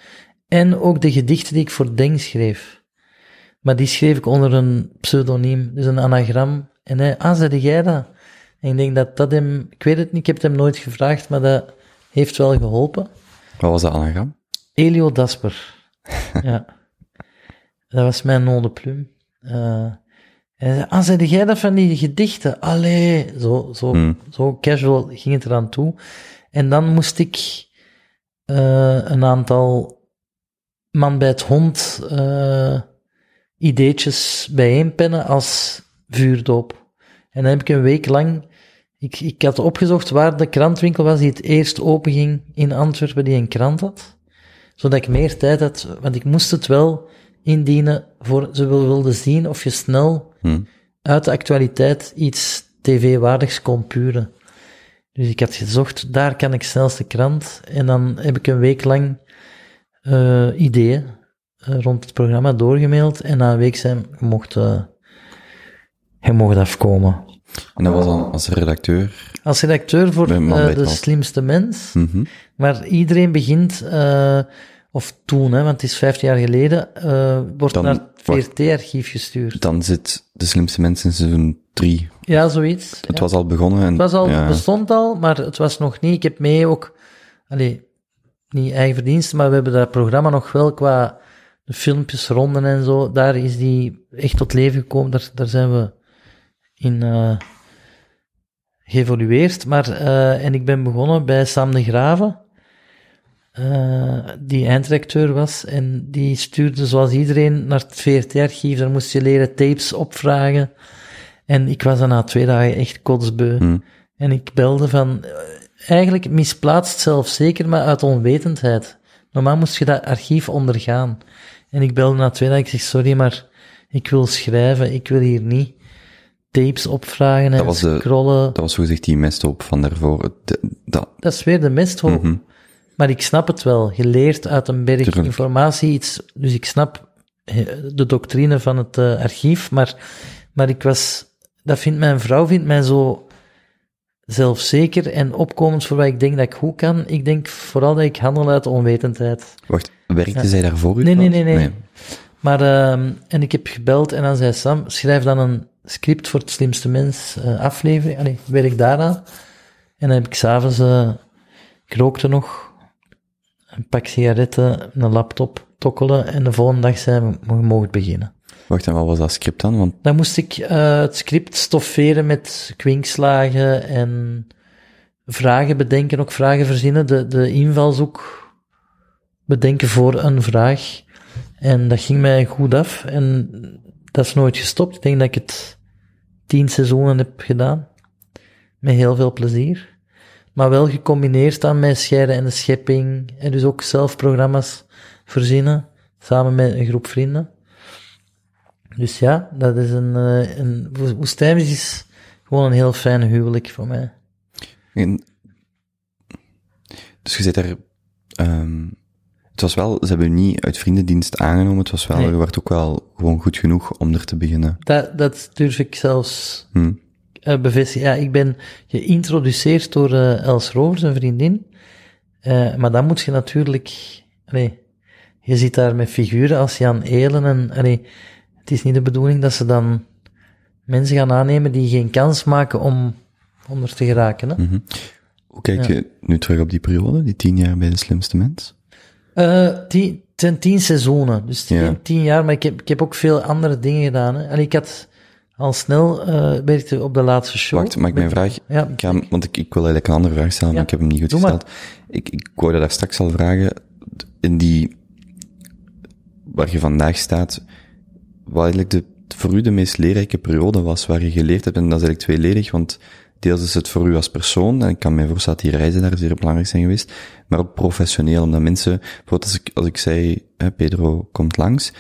en ook de gedichten die ik voor Denk schreef. Maar die schreef ik onder een pseudoniem, dus een anagram. En hij, ah, zei jij dat? En ik denk dat dat hem, ik weet het niet, ik heb het hem nooit gevraagd, maar dat heeft wel geholpen. Wat was dat anagram? Elio Dasper. ja. Dat was mijn nom de plume. Eh, en hij zei, ah, zei jij dat van die gedichten? Allee, zo, zo, Hmm. zo casual ging het eraan toe. En dan moest ik eh, een aantal man bij het hond eh, ideetjes bijeenpennen als vuurdoop. En dan heb ik een week lang, ik, ik had opgezocht waar de krantwinkel was die het eerst openging in Antwerpen, die een krant had. Zodat ik meer tijd had, want ik moest het wel indienen voor, ze wil- wilden zien of je snel Hm. uit de actualiteit iets tv-waardigs kon puren. Dus ik had gezocht, daar kan ik snelst de krant. En dan heb ik een week lang eh, ideeën eh, rond het programma doorgemaild. En na een week zijn, je mocht, eh, je mocht afkomen. En dat was dan als redacteur. Als redacteur voor eh, De. Slimste Mens. Mhm. Maar iedereen begint, eh, of toen, hè, want het is vijftien jaar geleden, eh, wordt Dan- naar het. VRT-archief gestuurd. Dan zit de slimste mensen in seizoen 3. Ja, zoiets. Het ja. was al begonnen. En, Het was al, ja. bestond al, maar het was nog niet. Ik heb mee ook, allee, niet eigen verdiensten, maar we hebben dat programma nog wel qua de filmpjes, ronden en zo. Daar is die echt tot leven gekomen. Daar, daar zijn we in eh, geëvolueerd. Maar, eh, en ik ben begonnen bij Sam de Graven, eh, die eindredacteur was. En die stuurde zoals iedereen naar het VRT-archief. Daar moest je leren tapes opvragen. En ik was dan na twee dagen echt kotsbeu. Hm. En ik belde van, eigenlijk misplaatst zelf zeker, maar uit onwetendheid. Normaal moest je dat archief ondergaan. En ik belde na twee dagen, ik zeg, sorry, maar ik wil schrijven, ik wil hier niet tapes opvragen en de- scrollen. Dat was zogezegd die mesthoop van daarvoor. De- dat, Dat is weer de mesthoop. Mhm. Maar ik snap het wel. Je leert uit een berg informatie iets. Dus ik snap eh, de doctrine van het eh, archief. Maar, maar ik was, dat vindt mijn vrouw vindt mij zo zelfzeker en opkomend voor wat ik denk dat ik goed kan. Ik denk vooral dat ik handel uit onwetendheid. wacht, werkte Ja. zij daarvoor? Nee, nee, plaats? nee, nee. Maar, ehm, en ik heb gebeld en dan zei Sam, schrijf dan een script voor het slimste mens eh, aflevering. Allee, werk daaraan. En dan heb ik s'avonds, eh ik rookte nog, een pak sigaretten, een laptop, tokkelen en de volgende dag zei we, mogen beginnen. Wacht, en wat was dat script dan? Want Dan moest ik eh, het script stofferen met kwinkslagen en vragen bedenken, ook vragen verzinnen, de, de invalshoek bedenken voor een vraag. En dat ging mij goed af en dat is nooit gestopt. Ik denk dat ik het tien seizoenen heb gedaan. Met heel veel plezier. Maar wel gecombineerd dan met scheiden en de schepping. En dus ook zelf programma's verzinnen. Samen met een groep vrienden. Dus ja, dat is een, eh, een Wo- Woestijnvis is gewoon een heel fijn huwelijk voor mij. En, dus je zit daar, ehm, het was wel, ze hebben u niet uit vriendendienst aangenomen, het was wel, Nee. je werd ook wel gewoon goed genoeg om er te beginnen. Dat, dat durf ik zelfs Hm. eh, bevestigen. Ja, ik ben geïntroduceerd door eh, Els Rovers, een vriendin. Eh, maar dan moet je natuurlijk, nee, je zit daar met figuren als Jan Elen en, allee, het is niet de bedoeling dat ze dan mensen gaan aannemen die geen kans maken om, om er te geraken. Hè? Mhm. Hoe kijk je nu terug op die periode, die tien jaar bij de slimste mens? Eh, tien, het zijn tien seizoenen, dus tien, Ja. tien jaar, maar ik heb, ik heb ook veel andere dingen gedaan. Hè. En ik had al snel, eh werkte op de laatste show. Wacht, mag ik mijn vraag, Ja, ik ga, want ik, ik wil eigenlijk een andere vraag stellen, maar ik heb hem niet goed Doe maar. gesteld. Ik, ik wou dat daar straks al vragen, in die, waar je vandaag staat, wat eigenlijk de, voor u de meest leerrijke periode was, waar je geleerd hebt, en dat is eigenlijk tweeledig, want deels is het voor u als persoon, en ik kan me voorstellen dat die reizen daar zeer belangrijk zijn geweest, maar ook professioneel, omdat mensen, bijvoorbeeld als ik, als ik zei, hè, Pedro komt langs,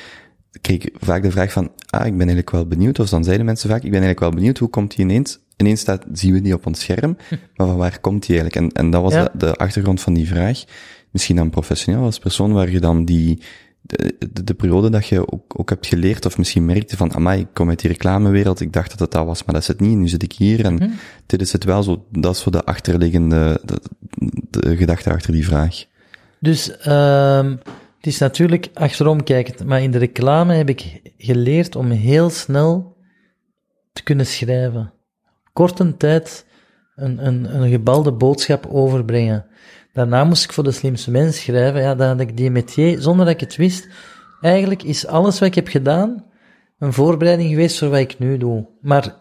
kreeg ik vaak de vraag van, ah, ik ben eigenlijk wel benieuwd, of dan zeiden mensen vaak, ik ben eigenlijk wel benieuwd, hoe komt die ineens, ineens staat, zien we die op ons scherm, maar van waar komt die eigenlijk? En, en dat was Ja. de, de achtergrond van die vraag. Misschien dan professioneel als persoon, waar je dan die, de, de, de periode dat je ook, ook hebt geleerd, of misschien merkte van, amai, ik kom uit die reclamewereld, ik dacht dat het dat was, maar dat is het niet, nu zit ik hier, en dit is het wel zo, dat is voor de achterliggende, de, de gedachte achter die vraag. Dus ehm het is natuurlijk achterom kijkend, maar in de reclame heb ik geleerd om heel snel te kunnen schrijven. Korte tijd een, een, een gebalde boodschap overbrengen. Daarna moest ik voor de slimste mens schrijven. Ja, dan had ik die metier, zonder dat ik het wist. Eigenlijk is alles wat ik heb gedaan een voorbereiding geweest voor wat ik nu doe. Maar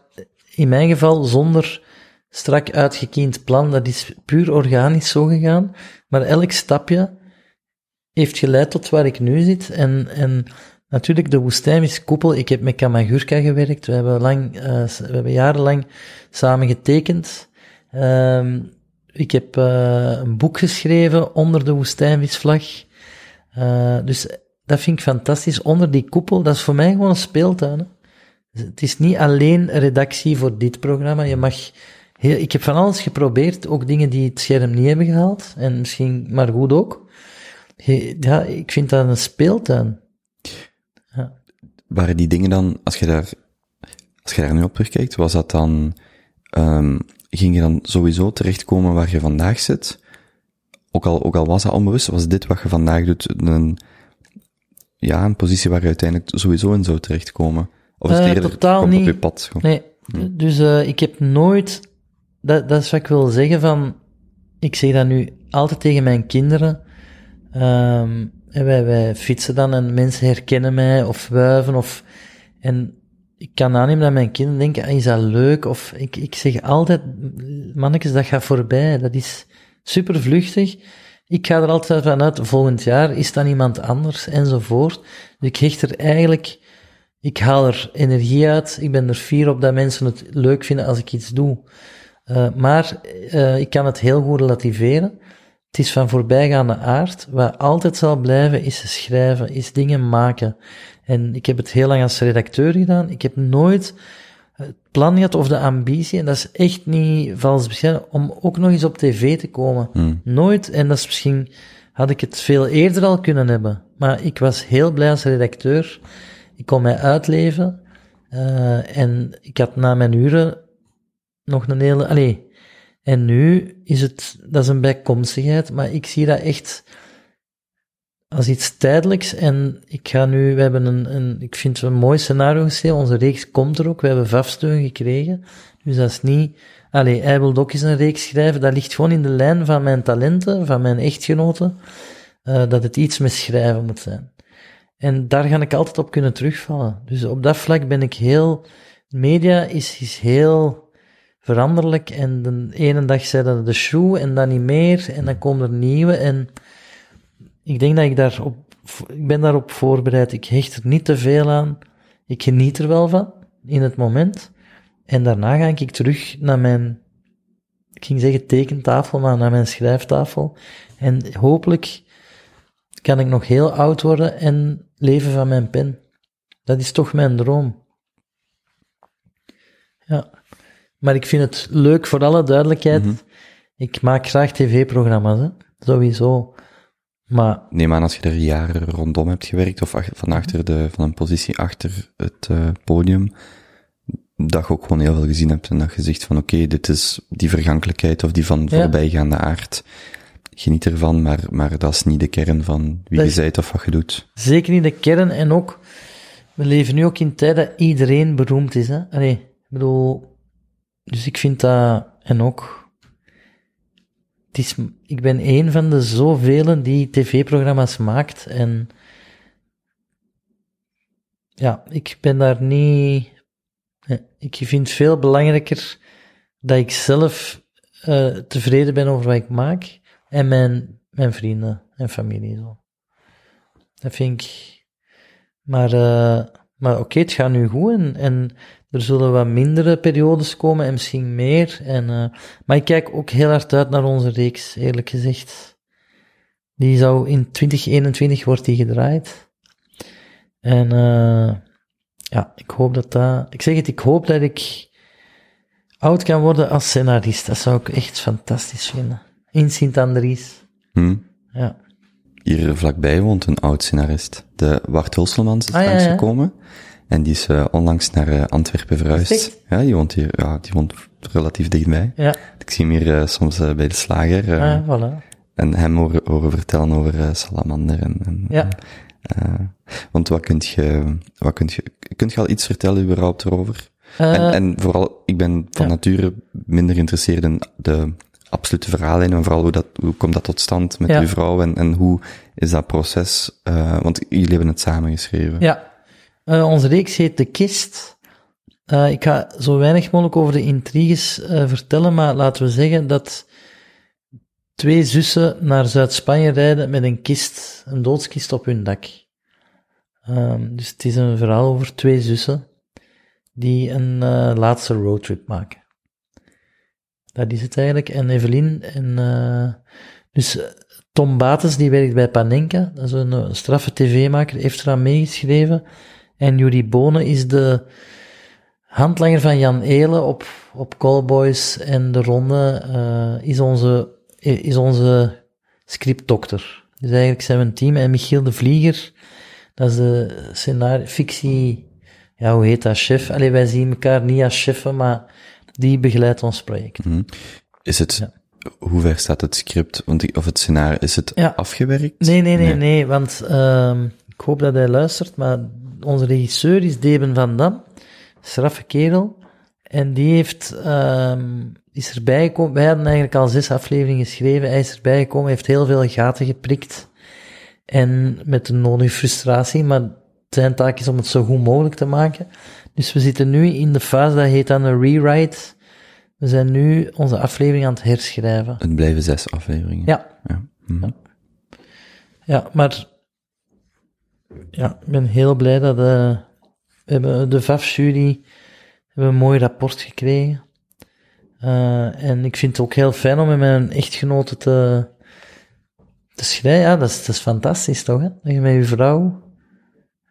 in mijn geval zonder strak uitgekiend plan. Dat is puur organisch zo gegaan. Maar elk stapje heeft geleid tot waar ik nu zit. En, en natuurlijk, de woestijn is koepel. Ik heb met Kamagurka gewerkt. We hebben, lang, eh, we hebben jarenlang samen getekend. Ehm, ik heb eh, een boek geschreven onder de woestijnvisvlag. Eh, dus dat vind ik fantastisch. Onder die koepel, dat is voor mij gewoon een speeltuin. hè. Dus Het is niet alleen een redactie voor dit programma. Je mag heel, ik heb van alles geprobeerd, ook dingen die het scherm niet hebben gehaald. En misschien maar goed ook. Ja, ik vind dat een speeltuin. Waren die dingen dan, als je daar, als je daar nu op terugkijkt, was dat dan, um, ging je dan sowieso terechtkomen waar je vandaag zit? Ook al, ook al was dat onbewust, was dit wat je vandaag doet, een, ja, een positie waar je uiteindelijk sowieso in zou terechtkomen? Of is het Eh, totaal komt op niet. je pad? Gewoon? Nee, dus eh, ik heb nooit, dat, dat is wat ik wil zeggen van, ik zeg dat nu altijd tegen mijn kinderen. Ehm, en wij, wij fietsen dan en mensen herkennen mij of wuiven of, en ik kan aannemen dat mijn kinderen denken, ah, is dat leuk? Of ik, ik zeg altijd, mannetjes, dat gaat voorbij, dat is super vluchtig. Ik ga er altijd vanuit, volgend jaar is dan iemand anders enzovoort. Dus ik hecht er eigenlijk, ik haal er energie uit. Ik ben er fier op dat mensen het leuk vinden als ik iets doe. Uh, maar uh, ik kan het heel goed relativeren. Het is van voorbijgaande aard. Wat altijd zal blijven is schrijven, is dingen maken. En ik heb het heel lang als redacteur gedaan. Ik heb nooit het plan gehad of de ambitie, en dat is echt niet vals bescheiden, om ook nog eens op tv te komen. Hmm. Nooit. En dat is misschien, had ik het veel eerder al kunnen hebben. Maar ik was heel blij als redacteur. Ik kon mij uitleven. Uh, en ik had na mijn uren nog een hele, allee, en nu is het, dat is een bijkomstigheid, maar ik zie dat echt als iets tijdelijks. En ik ga nu, we hebben een, een ik vind het een mooi scenario geschreven. Onze reeks komt er ook. We hebben vafsteun gekregen. Dus dat is niet, allee, hij wil ook eens een reeks schrijven. Dat ligt gewoon in de lijn van mijn talenten, van mijn echtgenoten, uh, dat het iets met schrijven moet zijn. En daar ga ik altijd op kunnen terugvallen. Dus op dat vlak ben ik heel, media is, is heel, veranderlijk en de ene dag zei dat de shoe en dan niet meer en dan komen er nieuwe en ik denk dat ik daarop, ik ben daarop voorbereid. Ik hecht er niet te veel aan. Ik geniet er wel van in het moment en daarna ga ik terug naar mijn, ik ging zeggen tekentafel, maar naar mijn schrijftafel en hopelijk kan ik nog heel oud worden en leven van mijn pen. Dat is toch mijn droom. Ja. Maar ik vind het leuk, voor alle duidelijkheid. Mm -hmm. Ik maak graag tv-programma's, hè? sowieso. Maar... Neem aan als je er jaren rondom hebt gewerkt, of van, achter de, van een positie achter het uh, podium, dat je ook gewoon heel veel gezien hebt en dat je zegt van oké, okay, dit is die vergankelijkheid of die van ja. voorbijgaande aard. Geniet ervan, maar, maar dat is niet de kern van wie dat je bent of wat je doet. Zeker niet de kern en ook, we leven nu ook in tijden dat iedereen beroemd is. Hè? Allee, ik bedoel, dus ik vind dat, en ook, het is, ik ben een van de zoveel die tv-programma's maakt en ja, ik ben daar niet, ik vind het veel belangrijker dat ik zelf uh, tevreden ben over wat ik maak en mijn, mijn vrienden en familie. Zo. Dat vind ik, Maar, eh, maar oké, het gaat nu goed en, en er zullen wat mindere periodes komen en misschien meer. En, eh, maar ik kijk ook heel hard uit naar onze reeks, eerlijk gezegd. Die zou in 2021 wordt die gedraaid. En eh, ja, ik hoop dat dat... Ik zeg het, ik hoop dat ik oud kan worden als scenarist. Dat zou ik echt fantastisch vinden. In Sint-Andries. Hm. Ja. Hier vlakbij woont een oud scenarist. De Bart Hulselmans is Ah, ja, ja. En die is eh, onlangs naar eh, Antwerpen verhuisd. Echt? Ja, die woont hier, ja, die woont relatief dichtbij. Ja, Ik zie hem hier eh, soms bij de slager. eh, ah, voilà. En hem horen, horen vertellen over salamander en, en Ja. want wat kunt je, wat kunt je, kunt je al iets vertellen überhaupt erover? En, en vooral, ik ben van ja. nature minder geïnteresseerd in de absolute verhaallijnen, en vooral hoe dat, hoe komt dat tot stand met Ja. uw vrouw en, en hoe is dat proces, want jullie hebben het samen geschreven. Ja, Eh, onze reeks heet De Kist. Eh, ik ga zo weinig mogelijk over de intriges eh, vertellen, maar laten we zeggen dat twee zussen naar Zuid-Spanje rijden met een kist, een doodskist op hun dak. Ehm, dus het is een verhaal over twee zussen die een laatste roadtrip maken. Dat is het eigenlijk. En Evelien en... dus Tom Bates, die werkt bij Panenka, dat is een, eh, straffe tv-maker, heeft eraan meegeschreven. En Jurie Bonen is de handlanger van Jan Eelen op, op Callboys en De Ronde, eh, is onze, is onze scriptdokter. Dus eigenlijk zijn we een team. En Michiel de Vlieger, dat is de scenario, fictie, ja, hoe heet dat, chef? Allee, wij zien elkaar niet als cheffen, maar die begeleidt ons project. Mhm. Is het, hoe ver staat het script, want of het scenario, is het Ja. afgewerkt? Nee, nee, nee, nee, want ehm, ik hoop dat hij luistert, maar onze regisseur is Deben van Dam, straffe kerel, en die heeft, ehm, is erbij gekomen, wij hadden eigenlijk al zes afleveringen geschreven, hij is erbij gekomen, heeft heel veel gaten geprikt, en met de nodige frustratie, maar zijn taak is om het zo goed mogelijk te maken. Dus we zitten nu in de fase, dat heet dan een rewrite, we zijn nu onze aflevering aan het herschrijven. Het blijven zes afleveringen. Ja, Ja. Mhm. Ja, maar ja, ik ben heel blij dat eh, we hebben de VAF-jury hebben een mooi rapport gekregen. Eh, en ik vind het ook heel fijn om met mijn echtgenote te, te schrijven. Ja, dat is, dat is fantastisch toch, hè? Dat je met je vrouw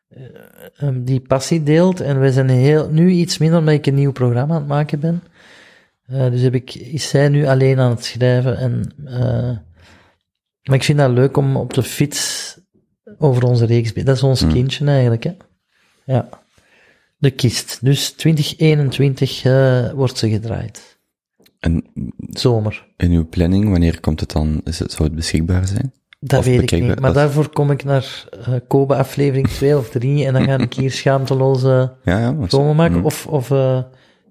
eh, die passie deelt. En wij zijn heel, nu iets minder omdat ik een nieuw programma aan het maken ben. Dus heb ik, is zij nu alleen aan het schrijven en... maar ik vind dat leuk om op de fiets over onze reeks... Dat is ons kindje eigenlijk, hè. Ja. De kist. Dus 2021 eh, wordt ze gedraaid. En Zomer. in uw planning, wanneer komt het dan, is het, zou het beschikbaar zijn? Dat Of weet ik niet. Maar dat- daarvoor kom ik naar eh Kobe aflevering 2 of 3 en dan ga ik hier schaamteloze Ja, ja. maken. Mhm. Of, of eh,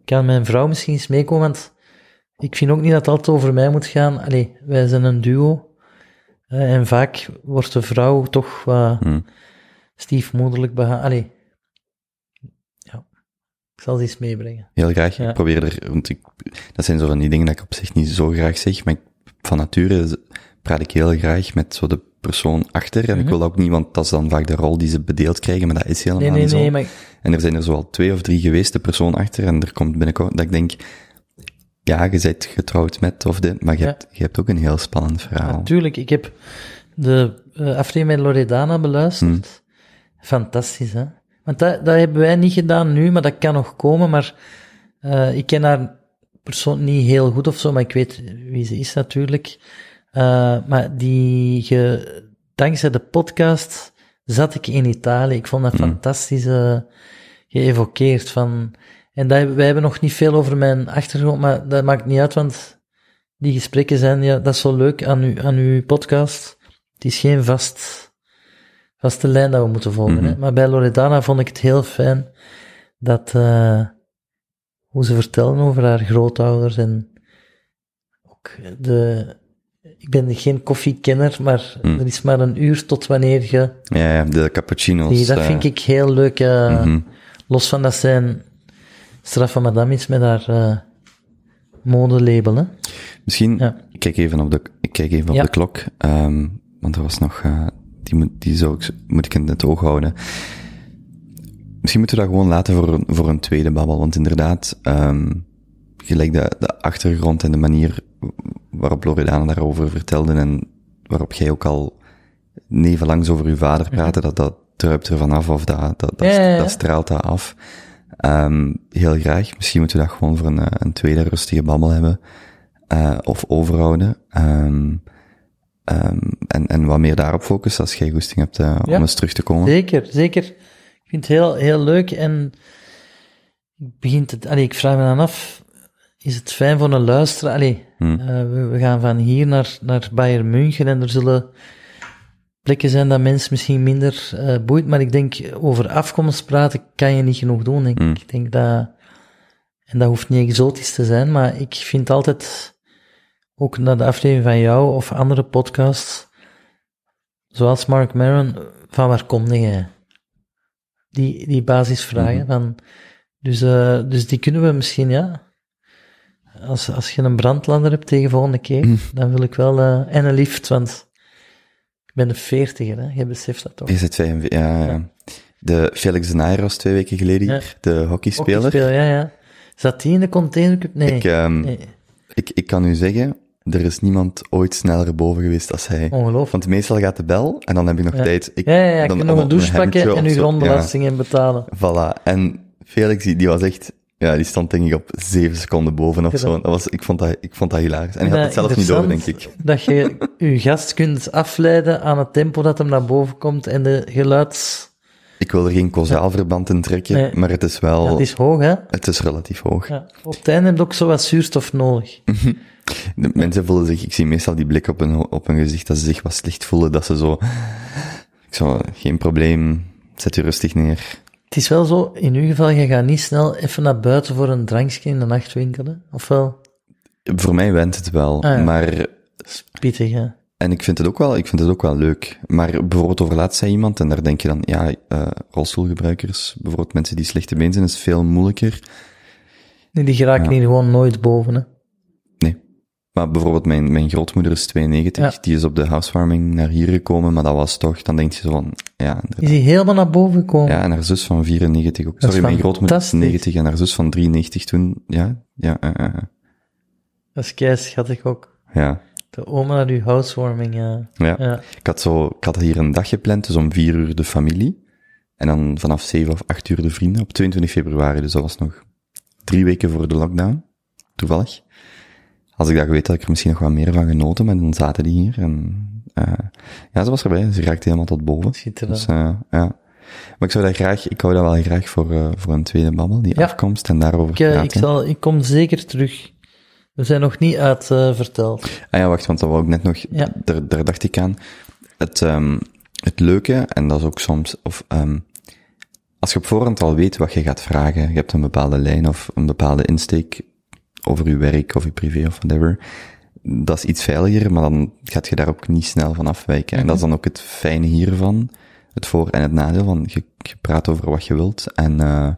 kan mijn vrouw misschien eens meekomen, want ik vind ook niet dat het altijd over mij moet gaan. Allee, wij zijn een duo. Eh, en vaak wordt de vrouw toch wat Mhm. stiefmoederlijk behandeld. Allee, ja. Ik zal ze eens meebrengen. Heel graag. Ja. Ik probeer er, want ik, dat zijn zo van die dingen dat ik op zich niet zo graag zeg, maar ik, van nature praat ik heel graag met zo de persoon achter. En ik wil ook niet, want dat is dan vaak de rol die ze bedeeld krijgen, maar dat is helemaal Mhm. Nee, nee, niet zo. nee, maar En er zijn er zoal twee of drie geweest, de persoon achter, en er komt binnenkort dat ik denk, ja, je bent getrouwd met of dit, maar je, Ja. hebt, je hebt ook een heel spannend verhaal. Natuurlijk, ik heb de eh, aflevering met Loredana beluisterd. Hmm. Fantastisch, hè? Want dat, dat hebben wij niet gedaan nu, maar dat kan nog komen. Maar eh, ik ken haar persoon niet heel goed of zo, maar ik weet wie ze is natuurlijk. Eh, maar die, ge, dankzij de podcast zat ik in Italië. Ik vond dat Hmm. fantastisch eh, geëvokeerd. Van, en dat, wij hebben nog niet veel over mijn achtergrond, maar dat maakt niet uit, want die gesprekken zijn, ja, dat is zo leuk aan, u, aan uw podcast. Het is geen vast, vaste lijn dat we moeten volgen. hè. Mhm. Maar bij Loredana vond ik het heel fijn dat, eh, hoe ze vertellen over haar grootouders en ook de, ik ben geen koffiekenner, maar Mhm. er is maar een uur tot wanneer je, Ja, ja, de cappuccino's. die, dat eh, vind ik heel leuk, eh, mhm. los van dat zijn straffe madame is met haar eh modelabel, hè. Misschien, Ja. ik kijk even op de, ik kijk even op Ja. de klok, ehm, want er was nog, eh, die moet, die zou ik, moet ik in het oog houden. misschien moeten we dat gewoon laten voor, een- voor een tweede babbel, want inderdaad, ehm gelijk de, de achtergrond en de manier waarop Loredana daarover vertelde en waarop jij ook al nevenlangs over uw vader praatte, dat, dat druipt er vanaf of dat, dat, dat, ja. straalt dat af. Ehm heel graag. Misschien moeten we dat gewoon voor een, eh, een tweede rustige babbel hebben, eh, of overhouden. Ehm ehm en, en wat meer daarop focussen als jij goesting hebt eh, om eens terug te komen. Zeker, zeker. Ik vind het heel, heel leuk en ik begint het, allee, ik vraag me dan af, is het fijn voor een luisteraar? Allee, Hmm. we, we gaan van hier naar, naar Bayern München en er zullen plekken zijn dat mensen misschien minder eh, boeit, maar ik denk, over afkomst praten kan je niet genoeg doen, denk ik. Hmm. Ik denk dat, en dat hoeft niet exotisch te zijn, maar ik vind altijd, ook naar de aflevering van jou of andere podcasts, zoals Mark Maron, van waar kom jij? Die, die basisvragen. van, dus, eh, dus die kunnen we misschien, ja. Als, als je een brandlander hebt tegen volgende keer, dan wil ik wel, eh, en een lift, want ben de veertiger, hè. Je beseft dat toch? Je zit 45, ja, ja. De Felix de Nair was twee weken geleden hier, de hockeyspeler. Hockeyspeler, ja, ja. Zat die in de containercup? Nee. Ik, ehm, nee. ik, ik kan u zeggen, er is niemand ooit sneller boven geweest als hij. Ongelooflijk. Want meestal gaat de bel en dan heb ik nog Ja. tijd. Ik, Ja, ja, ja. Je dan kunt nog op een douche pakken en je zo. grondbelasting in betalen. Ja, voilà. En Felix, die, die was echt, ja, die stond denk ik op zeven seconden boven of zo. dat- was, ik vond dat, ik vond dat hilarisch. En hij had het zelf niet door, denk ik. Dat je je gast kunt afleiden aan het tempo dat hem naar boven komt en de geluids... Ik wil er geen causaal verband in trekken, Nee. maar het is wel, Ja, het is hoog, hè? het is relatief hoog. Ja. Op het einde heb je ook zo wat zuurstof nodig. De mensen voelen zich, ik zie meestal die blik op hun, op hun gezicht, dat ze zich wat slecht voelen, dat ze zo, ik zo, geen probleem, zet je rustig neer. Het is wel zo, in uw geval, je gaat niet snel even naar buiten voor een drankje in de nachtwinkel, hè? Of wel? Voor mij went het wel, Ah, ja. maar, Pittig, hè? en ik vind het ook wel, ik vind het ook wel leuk. Maar bijvoorbeeld over laatst zei iemand, en daar denk je dan, ja, eh rolstoelgebruikers, bijvoorbeeld mensen die slechte been zijn, is veel moeilijker. Nee, die geraken Ja. hier gewoon nooit boven, hè? Maar bijvoorbeeld mijn, mijn grootmoeder is 92, Ja. die is op de housewarming naar hier gekomen, maar dat was toch, dan denk je zo van, ja, inderdaad. Is die helemaal naar boven gekomen? Ja, en haar zus van 94 ook. Sorry, mijn grootmoeder is fantastisch. 90 en haar zus van 93 toen. Ja, ja, eh, eh, Dat is kei schattig ook. ja. De oma naar uw housewarming, ja. ja. ja. Ik had zo, ik had hier een dag gepland, dus om 4 uur de familie. En dan vanaf 7 of 8 uur de vrienden op 22 februari. Dus dat was nog drie weken voor de lockdown. Toevallig. Als ik dat geweten had, ik er misschien nog wat meer van genoten, maar dan zaten die hier en, eh ja, ze was erbij. Ze raakte helemaal tot boven. Schitterend. Dus, eh, ja. Maar ik zou dat graag, ik hou dat wel graag voor, eh, voor een tweede babbel, die Ja. afkomst en daarover Ik, praten. ik, zal, ik kom zeker terug. We zijn nog niet uit eh, verteld. Ah ja, wacht, want dat wou ik net nog, Ja. daar, daar dacht ik aan. Het, ehm het leuke, en dat is ook soms, of, um, als je op voorhand al weet wat je gaat vragen, je hebt een bepaalde lijn of een bepaalde insteek over je werk of je privé of whatever, dat is iets veiliger, maar dan gaat je daar ook niet snel van afwijken. En dat is dan ook het fijne hiervan, het voor- en het nadeel van, je, je praat over wat je wilt, en uh,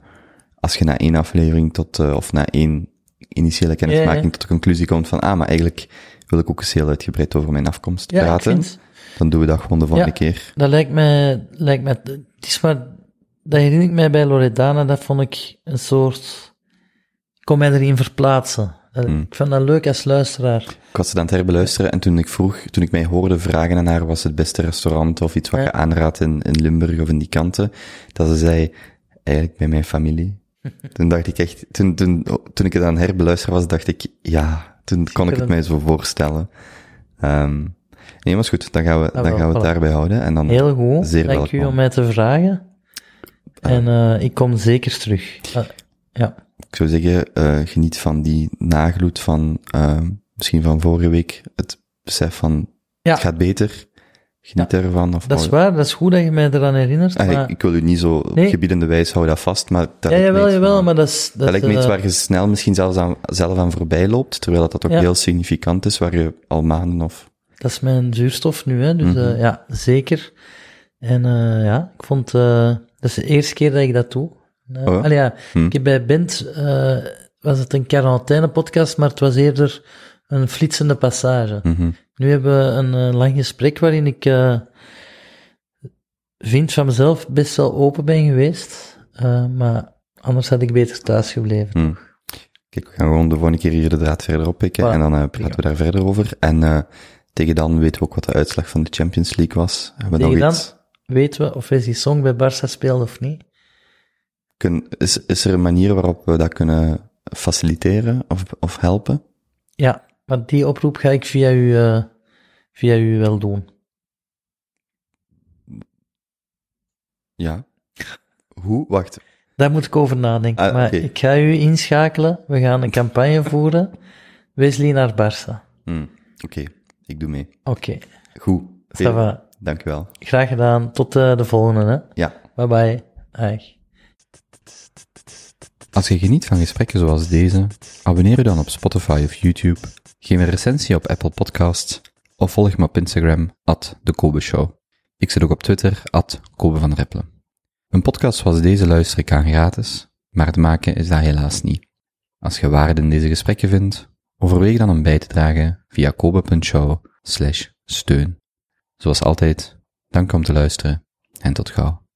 als je na één aflevering tot, uh, of na één initiële kennismaking tot de conclusie komt van, ah, maar eigenlijk wil ik ook eens heel uitgebreid over mijn afkomst Ja, praten, dan doen we dat gewoon de volgende Ja. keer. dat lijkt mij, lijkt mij, het is maar, dat herinner ik mij bij Loredana, dat vond ik een soort, kon mij erin verplaatsen. Dat- Hmm. Ik vond dat leuk als luisteraar. Ik was het aan het herbeluisteren en toen ik vroeg, toen ik mij hoorde vragen aan haar, was het beste restaurant of iets wat Ja. je aanraadt in, in Limburg of in die kanten, dat ze zei, eigenlijk bij mijn familie. toen dacht ik echt, toen, toen, toen ik het aan het herbeluisteren was, dacht ik, ja, toen kon ik het mij zo voorstellen. Ehm nee, maar is goed, dan gaan we, dan wel, gaan we het daarbij houden en dan, Heel goed. Zeer Dank u om mij te vragen. En eh, ik kom zeker terug. Ja. ik zou zeggen, eh, geniet van die nagloed van, eh, misschien van vorige week, het besef van, Ja. het gaat beter, geniet ervan. Of Dat is waar, dat is goed dat je mij eraan herinnert. Ah, maar, ik, ik wil u niet zo Nee. gebiedende wijs, hou dat vast, maar dat ja, jawel, iets jawel, van- maar dat is... dat lijkt me iets eh, waar je snel misschien zelfs aan, zelf aan voorbij loopt, terwijl dat, dat ook Ja. heel significant is, waar je al maanden of... Dat is mijn zuurstof nu, hè. Dus eh, ja, zeker. En eh, ja, ik vond... eh, dat is de eerste keer dat ik dat doe. Uh, Oh ja? allee, ja, Hm. ik heb bij Bent... eh, was het een quarantaine-podcast, maar het was eerder een flitsende passage. Mhm. Nu hebben we een eh, lang gesprek waarin ik eh, vind van mezelf best wel open ben geweest. Maar anders had ik beter thuis gebleven. Hm. Kijk, we gaan gewoon de volgende keer hier de draad verder oppikken Voilà. en dan praten we daar verder over. En tegen dan weten we ook wat de uitslag van de Champions League was. Hebben we Tegen nog dan iets? weten we of Wesley Song bij Barça speelde of niet. Kun, is, is er een manier waarop we dat kunnen faciliteren of, of helpen? Ja, maar die oproep ga ik via u, eh, via u wel doen. Ja. Hoe? Wacht. Daar moet ik over nadenken. Ah, maar ik ga u inschakelen. We gaan een campagne voeren. Wesley naar Barça. Hm, Oké, ik doe mee. Oké, Goed. ça va. Dank u wel. Graag gedaan. Tot eh, de volgende. Hè. Ja. Bye bye. Dag. Als je geniet van gesprekken zoals deze, abonneer je dan op Spotify of YouTube, geef een recensie op Apple Podcasts of volg me op Instagram, at de Kobe Show. Ik zit ook op Twitter, at Kobe van. Een podcast zoals deze luister ik aan gratis, maar het maken is dat helaas niet. Als je waarde in deze gesprekken vindt, overweeg dan om bij te dragen via kobe.show steun. Zoals altijd, dank om te luisteren en tot gauw.